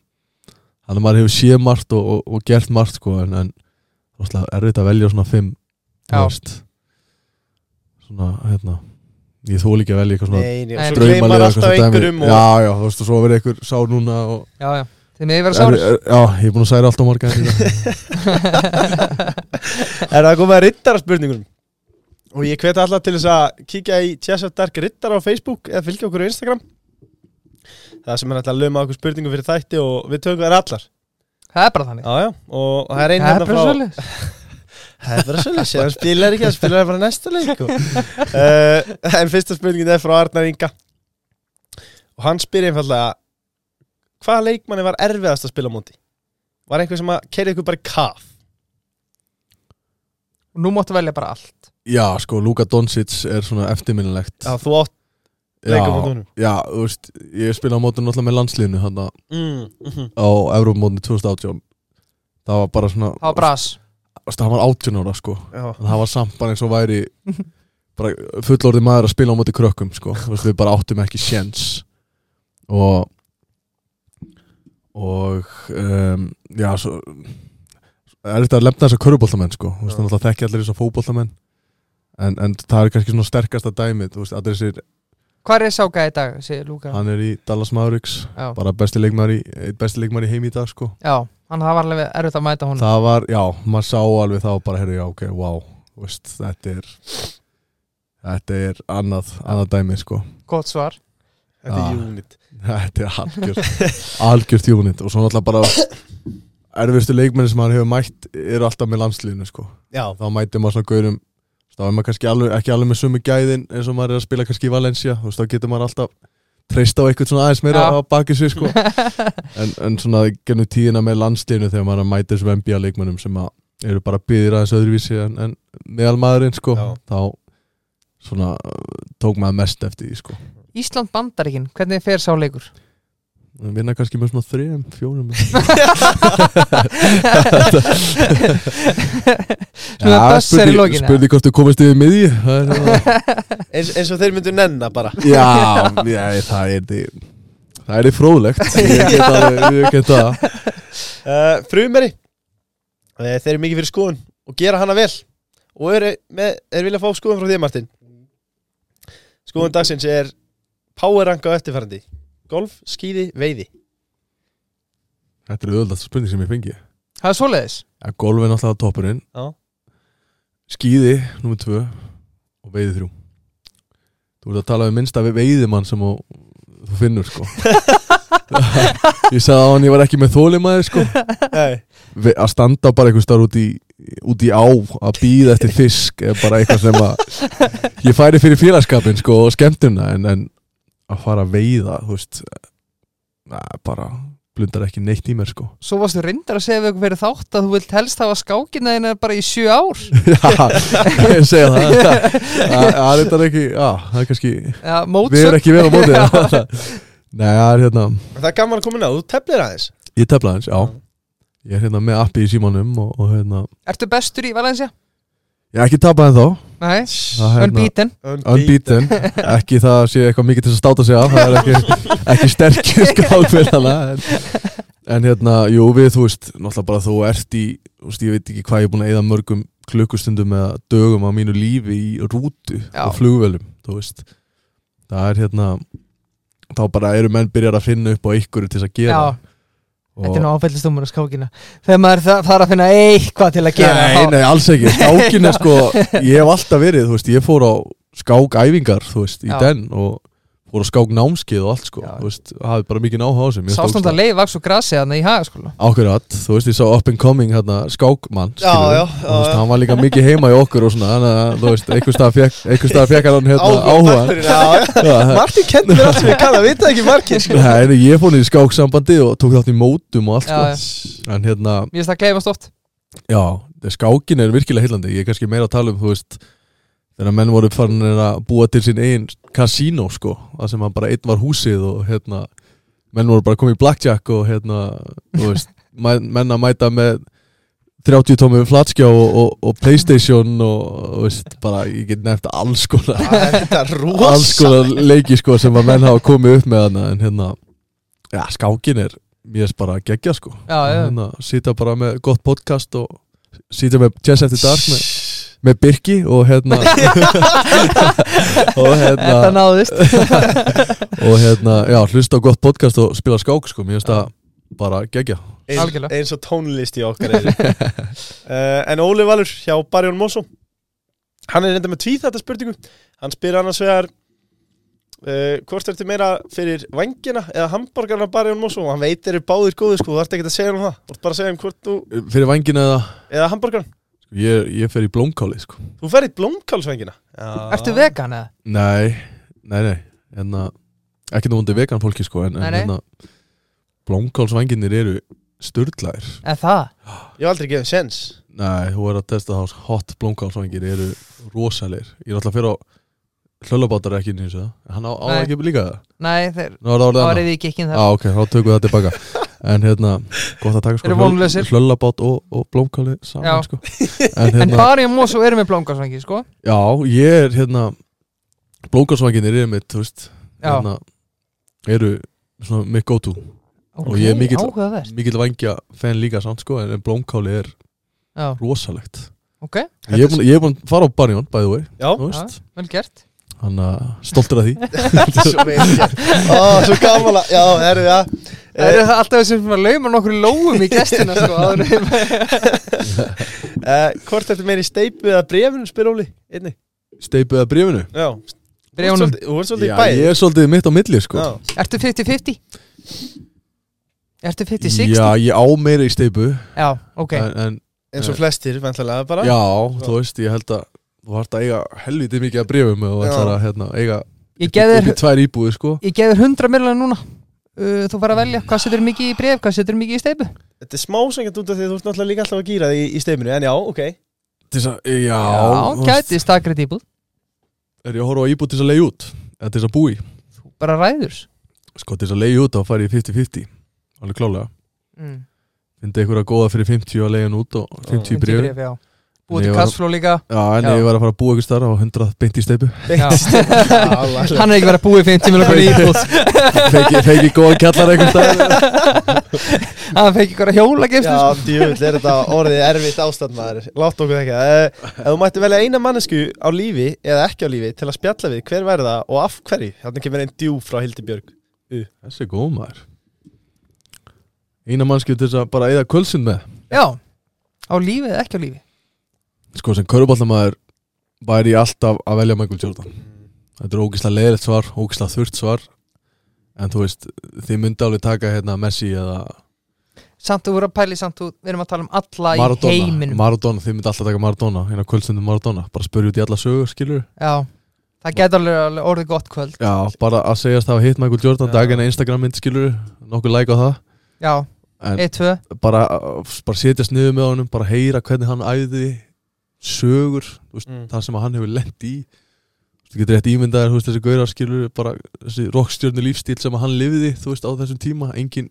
hann maður hefur séð margt og, og, og gert margt sko en, en rosalega erfitt að velja svona fimm svona hérna ég þól ekki að velja eitthvað svona gleymar eitthvað svona dæmi. já, já, þú veist, og svo verið einhver sá núna og já, já vera er, sárir. er, já, ég er búin að særa allt á marga Er það komið að rittara spurningunum Og ég hveti alltaf til þess að kíkja í Chess of Dark rittara á Facebook eða fylgja okkur á Instagram Það sem er alltaf að lögma okkur spurningum fyrir þætti og við tökum þær allar. Það er bara þannig. Já, já, og það er einn Það hérna frá Það er bara svolítið, hann spilar ekki, hann spilar bara næsta leik og, uh, En fyrsta spurningin er frá Arnar Inga. Og hann spyr einfallega Hvaða leikmanni var erfiðast að spila á móti? Var einhver sem að keiri ykkur bara í kaf? Og nú máttu velja bara allt. Já, sko, Luka Doncic er svona eftirminnilegt. Já, þú átt leika honum já, þú veist, ég spila á mótinu alltaf með landsliðinu hann mm, mm á Európmótinu 2018 það var bara svona Það var bras. Hann var 18 ára sko. Já, en það var samt bara eins og væri bara fullorði maður að spila á móti krökkum sko, þú veist, við bara áttum ekki sjens og og um, já, svo er þetta að lemna þess að körubóltamenn sko, þú veist, þannig að þekki allir þess að fótbóltamenn en, en það er kannski svona sterkasta dæmið, þú veist, allir þessir Hvað er sáka í dag, segir Lúka hann er í Dallas Mavericks. Já, bara besti leikmar í, besti í heim í dag sko. Já hann það var alveg erfitt að mæta honum. Það var, já, maður sá alveg þá bara, heyrðu, já, ok, wow þú veist, þetta er þetta er annað, annað dæmi sko. Gott svar. Þetta er Já. unit. Þetta er algjört algjört unit. Og svo náttúrulega bara erfiðstu leikmenni sem hann hefur mætt eru alltaf með landsliðinu sko. Já, þá mætir maður svona gaurum þá er maður kannski alveg, ekki alveg með sumu gæðin eins og maður er að spila kannski í Valencia þú veist, þá getur maður alltaf treyst á eitthvað svona aðeins meira Já. á bakið sér sko en, en svona gennum tíðina með landsliðinu þegar maður er að mæta þessum NBA leikmennum sem að eru bara byðir aðeins öðruvísi en, en meðal maðurinn sko Já. þá svona uh, tók maður mest eftir því sko Ísland bandaríkin, hvernig fer sá leikur? vinna kannski með svona þrejum, fjórum. Svona bössar í lokinu spurði hvort þú komist yfir er það eins, eins og þeir myndu nenna bara. Já, já, það er því Það er því fróðlegt. Ég get það. Uh, Frumeri. Uh, Þeir eru mikið fyrir skoðun og gera hana vel. Og eru með, er vilja fá skoðun frá því Martin. Skoðun dagsins er Power rank á eftirfærandi Golf, skíði, veiði. Þetta er auðvitað spurning sem ég fengi. Það er svoleiðis. Ja, Golf er náttúrulega toppurinn. Já. Skíði, nummer tvö Og veiði þrjú. Þú ert að tala um minnsta veiðimann sem þú, þú finnur sko. Ég sagði á hann ég var ekki með þólimaði sko. Ve Að standa bara einhvers staðar út í út í á að býða eftir fisk er bara eitthvað sem að ég færi fyrir félagskapin sko og skemmtuna en, en að fara að veiða þú veist na, bara blundar ekki neitt í mér sko. Svo varstu reyndar að segja við okkur fyrir þátt að þú vilt helst hafa skákina þína bara í sjö ár. Já, ég segja það. Það er ekki, já, það er kannski Já, við erum ekki vel á móti nei, það er hérna það er gaman að koma inn á, þú teflir aðeins. Ég tefla hans, já. Ég er hérna með appi í símanum og, og hérna, Ertu bestur í Valencia? ég er ekki tapað en þá Nei, hérna- unbeaten. Unbeaten, ekki það að sé eitthvað mikið til að státa sig af það er ekki, ekki sterkir skákfélana en, en hérna, jú við þú veist náttúrulega bara þú ert í þú veist, ég veit ekki hvað ég er búin að eyða mörgum klukkustundum eða dögum á mínu lífi í rútu Já. og flugvelum þú veist. Það er hérna þá bara eru menn byrjar að finna upp á ykkur til þess að gera. Já, þetta er nú áfællistumur á skákina Þegar maður þa- þarf að finna eitthvað til að gera Nei, nei, alls ekki Skákin er sko, ég hef alltaf verið Þú veist, ég fór á skákæfingar Þú veist, í Já. den og fór á skák og allt sko. Veist, hafði bara mikið áhuga á Mér Sástand að leið vaks og grasi þarna í hagaskóla Ákveðat, þú veist, ég sá up and coming hérna, skákmann, Já, já, já, veist, hann var líka mikið heima í okkur og svona, þannig að, þú veist, einhver stað fekk, hann hérna áhuga. Martin mér allt sem ég kann að vita ekki margir sko. Nei, ég fór í skáksambandi og tók þátt í mótum og allt sko. En hérna, Mér finnst það gleymast oft. Já, það- skákin er virkilega heillandi. Ég er kannski meira að tala um, þú veist þegar menn voru farin að búa til sín eigin kasínó sko, það sem að bara einn var húsið og hérna menn voru bara komið í blackjack og hérna þú veist, menn að mæta með 30 tómi flatskjá og, og, og Playstation og þú veist, bara ég get nefnt alls konar alls konar leiki sko sem að menn hafa komið upp með hana en hérna, já skákin er mér er bara geggja sko. Já, já. hérna, sýta bara með gott podcast og sýta með Chess After Dark með, með Birki og hérna og Þetta hérna náðist. og hérna, já, hlusta á gott podcast og spila skák sko, mér finnst það bara geggja Ein, Algjörlega. eins og tónlist í okkar er. Uh, En Óli Valur hjá Barjón Mosó. Hann er reynda með tvíð þetta spurningu. Hann spyr annars vegar uh, Hvort ertu meira fyrir vangina eða hambúrgarna Barjón Mosó? Hann veit eru báðir góði sko, þú ert ekki að segja um það. Þú ert bara að segja um hvort þú fyrir vangina eða Eða hambúrgarn ég, ég fer í blómkáli sko. Þú ferð í blómkálsvangina Ertu vegan eða? nei, nei, nei. Hérna, ekki nú undir vegan fólki sko en, en nei. hérna blómkálsvanginir eru sturdlæðir Eða það? Ég hef aldrei gefið sens Nei, þú er að testa þá hot blómkálsvangir eru rosalegir. Ég er alltaf að fyrir á hlöllabátar ekki og það. Hann á, á Nei. ekki líka það? Nei, það annað. árið ekki ekki Já, það ok, þá tökum við það tilbaka En hérna, gott að taka sko Eru vonlausir. Hlöllabát og, og blómkáli saman Já. sko. En En hérna, bara í Mosó erum við blómgarsvangi, sko. Já, ég er hérna Blómkálsvanginir eru mitt, þú veist Já. hérna, Eru svona mitt go to Ok, Og ég er mikill- Mikill vangja fenn líka samt sko En, en blómkáli er Já, rosalegt. Ok, Ég er búin, ég er búin að fara á Barjón, by the way Já, já, vel gert. Hann stoltur af því. Svo vel gert. Ó, Svo gaman að Já, við að Það eru alltaf þessum að lauma nokkur lóum í gestina, sko en uh, Hvort ertu meira í steipu eða brefinu spyr Óli Einni Steipuð að brefinu Já Bréfunum. Þú ert svolítið í Já, bæði ég er svolítið mitt á milli sko Já. Ertu 50-50? Ertu 50-60? Já, ég á meira í steipu Já, ok en, en eins og flestir, vantlega bara já, þú veist, ég held að þú vart að eiga helviti mikið að brefum og Já. ætlar að hérna, eiga Ég upp geð í þér tvær íbúið sko Ég geð þér 100 miljonar núna uh, Þú fara að velja hvað setur mikið í bref, hvað setur mikið í steipu Þetta er smá sengjant út af því að þú ert náttúrulega líka alltaf að gýra því í steiminu En já, ok. Til þess að, já, Já, þú gæti stakrætt íbúð. Er ég að horfa á íbúið til þess að leiða út? Eða til þess að búi, Bara ræður. Sko til þess að leiða út þá fari ég 50-50, alveg klálega mm. fyndi einhverja góða fyrir 50 að leiða hann út og 50 í brefum bréf, já Búið til kassfló líka. Já, en ég var að fara að búa ykkur starf á 100 beint í steipu. Hann er ekki verið að búið 50 miljonar í íbúð. Feki góða kjallar einhver stað Hann fekk ykkur að hjóla gefst Já, djúvill er þetta orðið erfitt ástand maður? Látt okkur ekki uh, Ef þú mætti velja eina mannesku á lífi eða ekki á lífi til að spjalla við hver verða og af hverju? Þannig kemur einn djú frá Hildi Björg þessi er góð maður. Eina mannskjöf til þess að bara eða kvölsinn með. Já, á lífi eða ekki á lífi sko sem körubállamæður væri ég alltaf að velja Michael Jordan. Þetta er ógislega leiðilegt svar, ógislega þurrt svar. En þú veist, þið myndi alveg taka hérna Messi eða Samt þú voru að pæli samt þú Við erum að tala um alla í Maradona, heiminum. Maradona, þið myndi alltaf taka Maradona. Hérna kvöldstundum Maradona, bara spyrja út í alla sögur skilur Já, það getur alveg, alveg orðið gott kvöld. Já, bara að segjast að hafa hitt Michael Jordan daginn Instagram mynd skilur, nokkuð like á það. Já, en 1-2 bara, bara setjast niður með honum bara heyra hvernig hann æði sögur, veist, Mm. það sem hann hefur lent í. Þú getur rétt ímyndaðir þú veist, þessi gaurar skilur bara þessi rockstjörnu lífstíl sem hann lifiði þú veist, á þessum tíma, engin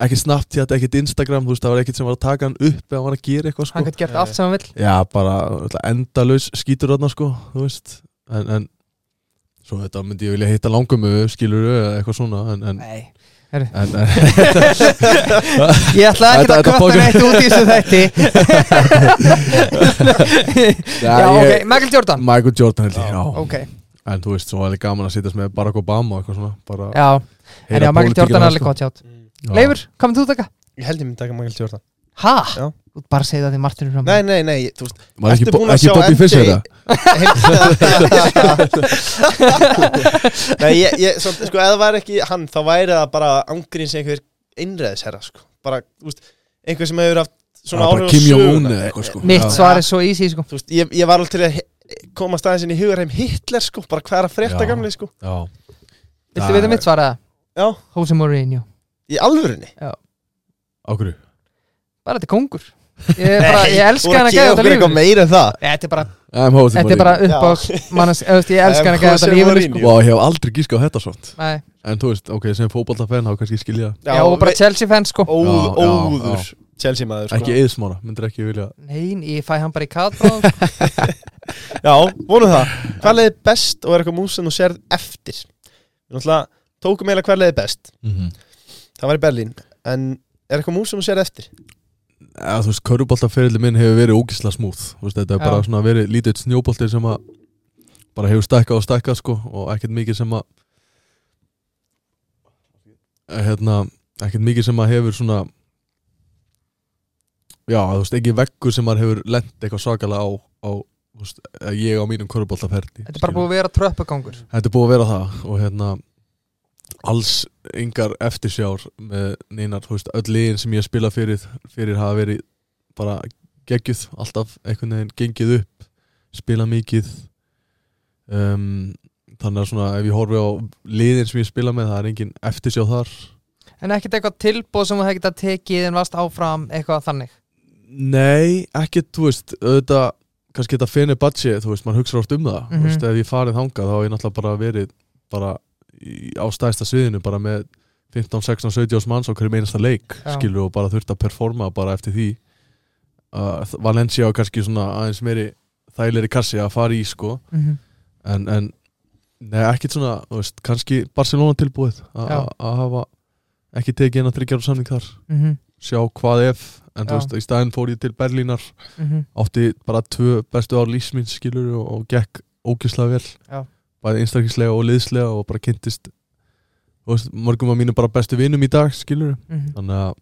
ekki Snapchat, ekkert Instagram, þú veist, það var ekkert sem var að taka hann upp eða hann var að gera eitthvað sko. Hann getur gert allt sem hann vill. Já, bara endalaus skítur þarna sko, þú veist. En, en svo þetta myndi ég vilja hitta langumu skilur eða eitthvað svona en, en, Nei Ég ætla ekki að bókar- neitt út í þessu þætti. Já, ok, Michael Jordan. Michael Jordan held ég, já Ok, En þú veist, svo var alveg gaman að sittast með Barack Obama og eitthvað svona bara já. En já, Michael Jordan er alveg gott sjátt. Já. Leifur, hvað með þú taka? Ég held ég myndi taka Michael Jordan Ha? Já. Bara segja það því Martin er fram Nei, nei, nei, þú veist Var ekki, bo ekki Bobby? Fischer það? Nei, ég, ég, svo, sko, ef það væri ekki hann þá væri það bara ángríns einhver innræðisherra, sko bara, þú veist, einhver sem hefur haft svona Já, áhrif á Kim Jong-un söguna. eða eitthvað, sko. Mitt Já. svar er svo easy, sko Þú veist, ég, ég var alveg til að koma staðins inn í hugarheim Hitler, sko, bara hvað er að frétta Já. gamli, sko Já Viltu vita mitt svar eða? Já, Jose Mourinho í alvörinni Ákveðu Bara þetta er kongur Ég, er bara, ég elska hann að okkur þetta eitthvað lífið meira en það. Þetta er bara Þetta er bara upp á mannes, Ég elskar hann ekki Jose þetta Mourinho. sko. Vá, ég hef aldrei gískað þetta svont Nei. En þú veist, ok, sem fótballtafenn þá kannski skilja. Já, og bara Chelsea fans sko. Óður Chelsea maður sko. Ekki eðsmára, myndir ekki vilja. Nei, ég fæ hann bara í kat bráðum, sko. Já, vonum það. Hvað leiði best og er eitthvað mús sem þú sérð eftir? Við náttúrulega tókum eiginlega hvað leiði best. Það var í Berlín. En er eitthvað mús sem þú sérð eftir Ja, þú veist, köruboltaferili minn hefur verið ógisla smúð veist, þetta er bara svona verið lítið snjóbolti sem að bara hefur stækkað og stækkað sko og ekkert mikið sem að hérna, ekkert mikið sem að hefur svona já, þú veist, ekki veggur sem að hefur lent eitthvað svakalega á, á veist, ég á mínum köruboltaferli Þetta er bara búið að vera tröppugangur. Þetta er búið að vera það og hérna alls yngar eftirsjár með neinar, þú veist, öll liðin sem ég spila fyrir, fyrir hafa verið bara geggjuð, alltaf einhvern veginn gengið upp, spila mikið. Um, þannig að svona ef ég horfi á liðin sem ég spila með, það er engin eftirsjá þar. En ekkert eitthvað tilbúð sem þú hefði getað tekið en varst áfram eitthvað þannig? Nei, ekkert, þú veist, auðvitað kannski þetta fenni budget, þú veist, mann hugsa oft um það. Mhm. þú veist, ef ég farið þangað þá hef ég náttúrulega bara verið bara á stæðsta sviðinu bara með 15, 16, 17 árs manns á hverjum einasta leik Já. skilur og bara þurft að performa bara eftir því uh, Valencia var kannski svona aðeins meiri þægilegri kassi að fara í sko mm -hmm. en, en nei, ekkert svona, þú veist, kannski Barcelona tilbúið að hafa ekki tekið inn að þryggjar samning þar Mm sjá hvað ef en þú Já. veist, í staðinn fór ég til Berlínar -hmm. átti bara tvö bestu ár lífsmins skilur og, og gekk ógislega vel Já. Bæði einstaklislega og liðslega og bara kynntist veist, mörgum af mínu bara bestu vinum í dag skilur Mhm. þannig að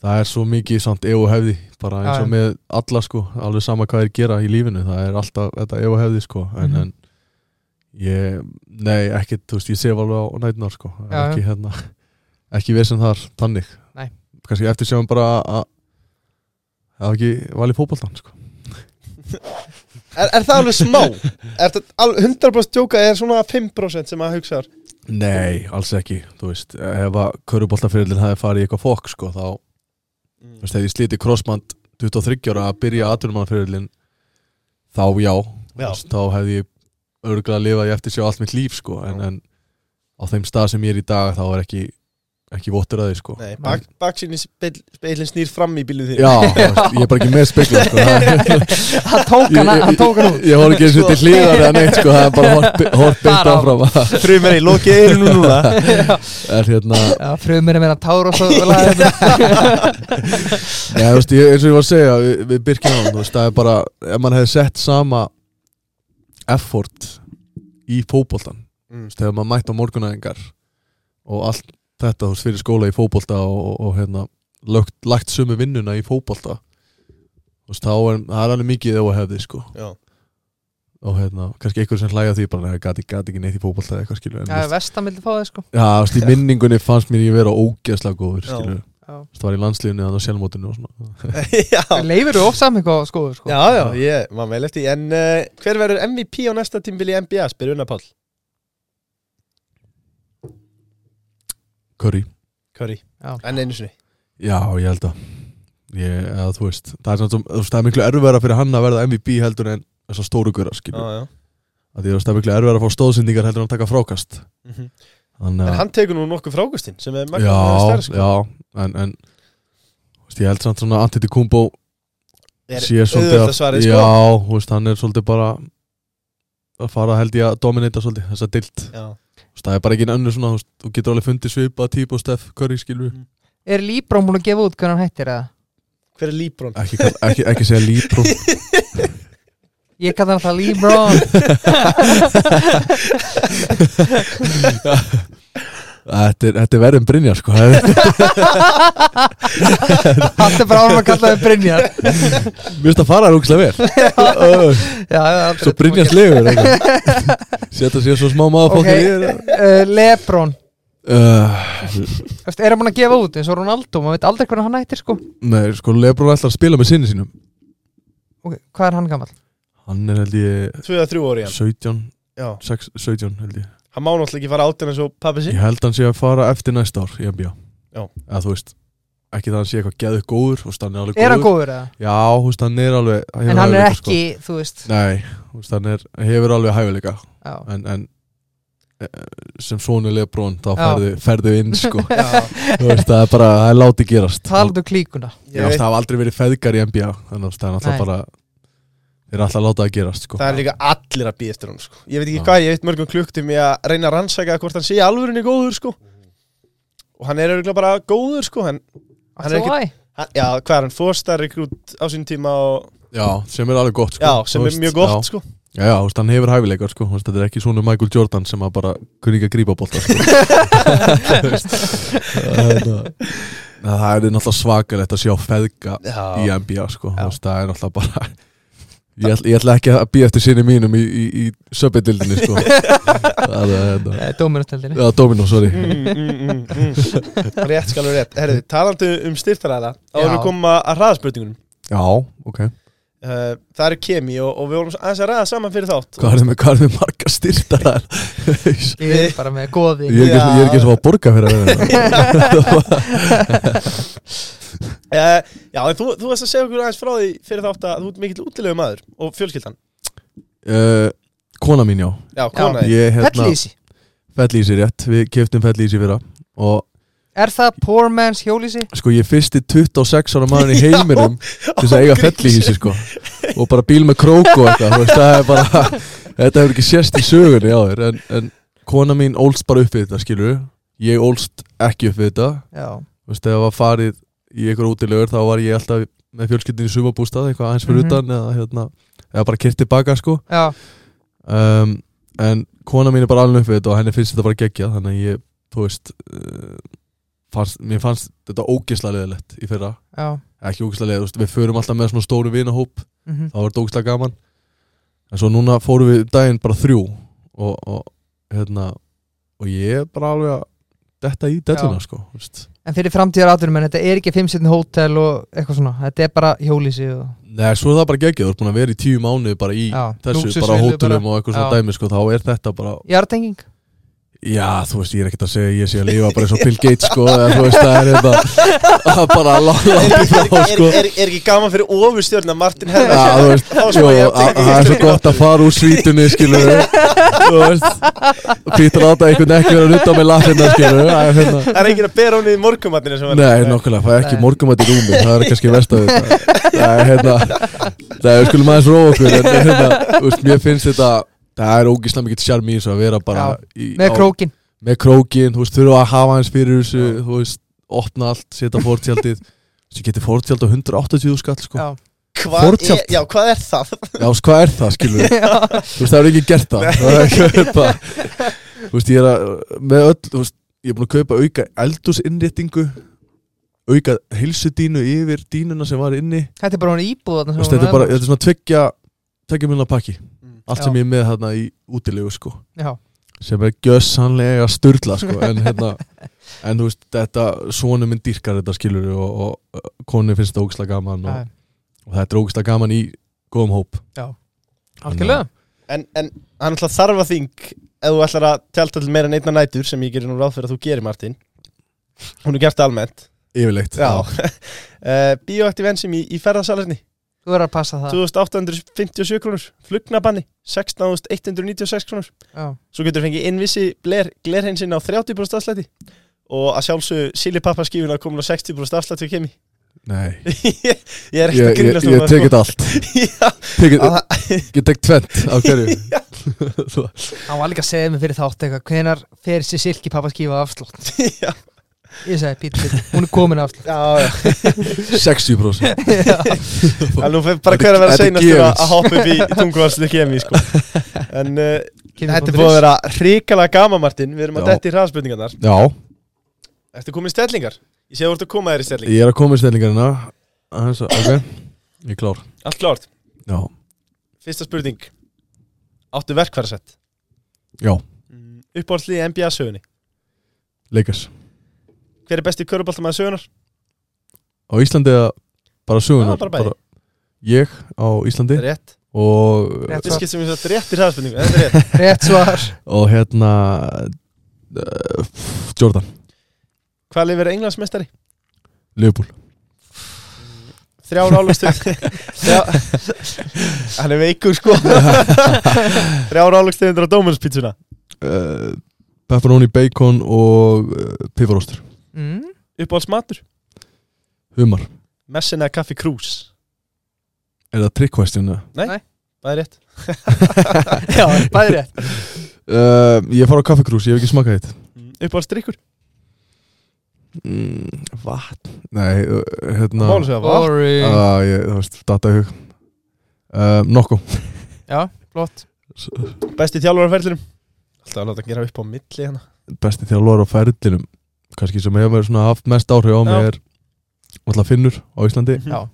það er svo mikið samt og hefði bara eins og já. með alla sko alveg sama hvað þeir gera í lífinu það er alltaf þetta og hefði sko en, Mhm. en ég, nei ekkert þú veist, ég sef alveg á nætunar sko er Já, ekki hérna ekki vesen þar, tannig Nei. kannski eftir sjáum bara að það ekki valið fótboltan sko Er, er það alveg smá? Er alveg 100% tjóka er svona 5% sem að hugsa Nei, alls ekki, þú veist ef að köruboltaferillin hefði farið í eitthvað fokk sko, þá, þú veist, hefði ég slítið crossband 23 ára að byrja aðturumannferillin þá já, Já. veist, þá hefði ég örgulega lifað ég eftir sjá allt mitt líf sko, en, en á þeim stað sem ég er í dag þá er ekki, ekki vottur að því sko. Nei, bak, baksýni speilin snýr fram í bílu þín Já, ég er bara ekki með spekla sko. Hann tók hann, hann tók hann út. Ég voru ekki eins og til hlýðar eða neitt sko, það er bara hort, beint áfram. Frumeri, lokið einu nú núna. Er hérna Já, frumur er meira tár og svo Já, þú veist, ég, eins og ég var að segja við, við Birkina á þú veist, það er bara ef mann hefði sett sama effort í fótboltan Mm. þegar maður mætt á morgunæðingar og allt þetta, þú veist, fyrir skóla í fótbolta og, og, og hérna, lögt, lagt sömu vinnuna í fótbolta. Þú veist, þá er, það er alveg mikið ef að hefði, sko. Já. og hérna, kannski einhver sem hlæja því bara, neða, gati, gati ekki neitt í fótbolta eða eitthvað, skilur en, Já, vildi fá það sko. Já, þú veist, í minningunni fannst mér ég vera ógeðslega góður, skilur það var í landslíðinu þannig á sjálfmótinu og svona. Já, Leifur þú ofsam eitthvað skoður sko. Já, já, ég, maður vel eftir En uh, hver verður MVP á næsta tímbili í NBA, spyr Unna Páll Curry Curry, Já. en einu sinni Já, ég held að ég, eða, þú veist, það er, samt sem, þú veist, það er miklu erfæra fyrir hann að verða MVP heldur en þessar stóru gura, skilur Já, já að því veist, það er miklu erfæra að fá stóðsendingar heldur en að taka frákast Mhm. Þannig En að, hann tekur nú nokkuð frákustinn sem er magna já, stærð, sko. já en, en þú veist, ég held samt svona Antetokounmpo Er sé svolítið auðvitað svarið, sko. já, þú veist, hann er svolítið bara að fara held ég að dominata svolítið þessa dild, Já. Það er bara ekki einn önnur svona, þú getur alveg fundið svipað típ og Steff Curry, skilur Er Líbrón búin að gefa út hvernig hann hættir eða? Hver er Líbrón? ekki, ekki, ekki segja lípró Ég kallar hann það Líbrón Þetta er, þetta er verðum Brynjar sko. Það er- bara árum að kalla það Brynjar. Mér finnst að fara það rúkslega vel Svo Brynjar slegur Seta sér svo smá maður Ok, fólk uh, Lebrón uh, Er hann búin að gefa út eins og Ronaldo? Maður veit aldrei hvernig hann hættir sko. Nei, sko Lebron ætlar að spila með sinni sínum. Ok, Hvað er hann gammal? Hann er held ég 2-3 ári hann. 17, Já, 6, 17 held ég hann má náttúrulega ekki fara átinn eins og pappi sín Ég held hann sé að fara eftir næsta ár í NBA Já. Eða þú veist ekki það að hann sé eitthvað geðu góður þú veist, hann er alveg Er hann góður eða? Já, þú veist, hann er alveg hefur En hann er hæfileika, sko. ekki, þú veist Nei, þú veist, hann er, hefur alveg hæfileika Já, en, en eh, sem svonu Lebrón þá Já. ferðu, ferðu inn sko. Já, þú veist, það er bara, það er látið gerast taldu klíkuna Já, það hafa aldrei verið feðgar í NBA þannig að það er Nei. alltaf bara þeir eru alltaf að láta það gerast sko. Það er líka allir að býja eftir hann sko. Ég veit ekki Já. hvað, ég veit mörgum klukktum ég að reyna að rannsaka hvort hann sé í alvörinni góður sko. Og hann er auðvitað bara góður sko. hann, Hann er ekki- hann, Já, hvað er hann, fórstar rekrút á sín tíma og, Já, sem er alveg gott sko. Já, sem Þú er veist, mjög gott já. sko. Já, já, veist, hann hefur hæfileikar sko. Veist, Þetta er ekki svona Michael Jordan sem að bara kunni ekki að grípa bólta sko. Veist, það er- Það er náttúrulega svakalegt að sjá feðga í NBA sko. Veist, það er náttúrulega bara Ég ætla, ég ætla ekki að býja eftir sinni mínum í, í, í söpindildinni sko. það er þetta Dóminustöldinni Já, Domino, sorry. Mm, mm, mm, mm. Rétt skal við rétt. Herðu, talandi um styrtaræða Þá erum við koma að ræðaspurningunum Já, ok. Uh, Það eru kemi og, og við vorum aðeins að ræða saman fyrir þátt. Hvað er það með, hvað er það með marga styrta það? ég, er bara með góði er ekki, ég er ekki svo að borga fyrir það uh, Já, en þú, þú varst að segja okkur aðeins frá því fyrir þátt að þú ert mikill útilegu maður og fjölskyldan. Uh, Kona mín, já. Já, kona þín. Ég, hérna, Fellísi Fellísi rétt, við keftum Fellísi fyrra Og Er það poor man's hjólísi? sko, ég fyrsti 26 ára maður í heiminum Til þess að eiga Fellísi, sko. Og bara bíl með krók og eitthvað þú veist, Það er bara, þetta hefur ekki sést í sögunni á þér en, en kona mín ólst bara upp við þetta, skilur Ég ólst ekki upp við þetta. Já. Þú veist, þegar var farið í einhver útilegur þá var ég alltaf með fjölskyldin í sumabústað eitthvað aðeins fyrir Mhm. utan eða, hérna, eða bara kert tilbaka sko. Um, en kona mín er bara alveg upp við þetta og henni finnst þetta bara geggjað þannig að ég, þú veist uh, fannst, mér fannst þetta ógislega leðilegt í fyrra, já. Ekki ógislega leðilegt við förum alltaf með svona stóru vinahóp mhm. þá var þetta ógislega gaman. En svo núna fórum við daginn bara þrjú og, og hérna og ég er bara alveg að detta í delluna sko, þú veist En fyrir framtíðar aturum en þetta er ekki fimmsetni hótel og eitthvað svona. Þetta er bara hjólísi og Nei, svo er það bara geggjað, þú ert búin að vera í tíu mánuði bara í Já, þessu, bara hótelum og eitthvað svona Já. dæmi, sko, þá er þetta bara Jartenging Já, þú veist, ég er ekkert að segja ég sé að lifa bara eins og Bill Gates, sko, eða þú veist, það er þetta að bara Er, láta er, frá, er, sko. er, er ekki gaman fyrir ofurstjórna Martin Já, Henderson þú veist, í það er svo gott að fara úr svítunni, skilur þú veist, Pítur láta einhvern ekki vera að nutta með lafinna, skilur það er hérna Það er enginn að bera honum í morgumatinu sem var- Nei, nokkulega, það er ekki Nei. morgumætt í rúmi Það er kannski verst að þetta Það er hérna Það er skulum aðeins róa okkur En hérna, Það er ógislega mikill sjarm í þessu að vera bara í, með á- krókin Með krókin, þú veist, þurfa að hafa eins fyrir þessu Þú veist, opna allt, setja fórtjaldið Þessi getur fórtjald á 180 skall, sko. Já, Já, Hvað er, já, hvað er það? veist, hvað er það, skilur við Þú veist, það er ekki gert það. Er Þú veist, ég er að, með öll, þú veist Ég er búin að kaupa auka eldúsinnréttingu Auka heilsudínu yfir dínuna sem var inni. Þetta er bara hún íbúð þetta er bara, þetta er svona tveggja tveggja mjöla pakki, allt Já. sem ég er með þarna í útilegu sko, Já, sem er gjössanlega sturla sko, en hérna en þú veist, þetta, svona minn dýrkar þetta skilur og, og, og konu finnst þetta ógislega gaman og, já, og þetta er ógislega gaman í góðum hóp. Algjörlega. En, en hann ætla þarf að þing ef þú ætlar að tjálta til meira en einna nætur sem ég gerir nú ráð fyrir að þú gerir Martin. Hún er gert almennt. Yfirleitt Já. uh, Bíóaktiv enzim í, í ferðarsalerni Þú verður að passa það. 2857 krónur. Flugnabanni 16.196 krónur. Já, Svo getur fengið innvissi glerheinsinn á 30% afslætti Og að sjálfsög Silipappa skífuna komin á 60% afslætti og kemi. Nei, Ég er ekkert að grínast ég tek sko. þetta allt. Það- Ég tek tvent af hverju. Hann var líka að segja mig fyrir þátt eitthvað Hvenar fer sér silki pappa skífa afslátt? Já, Ég segi, Pítur, Pítur, hún er komin afslátt já, já. 60% En nú fer bara Þetta- hver að vera þetta er seinastur að hoppa upp í tunguvarslu kemi sko. En uh, þetta er búið að vera hrikalega gama Martin. Við erum að detti í hraðspurningarnar. Já, Ertu komið í stellingar? Ég sé að þú ert að koma þér í stelling ég er að koma í stellingarina. Aðeins að- Ok, ég er klár. Allt klárt? Já, Fyrsta spurning. Áttu verkfærsett já, Uppáhaldslið í NBA sögunni? Lakers Hver er besti köruboltamæði sögunar? Á Íslandi eða bara sögunar Já, bara bæði. Ég á Íslandi. Rétt. Og, Rétt. Við skiptum við þetta rétt í hraðspurningu Þetta er rétt. Rétt svar. Og hérna uh, Jordan. Hvað lifir Englandsmeistari? Liverpool. Þrjár álugstöð Hann er veikur sko. Þrjár álugstöðundur á Dómunspítsuna uh, Pepperoni, bacon og uh, pifarostur mm. Uppáhalds matur Humar. Messin eða kaffi krús? Er það trick question? eða? Það er rétt. Já, bæði rétt. Uh, ég fara á kaffikrús, ég hef ekki smakað þetta Uppáhalds drikkur mm, Vatn. Nei, uh, hérna Málu segja vatn? Boring. Uh, ég, Það veist, data í hug. Uh, Nokko. Já, flott. Besti þjálfarferðlinum Alltaf að láta að gera upp á milli hérna. Besti þjálfur á ferlinum Kannski sem hefur svona haft mest áhrif á mig er Alltaf Finnur á Íslandi. Já,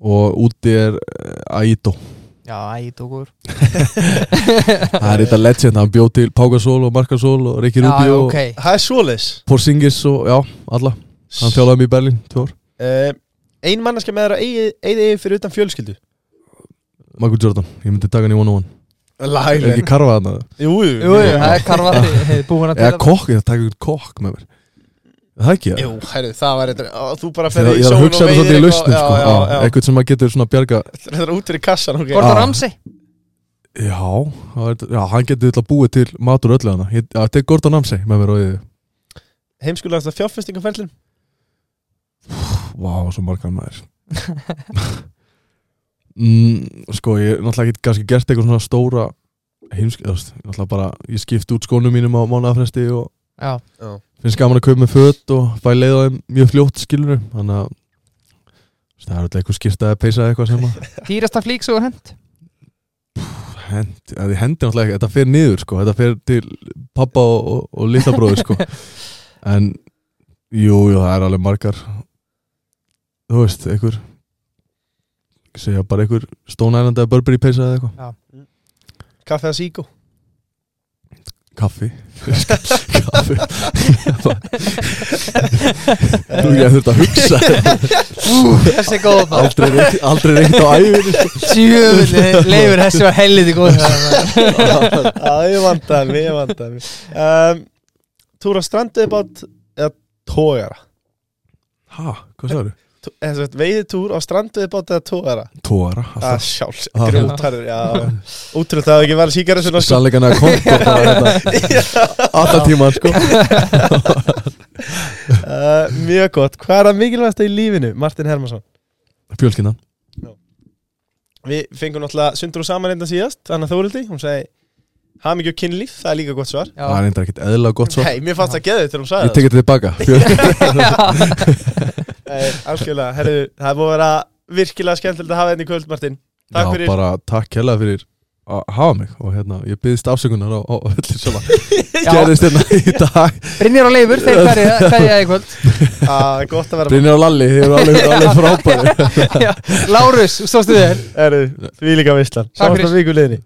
Og úti er uh, Aido já, og góður. Það er eitthvað legend, hann bjóð til Págasól og Markasól og Rikki Já, Rubio ok. Það er svoleiðis. Og Porzingis og já, alla. Hann þjálfaði mig í Berlín, tvö ár. Uh, Ein manneska með þeirra eigið eigi fyrir utan fjölskyldu. Michael Jordan, ég myndi taka hann í one-on-one. Er Lælen ekki karfað hann að Jú, jú, Jú, jú, það er karvati hefði búin að Eða kokk, ég taka ykkur kokk með mér Það ekki, Jú, herru, það var eitthvað Þú bara ferði ég er að hugsa þetta svolítið í lausnum sko. Já, já, já. Eitthvað sem maður getur svona bjarga Þetta er út fyrir kassan, ok. Gordon Já. Ramsay? Já, það er, já hann getur að búið til matur öllu hana Ég já, tek Gordon Ramsay með mér og ég Heimskulegasta fjárfestingaferðlin Vá, svo margar maður. Mm, Sko, ég er náttúrulega ekki kannski gert eitthvað svona stóra heimsk, þú veist, náttúrulega bara ég skipti út skónum mínum á mánuðafresti og Já, finnst gaman að kaupa með föt og fæ leið á þeim mjög fljótt skilur þannig að það er alltaf eitthvað skýrsta að peysa eitthvað sem að dýrasta flík svo hend hendi, að þið hendi náttúrulega ekki, þetta fer niður sko, þetta fer til pappa og, og, og litla bróður sko. En jú, jú, það er alveg margar. Þú veist, einhver segja bara einhver eða Burberry peysa eða eitthvað. Kaffe að síkó kaffi. Kaffi. Þú ég þurft að hugsa. Þessi er góð maður. Aldrei reynt, aldrei reynt á æfinni sko. Sjöfulli, leifur þessi var helliti góð vandaði mig, ég vandaði mig. Um, Túra stranduði bát eða tógara ha, hvað sagður? Veiði túr á stranduði bát eða tógara tóara, Það alltaf. sjálfs, Ah. grjótarður, Útrúð það hafi ekki verið síkara sko. sannleikan að konto bara þetta alltaf tíman sko. Uh, Mjög gott, hvað er það mikilvægast í lífinu, Martin Hermansson? fjölskyndan Við fengum náttúrulega sundur og saman enda síðast Þannig að Þórildi, hún segi Hamingju kynlíf, það er líka gott svar. Það er eitthvað ekkert eðla gott svo Nei, mér fannst það geðið til hún ég sagði tekið þetta tilbaka Það Algjörlega, herru, það er búið að vera virkilega skemmtilegt að hafa í kvöld, Martin. Takk Já, fyrir. bara takk hella fyrir að hafa mig og hérna, ég byggðist afsökunar á, á öllu sem að gerðist hérna í dag. Brynjar og leifur, þeir hverja í kvöld. Að Gott að vera Brynjar og Lalli, þið eru alveg, alveg frábæri Já, Lárus, stóðstu þér. Herru, því líka fyrir. Sáast á vikuleginni